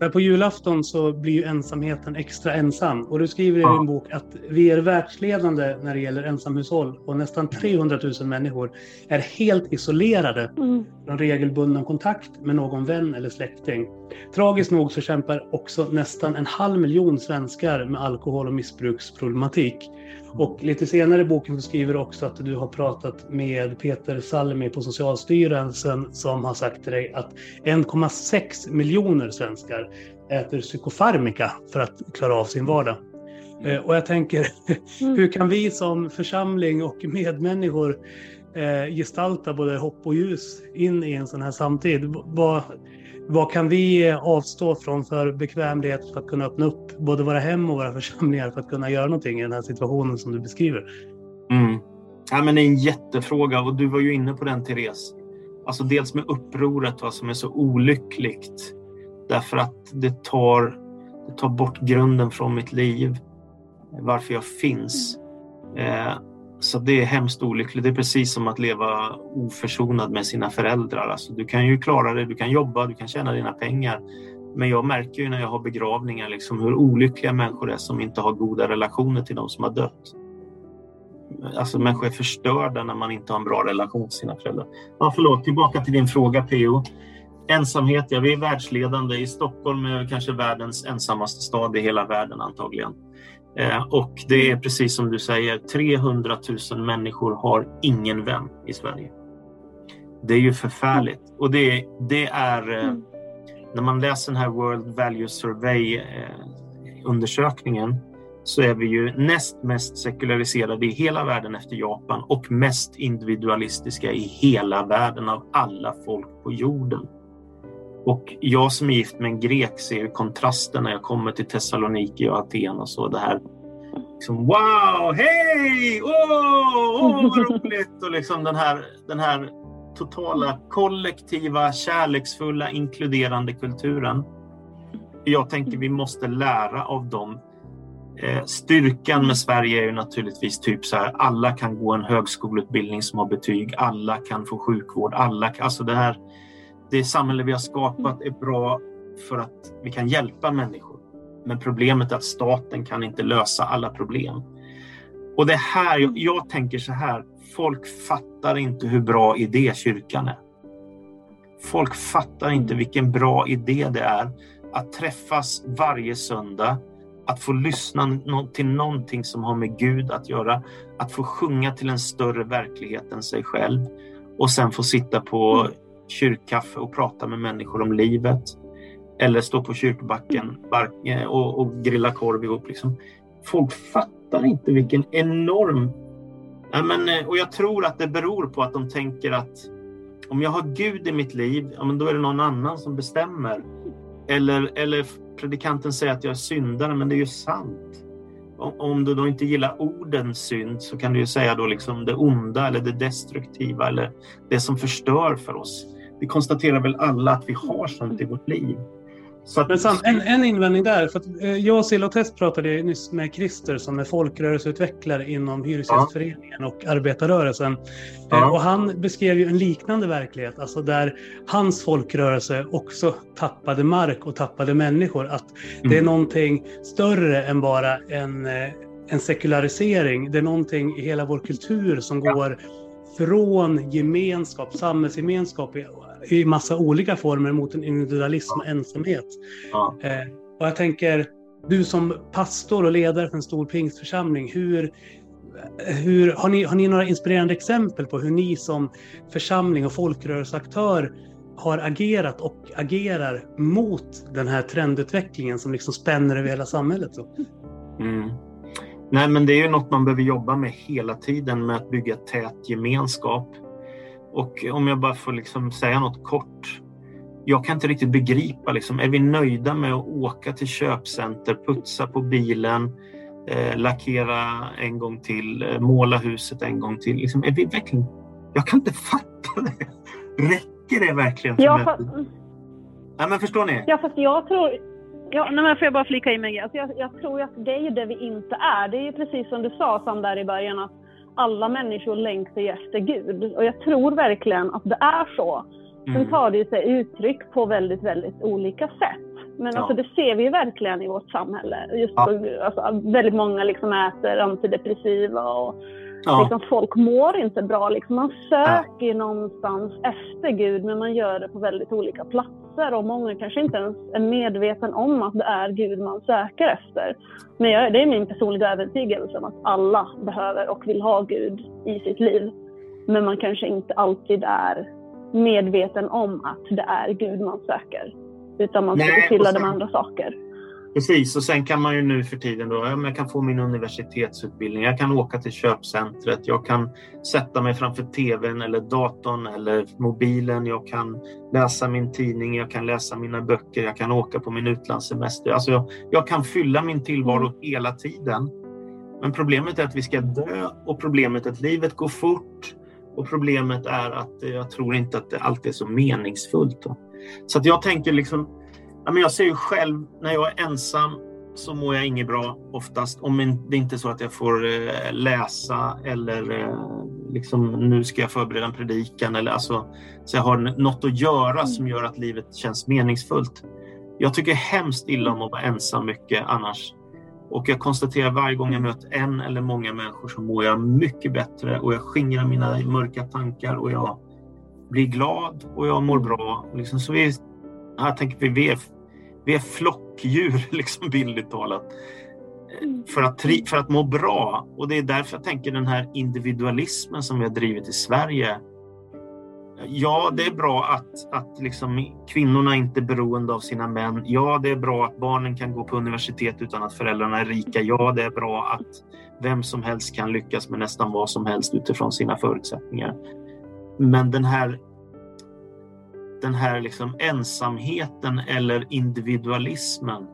Eh, på julafton så blir ju ensamheten extra ensam. Och du skriver i Ja. din bok att vi är världsledande när det gäller ensamhushåll och nästan 300 000 människor är helt isolerade Mm. från regelbunden kontakt med någon vän eller släkting. Tragiskt nog så kämpar också nästan en halv miljon svenskar med alkohol och missbruksproblematik. Och lite senare i boken så skriver du också att du har pratat med Peter Salmi på Socialstyrelsen som har sagt till dig att 1,6 miljoner svenskar äter psykofarmika för att klara av sin vardag. Eh, och jag tänker, <laughs> hur kan vi som församling och medmänniskor eh, gestalta både hopp och ljus in i en sån här samtid? Vad, vad kan vi avstå från för bekvämlighet för att kunna öppna upp både våra hem och våra <laughs> församlingar för att kunna göra någonting i den här situationen som du beskriver? Mm. Ja, men det är en jättefråga och du var ju inne på den Therese. Alltså dels med upproret va, som är så olyckligt. Därför att det tar, det tar bort grunden från mitt liv. Varför jag finns. Eh, så det är hemskt olyckligt. Det är precis som att leva oförsonad med sina föräldrar. Alltså, du kan ju klara det, du kan jobba, du kan tjäna dina pengar. Men jag märker ju när jag har begravningar liksom hur olyckliga människor är som inte har goda relationer till de som har dött. Alltså människor är förstörda när man inte har en bra relation till sina föräldrar. Ja, förlåt, tillbaka till din fråga PO. Ensamhet, ja vi är världsledande. I Stockholm är vi kanske världens ensammaste stad i hela världen antagligen. Eh, och det är precis som du säger, 300 000 människor har ingen vän i Sverige. Det är ju förfärligt. Och det, det är, eh, när man läser den här World Value Survey eh, undersökningen så är vi ju näst mest sekulariserade i hela världen efter Japan och mest individualistiska i hela världen av alla folk på jorden. Och jag som är gift med en grek ser kontrasten när jag kommer till Thessaloniki och Aten och så. Det här liksom, wow, hej, åh, åh vad roligt! Och liksom den här, den här totala kollektiva, kärleksfulla, inkluderande kulturen. Jag tänker vi måste lära av dem. Eh, styrkan med Sverige är ju naturligtvis typ så här, alla kan gå en högskoleutbildning som har betyg, alla kan få sjukvård, alla kan, alltså det här, det samhälle vi har skapat är bra för att vi kan hjälpa människor. Men problemet är att staten kan inte lösa alla problem. Och det här, jag, jag tänker så här, folk fattar inte hur bra idé kyrkan är. Folk fattar inte vilken bra idé det är att träffas varje söndag, att få lyssna till någonting som har med Gud att göra, att få sjunga till en större verklighet än sig själv och sen få sitta på kyrkkaffe och prata med människor om livet. Eller stå på kyrkbacken eh, och, och grilla korv ihop. Liksom. Folk fattar inte vilken enorm... Ja, men, eh, och jag tror att det beror på att de tänker att om jag har Gud i mitt liv, ja, men då är det någon annan som bestämmer. Eller, eller predikanten säger att jag är syndare, men det är ju sant. om du då inte gillar orden synd så kan du ju säga då liksom det onda eller det destruktiva eller det som förstör för oss. Vi konstaterar väl alla att vi har sånt i vårt liv. Att... Men Sam, en, en invändning där. För att, eh, jag och Silla Test pratade nyss med Christer som är folkrörelseutvecklare inom Hyresgästföreningen ja. och arbetarrörelsen. Eh, ja. och han beskrev ju en liknande verklighet, alltså där hans folkrörelse också tappade mark och tappade människor. Att mm. det är mm. någonting större än bara en, eh, en sekularisering. Det är någonting i hela vår kultur som ja. går från gemenskap, samhällsgemenskap i massa olika former mot en individualism och ensamhet. Ja. Eh, och jag tänker, du som pastor och ledare för en stor pingstförsamling, hur, hur, har, ni, har ni några inspirerande exempel på hur ni som församling och folkrörelseaktör har agerat och agerar mot den här trendutvecklingen som liksom spänner över hela samhället? Mm. Nej, men det är ju något man behöver jobba med hela tiden med att bygga tät gemenskap och om jag bara får liksom säga något kort. Jag kan inte riktigt begripa, liksom, är vi nöjda med att åka till köpcenter, putsa på bilen, eh, lackera en gång till, eh, måla huset en gång till? Liksom, är vi verkligen... Jag kan inte <laughs> fatta det. Räcker det verkligen för ja? Fast... Ja, men förstår ni? Ja, fast jag tror... Ja, nej, men får jag bara flika in mig? Alltså jag, jag tror att det är ju det vi inte är. Det är ju precis som du sa Sam där i början att alla människor längtar efter Gud. Och jag tror verkligen att det är så. Mm. Sen tar det sig uttryck på väldigt, väldigt olika sätt. Men ja. alltså, det ser vi ju verkligen i vårt samhälle. Just ja. på, alltså, väldigt många liksom äter antidepressiva och ja. liksom, folk mår inte bra. Liksom. Man söker ja. någonstans efter Gud men man gör det på väldigt olika platser och många kanske inte ens är medveten om att det är Gud man söker efter. Men jag, det är min personliga övertygelse om att alla behöver och vill ha Gud i sitt liv. Men man kanske inte alltid är medveten om att det är Gud man söker. Utan man försöker fylla med andra saker. Precis, och sen kan man ju nu för tiden då, jag kan få min universitetsutbildning, jag kan åka till köpcentret, jag kan sätta mig framför tvn eller datorn eller mobilen, jag kan läsa min tidning, jag kan läsa mina böcker, jag kan åka på min utlandssemester. Alltså jag, jag kan fylla min tillvaro mm. hela tiden. Men problemet är att vi ska dö och problemet är att livet går fort och problemet är att jag tror inte att det alltid är så meningsfullt. Då. Så att jag tänker liksom Ja, men jag ser ju själv, när jag är ensam så mår jag inget bra oftast. Om det inte är så att jag får eh, läsa eller eh, liksom, nu ska jag förbereda en predikan. Eller, alltså, så jag har något att göra som gör att livet känns meningsfullt. Jag tycker hemskt illa om att vara ensam mycket annars. Och jag konstaterar varje gång jag möter en eller många människor så mår jag mycket bättre och jag skingrar mina mörka tankar och jag blir glad och jag mår bra. Liksom, så vi, jag tänker vi är vi är flockdjur, <laughs> liksom bildligt talat. Mm. För att, för att må bra. Och det är därför jag tänker den här individualismen som vi har drivit i Sverige. Ja, det är bra att, att liksom kvinnorna inte är beroende av sina män. Ja, det är bra att barnen kan gå på universitet utan att föräldrarna är rika. Ja, det är bra att vem som helst kan lyckas med nästan vad som helst utifrån sina förutsättningar. Men den här den här liksom ensamheten eller individualismen.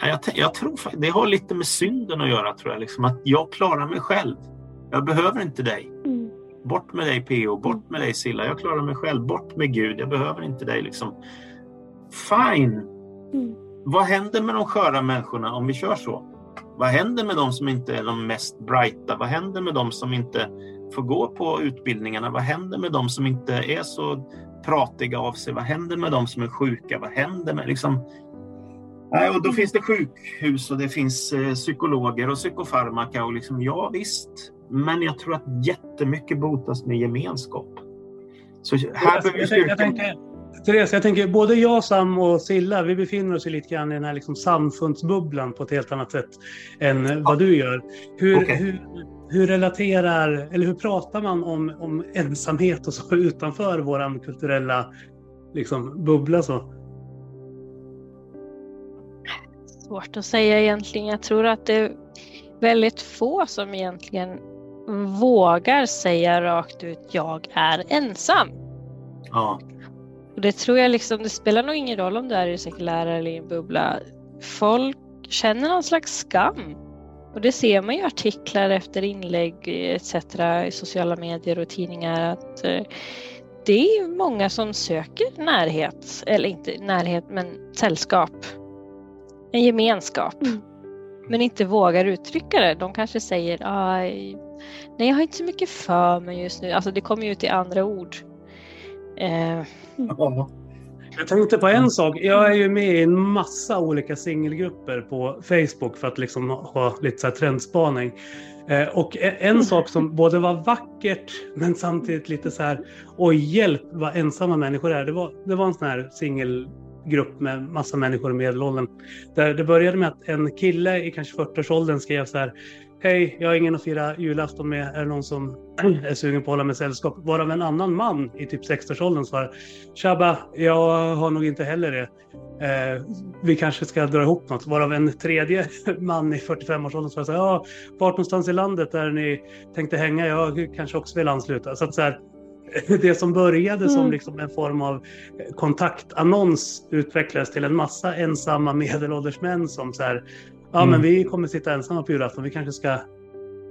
Jag, jag tror det har lite med synden att göra tror jag. Liksom, att jag klarar mig själv. Jag behöver inte dig. Mm. Bort med dig PO, bort med dig Silla. Jag klarar mig själv. Bort med Gud. Jag behöver inte dig. Liksom. Fine. Mm. Vad händer med de sköra människorna om vi kör så? Vad händer med de som inte är de mest brighta? Vad händer med de som inte får gå på utbildningarna? Vad händer med de som inte är så pratiga av sig. Vad händer med de som är sjuka? Vad händer med liksom... Nej, och då finns det sjukhus och det finns eh, psykologer och psykofarmaka och liksom, ja visst. Men jag tror att jättemycket botas med gemenskap. Så här behöver vi styrka. Therese, jag tänker både jag, Sam och Silla, vi befinner oss lite grann i den här liksom samfundsbubblan på ett helt annat sätt än vad du gör. Hur, okay. hur, hur relaterar, eller hur pratar man om, om ensamhet och så utanför vår kulturella liksom, bubbla? Så? Svårt att säga egentligen. Jag tror att det är väldigt få som egentligen vågar säga rakt ut jag är ensam. Ja. Och det tror jag liksom, det spelar nog ingen roll om du är i det sekulära eller i en bubbla. Folk känner någon slags skam Och det ser man ju artiklar efter inlägg etc. i sociala medier och tidningar att eh, det är många som söker närhet, eller inte närhet men sällskap. En gemenskap. Mm. Men inte vågar uttrycka det. De kanske säger nej jag har inte så mycket för mig just nu. Alltså det kommer ju ut i andra ord. Eh. Jag tänkte på en sak. Jag är ju med i en massa olika singelgrupper på Facebook för att liksom ha lite så här trendspaning. Eh, och e- en sak som både var vackert men samtidigt lite så här, oj hjälp vad ensamma människor är. Det var, det var en sån här singelgrupp med massa människor i medelåldern. Där det började med att en kille i kanske 40-årsåldern skrev så här, Hej, jag har ingen att fira julafton med. Är det någon som <clears throat> är sugen på att hålla med sällskap? Varav en annan man i typ 60-årsåldern svarar Tjabba, jag har nog inte heller det. Eh, vi kanske ska dra ihop något. Varav en tredje <laughs> man i 45-årsåldern svarar Ja, vart någonstans i landet där ni tänkte hänga? Jag kanske också vill ansluta. Så att så här, <laughs> det som började mm. som liksom en form av kontaktannons utvecklades till en massa ensamma medelålders män som så här, Ja, mm. men vi kommer sitta ensamma på julafton. Vi kanske ska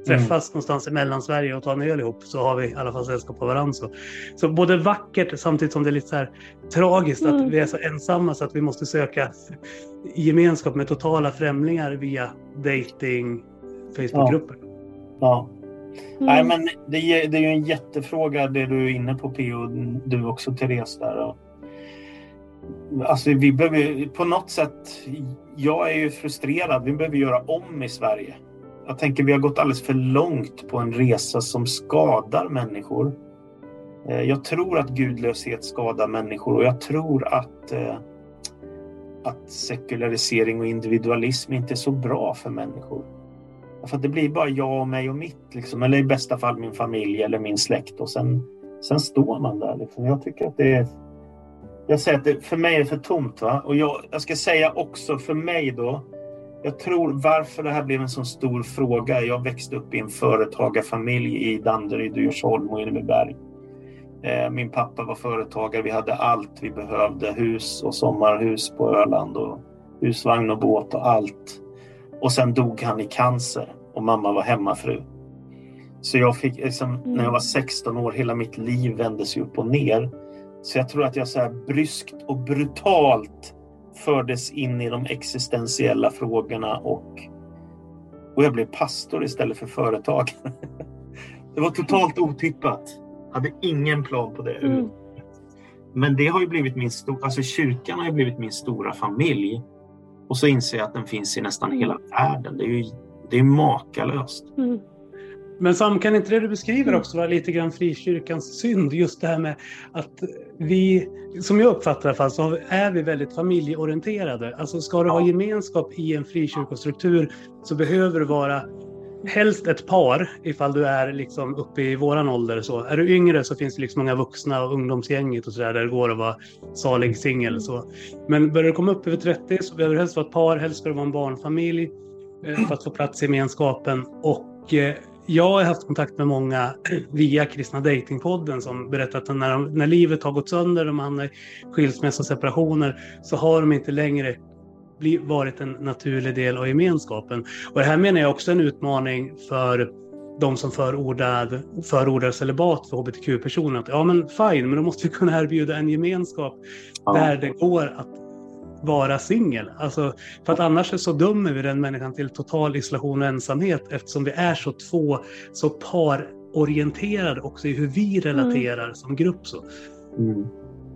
träffas mm. någonstans i Mellansverige och ta en öl ihop så har vi i alla fall sällskap på varandra. Så. så både vackert samtidigt som det är lite så här tragiskt mm. att vi är så ensamma så att vi måste söka gemenskap med totala främlingar via dating Facebookgrupper. Ja. ja. Mm. Nej, men det är, det är ju en jättefråga det du är inne på Pio, du också Therese där. Alltså vi behöver på något sätt, jag är ju frustrerad, vi behöver göra om i Sverige. Jag tänker vi har gått alldeles för långt på en resa som skadar människor. Eh, jag tror att gudlöshet skadar människor och jag tror att, eh, att sekularisering och individualism inte är så bra för människor. För det blir bara jag och mig och mitt, liksom. eller i bästa fall min familj eller min släkt och sen, sen står man där. Liksom. Jag tycker att det är jag säger att det, för mig är det för tomt. Va? Och jag, jag ska säga också för mig då. Jag tror varför det här blev en så stor fråga. Jag växte upp i en företagarfamilj i Danderyd, Djursholm och Enebyberg. Eh, min pappa var företagare. Vi hade allt vi behövde. Hus och sommarhus på Öland och husvagn och båt och allt. Och sen dog han i cancer och mamma var hemmafru. Så jag fick, liksom, när jag var 16 år, hela mitt liv vändes upp och ner. Så jag tror att jag så här bryskt och brutalt fördes in i de existentiella frågorna och, och jag blev pastor istället för företagare. <laughs> Det var totalt otippat. Hade ingen plan på det. Mm. Men det har ju blivit min stora, alltså kyrkan har ju blivit min stora familj. Och så inser jag att den finns i nästan hela världen. Det är ju det är makalöst. Mm. Men Sam, kan inte det du beskriver mm. också vara lite grann frikyrkans synd? Just det här med att vi, som jag uppfattar det så är vi väldigt familjeorienterade. Alltså ska du ha gemenskap i en frikyrkostruktur så behöver du vara helst ett par ifall du är liksom uppe i våran ålder. Så. Är du yngre så finns det liksom många vuxna och ungdomsgänget och så där, där det går att vara salig singel. Men börjar du komma upp över 30 så behöver du helst vara ett par, helst ska du vara en barnfamilj eh, för att få plats i gemenskapen. Och eh, jag har haft kontakt med många <clears throat> via Kristna Datingpodden som berättat att när, de, när livet har gått sönder, de hamnar i skilsmässa och separationer, så har de inte längre varit en naturlig del av gemenskapen. Och det här menar jag också är en utmaning för de som förordar, förordar celibat för hbtq-personer. ja men fine, men då måste vi kunna erbjuda en gemenskap ja. där det går att vara singel. Alltså, för att annars så dömer vi den människan till total isolation och ensamhet eftersom vi är så två, så parorienterade också i hur vi relaterar mm. som grupp. Så. Mm.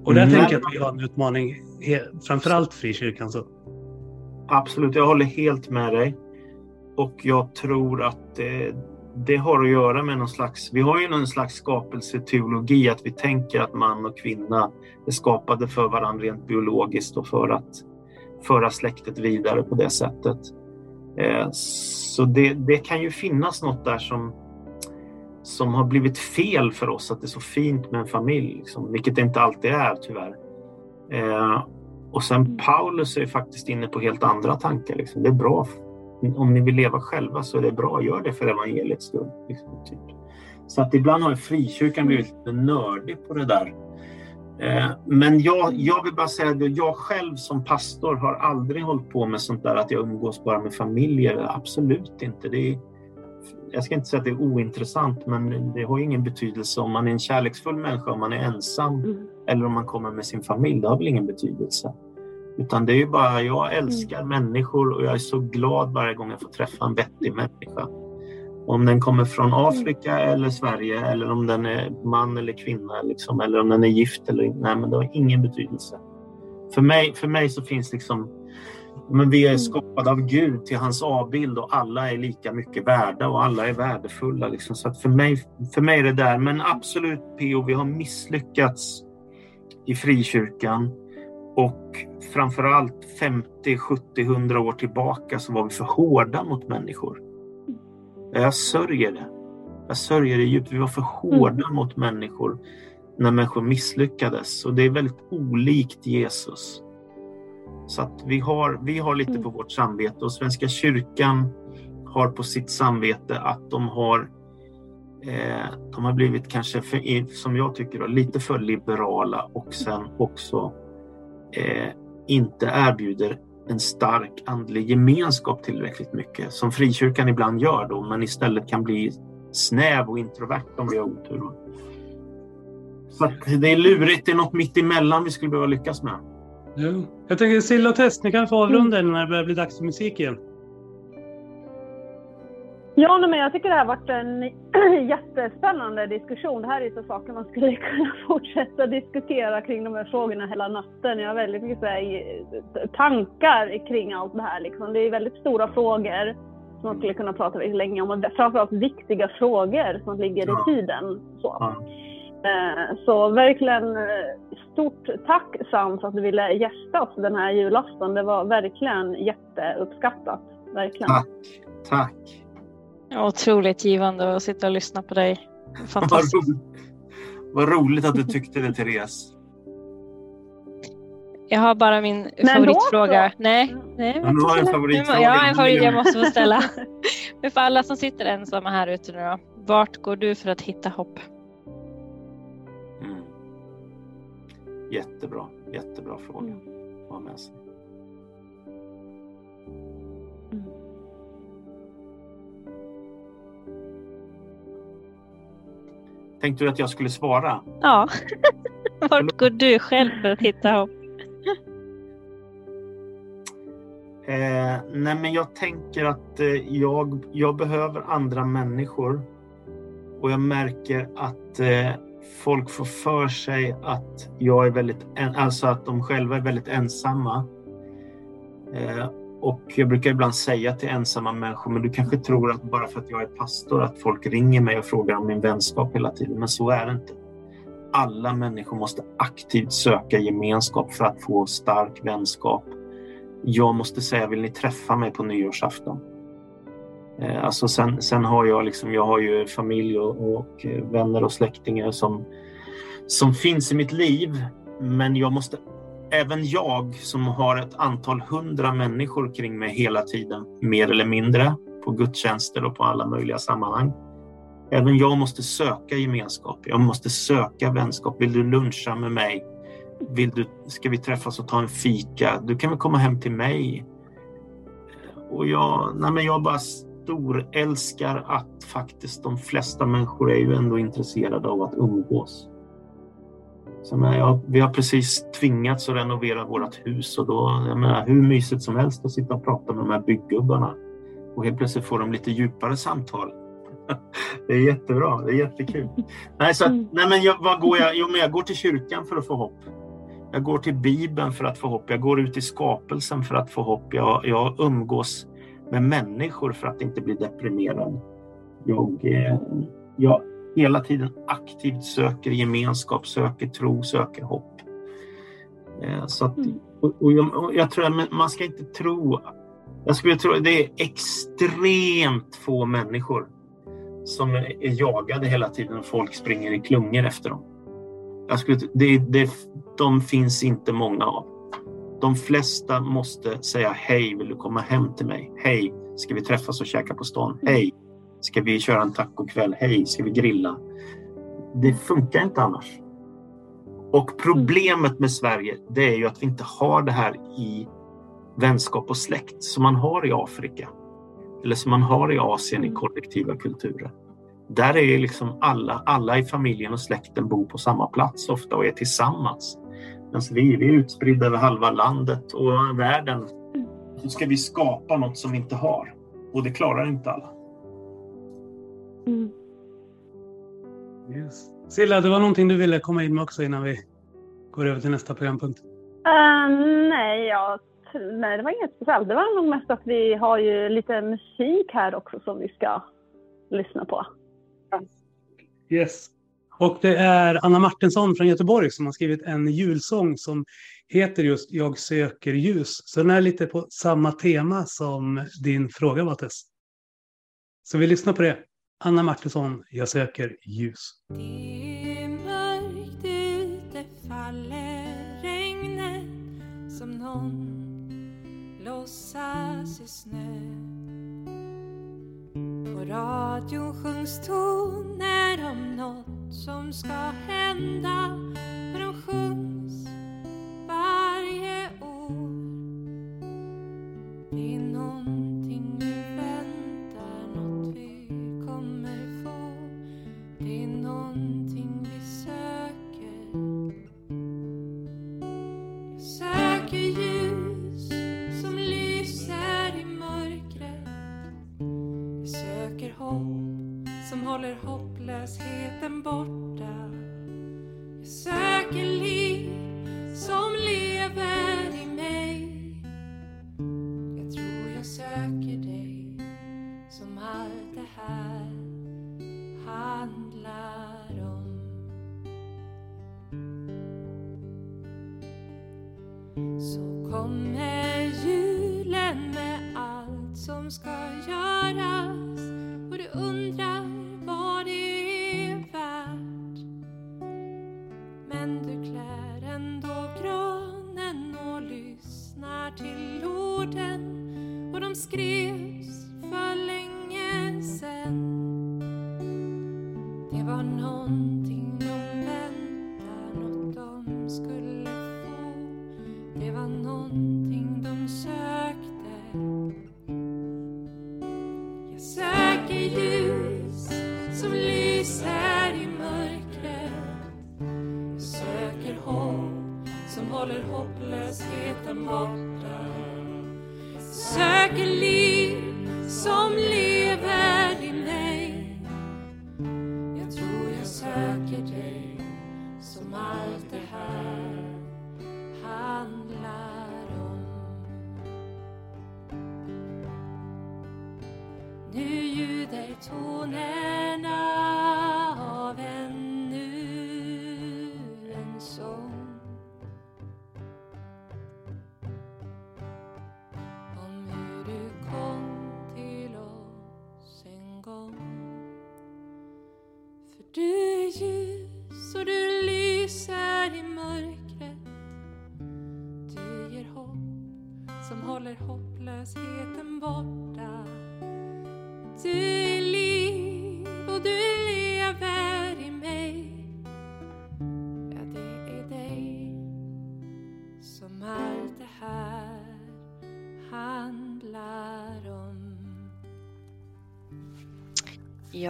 Och där mm. tänker jag att vi har en utmaning, framförallt frikyrkan. Så. Absolut, jag håller helt med dig. Och jag tror att det, det har att göra med någon slags, vi har ju någon slags skapelseteologi, att vi tänker att man och kvinna är skapade för varandra rent biologiskt och för att föra släktet vidare på det sättet. Eh, så det, det kan ju finnas något där som, som har blivit fel för oss, att det är så fint med en familj, liksom, vilket det inte alltid är tyvärr. Eh, och sen Paulus är faktiskt inne på helt andra tankar. Liksom. Det är bra om ni vill leva själva så är det bra, gör det för evangeliets skull. Liksom, typ. Så att ibland har frikyrkan blivit lite nördig på det där. Eh, men jag, jag vill bara säga att jag själv som pastor har aldrig hållit på med sånt där att jag umgås bara med familjer. Absolut inte. Det är, jag ska inte säga att det är ointressant, men det har ingen betydelse om man är en kärleksfull människa, om man är ensam mm. eller om man kommer med sin familj. Det har väl ingen betydelse. Utan det är ju bara, jag älskar mm. människor och jag är så glad varje gång jag får träffa en vettig människa. Om den kommer från mm. Afrika eller Sverige eller om den är man eller kvinna liksom, eller om den är gift eller inte. Nej, men det har ingen betydelse. För mig, för mig så finns liksom men vi är mm. skapade av Gud till hans avbild och alla är lika mycket värda och alla är värdefulla. Liksom. Så för, mig, för mig är det där. Men absolut PO, vi har misslyckats i frikyrkan. Och framförallt 50, 70, 100 år tillbaka så var vi för hårda mot människor. Jag sörjer det. Jag sörjer det djupt. Vi var för hårda mm. mot människor när människor misslyckades. Och det är väldigt olikt Jesus. Så att vi har, vi har lite mm. på vårt samvete och Svenska kyrkan har på sitt samvete att de har eh, de har blivit kanske, för, som jag tycker, lite för liberala och sen också eh, inte erbjuder en stark andlig gemenskap tillräckligt mycket som frikyrkan ibland gör då men istället kan bli snäv och introvert om vi har otur. Så det är lurigt, det är något mitt emellan vi skulle behöva lyckas med. Ja. Jag tänker Silla och Test, ni kan få avrunda mm. när det börjar bli dags för musik igen. Ja, men jag tycker det här har varit en <clears throat> jättespännande diskussion. Det här är så saker man skulle <laughs> kunna fortsätta diskutera kring de här frågorna hela natten. Jag har väldigt mycket här, tankar kring allt det här. Liksom. Det är väldigt stora frågor som man skulle kunna prata väldigt länge om. Och framförallt viktiga frågor som ligger i tiden. Så. Eh, så verkligen eh, stort tack Sam för att du ville gästa oss den här julafton. Det var verkligen jätteuppskattat. Verkligen. Tack. Tack. Otroligt givande att sitta och lyssna på dig. Fantastiskt. Vad roligt, Vad roligt att du tyckte det, Therese. Jag har bara min Men favoritfråga. Nej, nej. Men du har en favoritfråga. Jag har en favorit jag måste få <laughs> ställa. Men för alla som sitter ensamma här ute nu då. Vart går du för att hitta hopp? Mm. Jättebra, jättebra fråga mm. ha med sig. Tänkte du att jag skulle svara? Ja. <laughs> Vart går du själv för att hitta hopp? Eh, nej men jag tänker att eh, jag, jag behöver andra människor. Och jag märker att eh, folk får för sig att jag är väldigt, alltså att de själva är väldigt ensamma. Och jag brukar ibland säga till ensamma människor, men du kanske tror att bara för att jag är pastor att folk ringer mig och frågar om min vänskap hela tiden. Men så är det inte. Alla människor måste aktivt söka gemenskap för att få stark vänskap. Jag måste säga, vill ni träffa mig på nyårsafton? Eh, alltså sen, sen har jag liksom, jag har ju familj och, och eh, vänner och släktingar som, som finns i mitt liv. Men jag måste även jag som har ett antal hundra människor kring mig hela tiden, mer eller mindre, på gudstjänster och på alla möjliga sammanhang. Även jag måste söka gemenskap. Jag måste söka vänskap. Vill du luncha med mig? Vill du, ska vi träffas och ta en fika? Du kan väl komma hem till mig? Och jag, nej men jag bara storälskar att faktiskt de flesta människor är ju ändå intresserade av att umgås. Så menar, vi har precis tvingats att renovera vårt hus och då, jag menar, hur mysigt som helst att sitta och prata med de här bygggubbarna. Och helt plötsligt får de lite djupare samtal. <laughs> Det är jättebra, det är jättekul. Nej, så att, mm. nej men jag, vad går jag? Jo, men jag går till kyrkan för att få hopp. Jag går till Bibeln för att få hopp. Jag går ut i skapelsen för att få hopp. Jag, jag umgås med människor för att inte bli deprimerad. Jag, eh, jag hela tiden aktivt söker gemenskap, söker tro, söker hopp. Eh, så att, mm. och, jag, jag tror att man ska inte tro... Jag skulle tro att det är extremt få människor som är jagade hela tiden och folk springer i klungor efter dem. Jag skulle, det, det, de finns inte många av. De flesta måste säga hej, vill du komma hem till mig? Hej, ska vi träffas och käka på stan? Hej, Ska vi köra en tacokväll? Hej, ska vi grilla? Det funkar inte annars. Och problemet med Sverige, det är ju att vi inte har det här i vänskap och släkt som man har i Afrika. Eller som man har i Asien i kollektiva kulturer. Där är liksom alla, alla i familjen och släkten bor på samma plats ofta och är tillsammans. Medan vi, vi är utspridda över halva landet och världen. Så ska vi skapa något som vi inte har. Och det klarar inte alla. Mm. Yes. Silla, det var någonting du ville komma in med också innan vi går över till nästa programpunkt. Uh, nej, jag, nej, det var inget speciellt. Det var nog mest att vi har ju lite musik här också som vi ska lyssna på. Yes. Och det är Anna Martinsson från Göteborg som har skrivit en julsång som heter just Jag söker ljus. Så den är lite på samma tema som din fråga var Tess. Så vi lyssnar på det. Anna Martinsson, Jag söker ljus. Det är mörkt ute, faller regnet som någon låtsas i snö. På radion sjungs toner om något som ska hända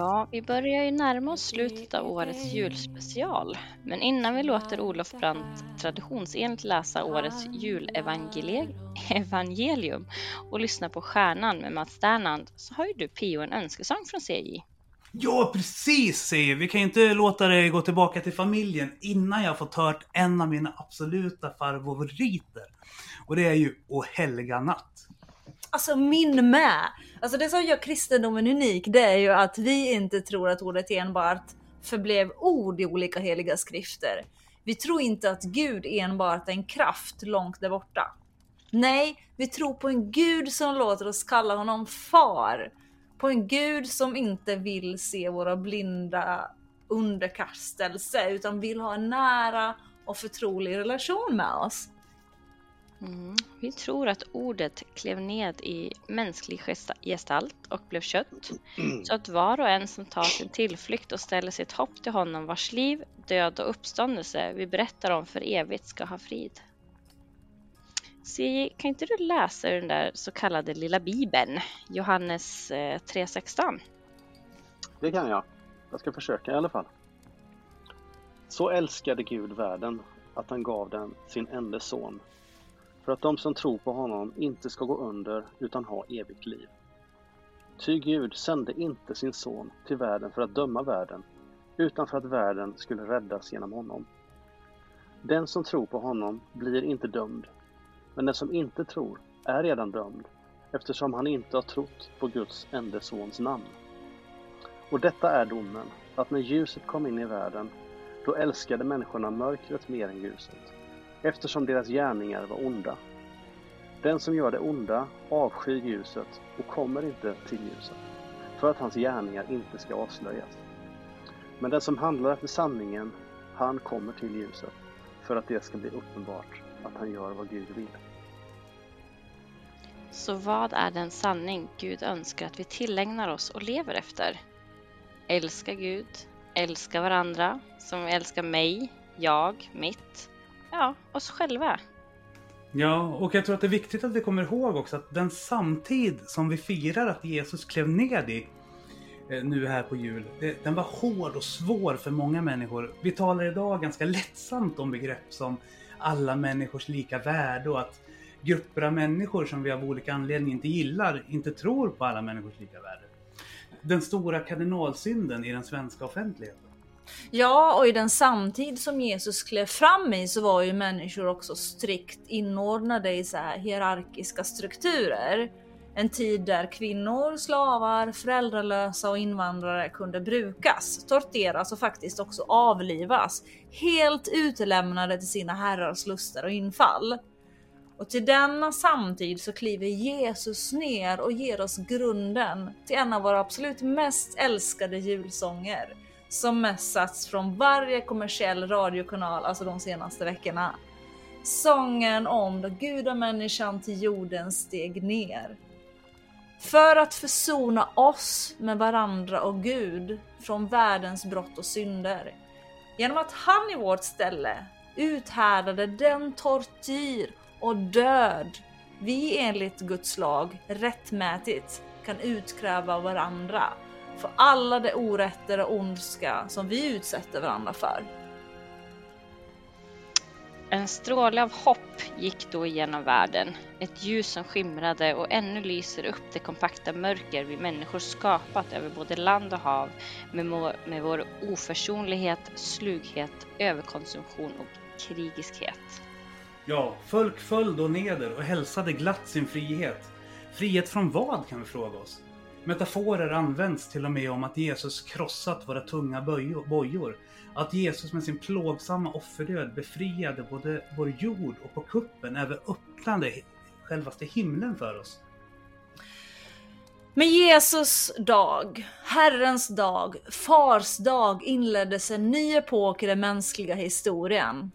Ja, vi börjar ju närma oss slutet av årets julspecial. Men innan vi låter Olof Brandt traditionsenligt läsa årets julevangelium och lyssna på Stjärnan med Mats Dernand så har ju du Pio en önskesång från CJ. Ja, precis säger Vi kan ju inte låta det gå tillbaka till familjen innan jag fått hört en av mina absoluta favoriter. Och det är ju O helga natt. Alltså min med! Alltså det som gör kristendomen unik det är ju att vi inte tror att ordet enbart förblev ord i olika heliga skrifter. Vi tror inte att Gud enbart är en kraft långt där borta. Nej, vi tror på en Gud som låter oss kalla honom far. På en Gud som inte vill se våra blinda underkastelse utan vill ha en nära och förtrolig relation med oss. Mm. Vi tror att ordet klev ned i mänsklig gestalt och blev kött, så att var och en som tar sin tillflykt och ställer sitt hopp till honom vars liv, död och uppståndelse vi berättar om för evigt ska ha frid. CJ, kan inte du läsa den där så kallade lilla bibeln, Johannes 3.16? Eh, Det kan jag. Jag ska försöka i alla fall. Så älskade Gud världen att han gav den sin enda son för att de som tror på honom inte ska gå under utan ha evigt liv. Ty Gud sände inte sin son till världen för att döma världen utan för att världen skulle räddas genom honom. Den som tror på honom blir inte dömd, men den som inte tror är redan dömd eftersom han inte har trott på Guds enda sons namn. Och detta är domen, att när ljuset kom in i världen, då älskade människorna mörkret mer än ljuset, eftersom deras gärningar var onda. Den som gör det onda avskyr ljuset och kommer inte till ljuset, för att hans gärningar inte ska avslöjas. Men den som handlar efter sanningen, han kommer till ljuset, för att det ska bli uppenbart att han gör vad Gud vill. Så vad är den sanning Gud önskar att vi tillägnar oss och lever efter? Älska Gud, älska varandra, som älskar mig, jag, mitt, ja, oss själva. Ja, och jag tror att det är viktigt att vi kommer ihåg också att den samtid som vi firar att Jesus klev ned i eh, nu här på jul, det, den var hård och svår för många människor. Vi talar idag ganska lättsamt om begrepp som alla människors lika värde och att grupper av människor som vi av olika anledningar inte gillar inte tror på alla människors lika värde. Den stora kardinalsynden i den svenska offentligheten. Ja, och i den samtid som Jesus klev fram i så var ju människor också strikt inordnade i så här hierarkiska strukturer. En tid där kvinnor, slavar, föräldralösa och invandrare kunde brukas, torteras och faktiskt också avlivas. Helt utelämnade till sina herrars luster och infall. Och till denna samtid så kliver Jesus ner och ger oss grunden till en av våra absolut mest älskade julsånger som mässats från varje kommersiell radiokanal alltså de senaste veckorna. Sången om då gudamänniskan till jorden steg ner. För att försona oss med varandra och Gud från världens brott och synder. Genom att han i vårt ställe uthärdade den tortyr och död vi enligt Guds lag rättmätigt kan utkräva av varandra för alla de orätter och ondska som vi utsätter varandra för. En stråle av hopp gick då igenom världen. Ett ljus som skimrade och ännu lyser upp det kompakta mörker vi människor skapat över både land och hav med, med vår oförsonlighet, slughet, överkonsumtion och krigiskhet. Ja, folk föll då neder och hälsade glatt sin frihet. Frihet från vad kan vi fråga oss? Metaforer används till och med om att Jesus krossat våra tunga bojor. Att Jesus med sin plågsamma offerdöd befriade både vår jord och på kuppen även öppnade självaste himlen för oss. Med Jesus dag, Herrens dag, Fars dag inleddes en ny epok i den mänskliga historien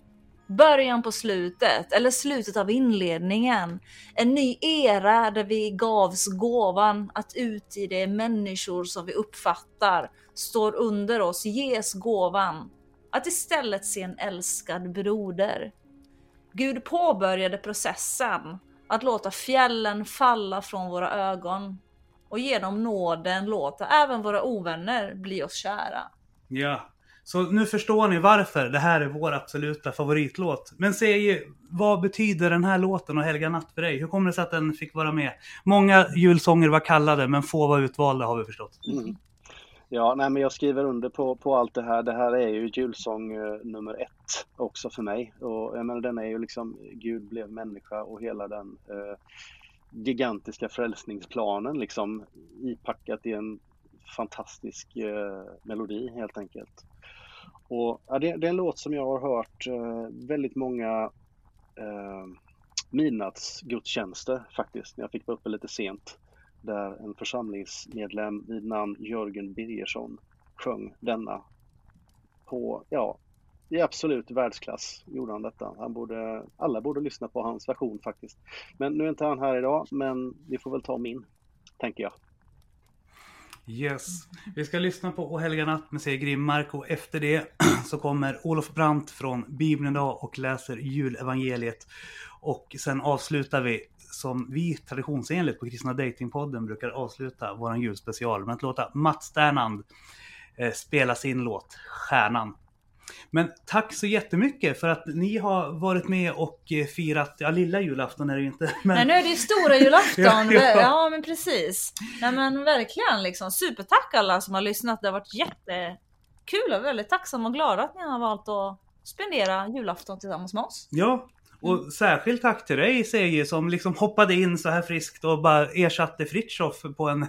början på slutet eller slutet av inledningen. En ny era där vi gavs gåvan att ut i de människor som vi uppfattar står under oss ges gåvan att istället se en älskad broder. Gud påbörjade processen att låta fjällen falla från våra ögon och genom nåden låta även våra ovänner bli oss kära. Ja, så nu förstår ni varför det här är vår absoluta favoritlåt. Men säg, vad betyder den här låten och Helga natt för dig? Hur kommer det sig att den fick vara med? Många julsånger var kallade, men få var utvalda har vi förstått. Mm. Ja, nej, men jag skriver under på, på allt det här. Det här är ju julsång eh, nummer ett också för mig. Och jag menar, den är ju liksom Gud blev människa och hela den eh, gigantiska frälsningsplanen liksom ipackat i en fantastisk eh, melodi helt enkelt. Och, ja, det, det, är en låt som jag har hört eh, väldigt många eh, midnattsgudstjänster faktiskt, när jag fick vara uppe lite sent. Där en församlingsmedlem vid namn Jörgen Birgersson sjöng denna på, ja, i absolut världsklass gjorde han detta. Han borde, alla borde lyssna på hans version faktiskt. Men nu är inte han här idag, men vi får väl ta min, tänker jag. Yes. Vi ska lyssna på O helga natt med Seger Grimmark och efter det <clears throat> så kommer Olof Brandt från Bibeln idag och läser julevangeliet. Och sen avslutar vi som vi traditionsenligt på Kristna Datingpodden brukar avsluta våran julspecial med att låta Mats Sternand eh, spela sin låt Stjärnan. Men tack så jättemycket för att ni har varit med och eh, firat, ja lilla julafton är det ju inte. Men... Nej nu är det ju stora julafton. <laughs> Ja, ja, ja. men precis. Nej men verkligen liksom. Supertack alla som har lyssnat. Det har varit jättekul och väldigt tacksam och glad att ni har valt att spendera julafton tillsammans med oss. Ja, och särskilt tack till dig Seje som liksom hoppade in så här friskt och bara ersatte Fritjof på en,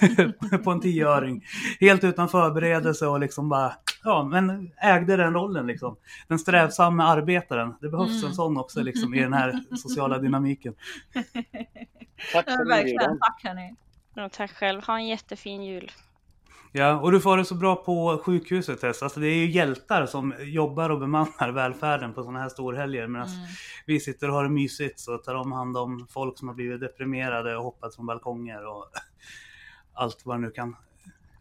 <laughs> på en tioöring. Helt utan förberedelse och liksom bara, ja men ägde den rollen liksom. Den strävsamma arbetaren. Det behövs Mm. en sån också liksom i den här sociala dynamiken. <laughs> Tack Ja, verkligen. Tack hörni. Ja, tack själv. Ha en jättefin jul. Ja, och du får det så bra på sjukhuset Tess. Alltså det är ju hjältar som jobbar och bemannar välfärden på sådana här storhelger. Medan Mm. vi sitter och har det mysigt så tar de hand om folk som har blivit deprimerade och hoppat från balkonger och <laughs> allt vad nu kan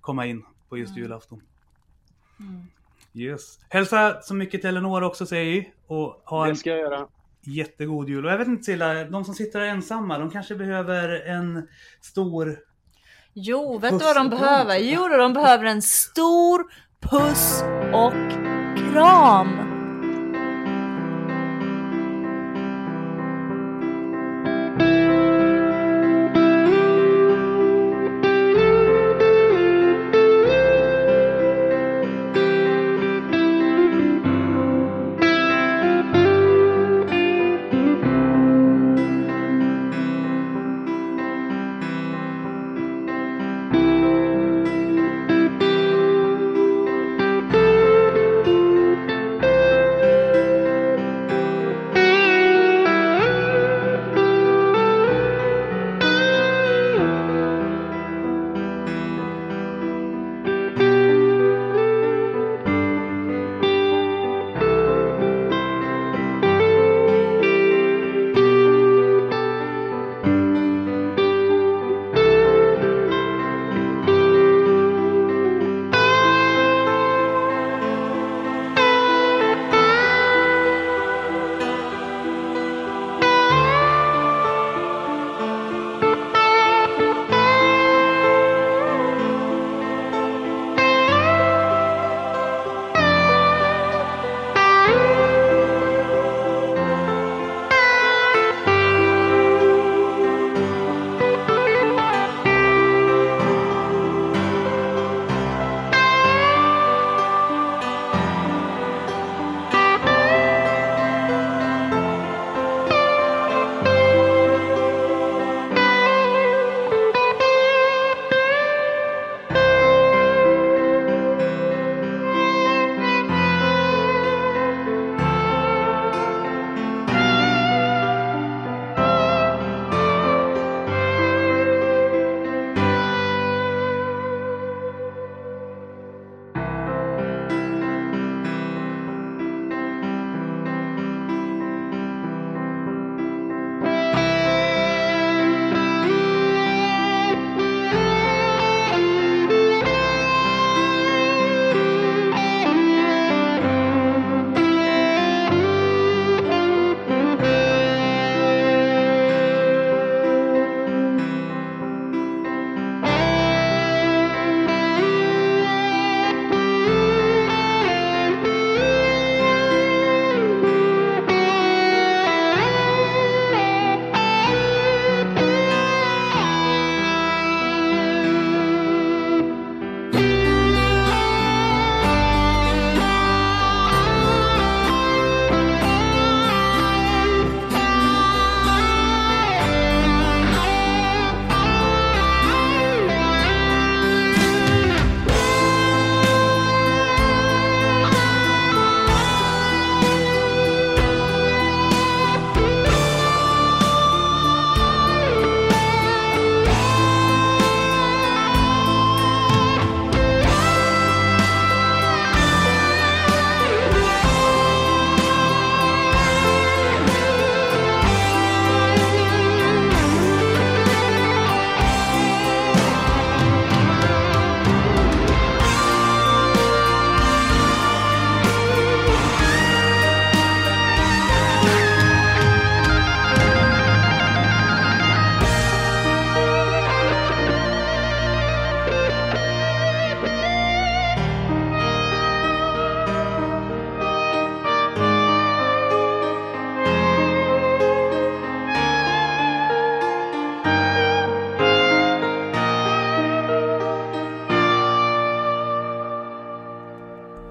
komma in på just Mm. julafton. Mm. Yes. Hälsa så mycket till Eleonora också säger vi. Och ha Det en ska jag göra. jättegod jul. Och jag vet inte Silla, de som sitter ensamma, de kanske behöver en stor Jo, vet du Puss vad de behöver? kram. Jo, de behöver en stor puss och kram.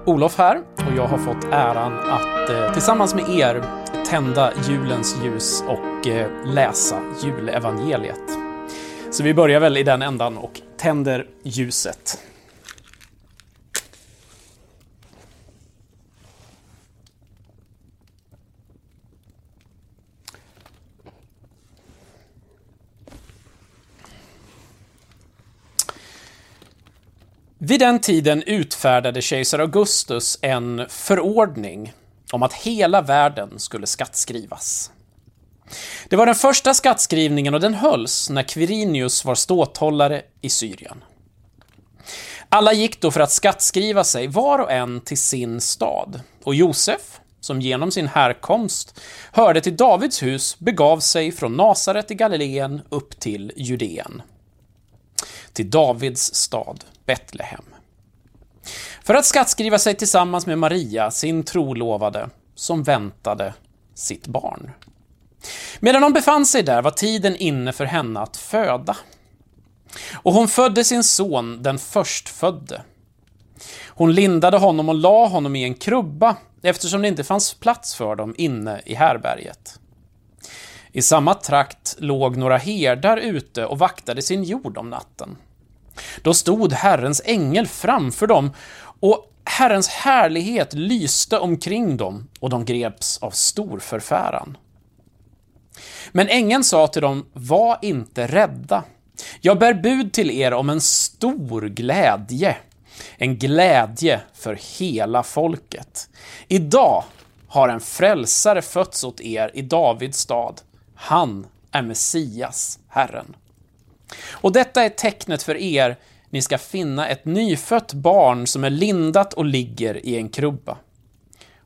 Olof här och jag har fått äran att eh, tillsammans med er tända julens ljus och eh, läsa julevangeliet. Så vi börjar väl i den ändan och tänder ljuset. Vid den tiden utfärdade kejsar Augustus en förordning om att hela världen skulle skattskrivas. Det var den första skattskrivningen och den hölls när Quirinius var ståthållare i Syrien. Alla gick då för att skattskriva sig, var och en till sin stad. Och Josef, som genom sin härkomst hörde till Davids hus, begav sig från Nasaret i Galileen upp till Judeen. Till Davids stad Betlehem. För att skattskriva sig tillsammans med Maria, sin trolovade, som väntade sitt barn. Medan hon befann sig där var tiden inne för henne att föda. Och hon födde sin son, den förstfödde. Hon lindade honom och la honom i en krubba eftersom det inte fanns plats för dem inne i härberget. I samma trakt låg några herdar ute och vaktade sin jord om natten. Då stod Herrens ängel framför dem och Herrens härlighet lyste omkring dem och de greps av stor förfäran. Men ängeln sa till dem, var inte rädda. Jag bär bud till er om en stor glädje. En glädje för hela folket. Idag har en frälsare fötts åt er i Davids stad. Han är Messias, Herren. Och detta är tecknet för er. Ni ska finna ett nyfött barn som är lindat och ligger i en krubba.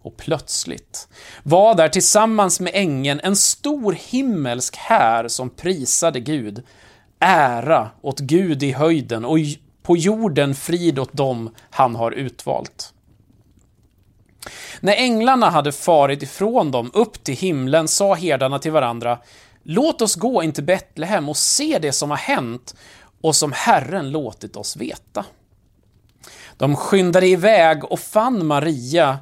Och plötsligt var där tillsammans med ängeln en stor himmelsk här som prisade Gud. Ära åt Gud i höjden och på jorden frid åt dem han har utvalt. När änglarna hade farit ifrån dem upp till himlen sa herdarna till varandra Låt oss gå in till Betlehem och se det som har hänt och som Herren låtit oss veta. De skyndade iväg och fann Maria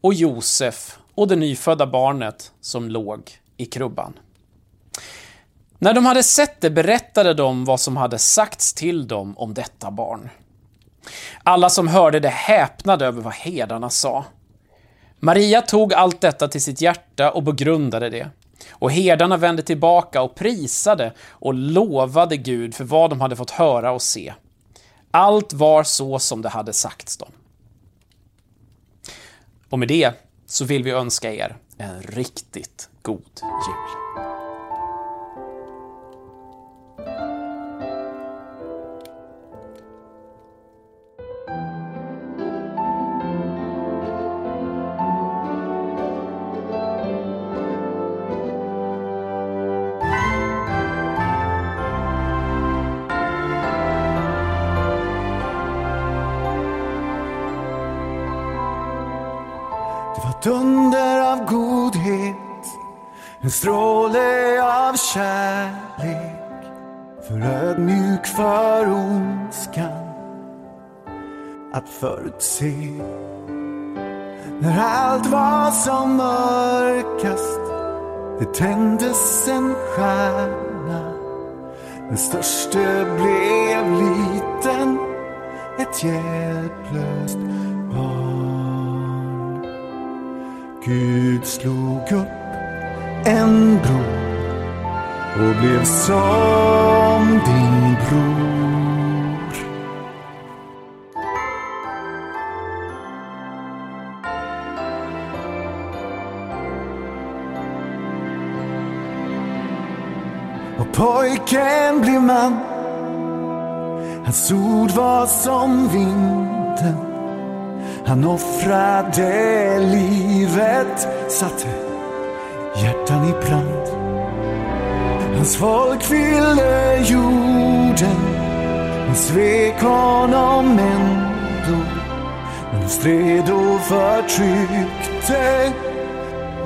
och Josef och det nyfödda barnet som låg i krubban. När de hade sett det berättade de vad som hade sagts till dem om detta barn. Alla som hörde det häpnade över vad herdarna sa. Maria tog allt detta till sitt hjärta och begrundade det. Och herdarna vände tillbaka och prisade och lovade Gud för vad de hade fått höra och se. Allt var så som det hade sagts dem. Och med det så vill vi önska er en riktigt god jul. En stråle av kärlek för ödmjuk för ondskan att förutse. När allt var som mörkast, det tändes en stjärna. Den störste blev liten, ett hjälplöst barn. Gud slog upp en bro och blev som din bror. Och pojken blev man Hans ord var som vinden Han offrade livet Satte hjärtan i brand. Hans folk fyllde jorden Men svek honom ändå. Men de stred och förtryckte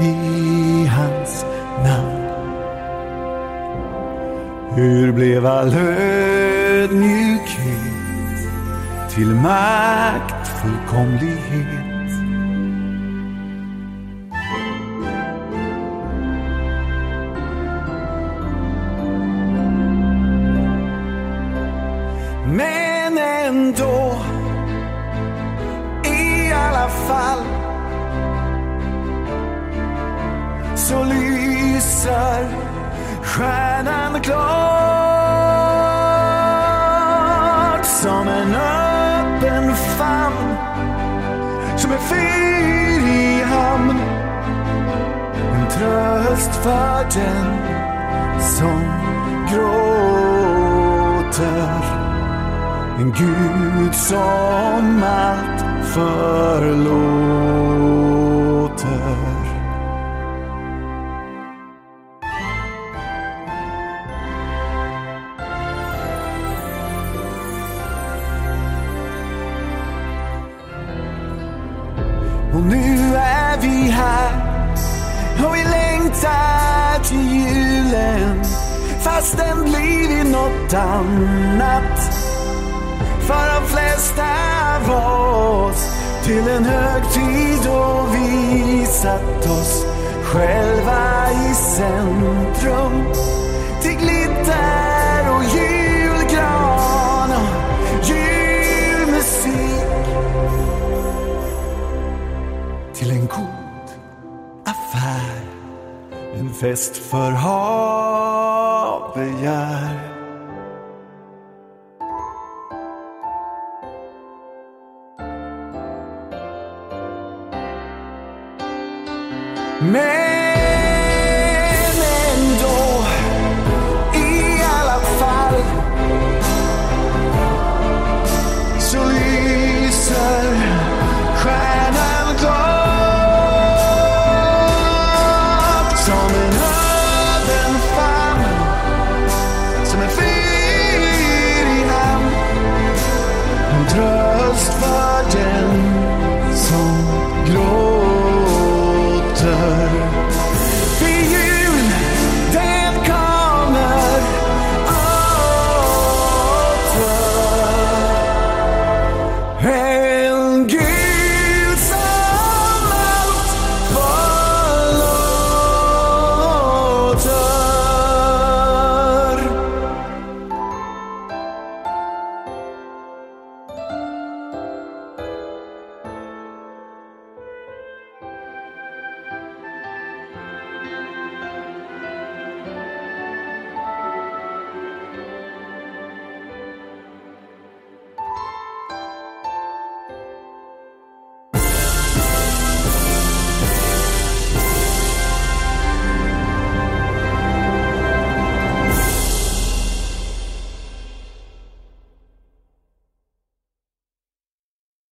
i hans namn. Hur blev all ödmjukhet till maktfullkomlighet? Alla fall. Så lyser stjärnan klart som en öppen famn som en fyr i hamn. En tröst för den som gråter. En Gud som allt förlåter. Och nu är vi här. Och vi längtar till julen. Fast den blivit något annat för de flesta av oss. Till en högtid då vi satt oss själva i centrum. Till glitter och julgran och julmusik. Till en god affär. En fest för havbegär Men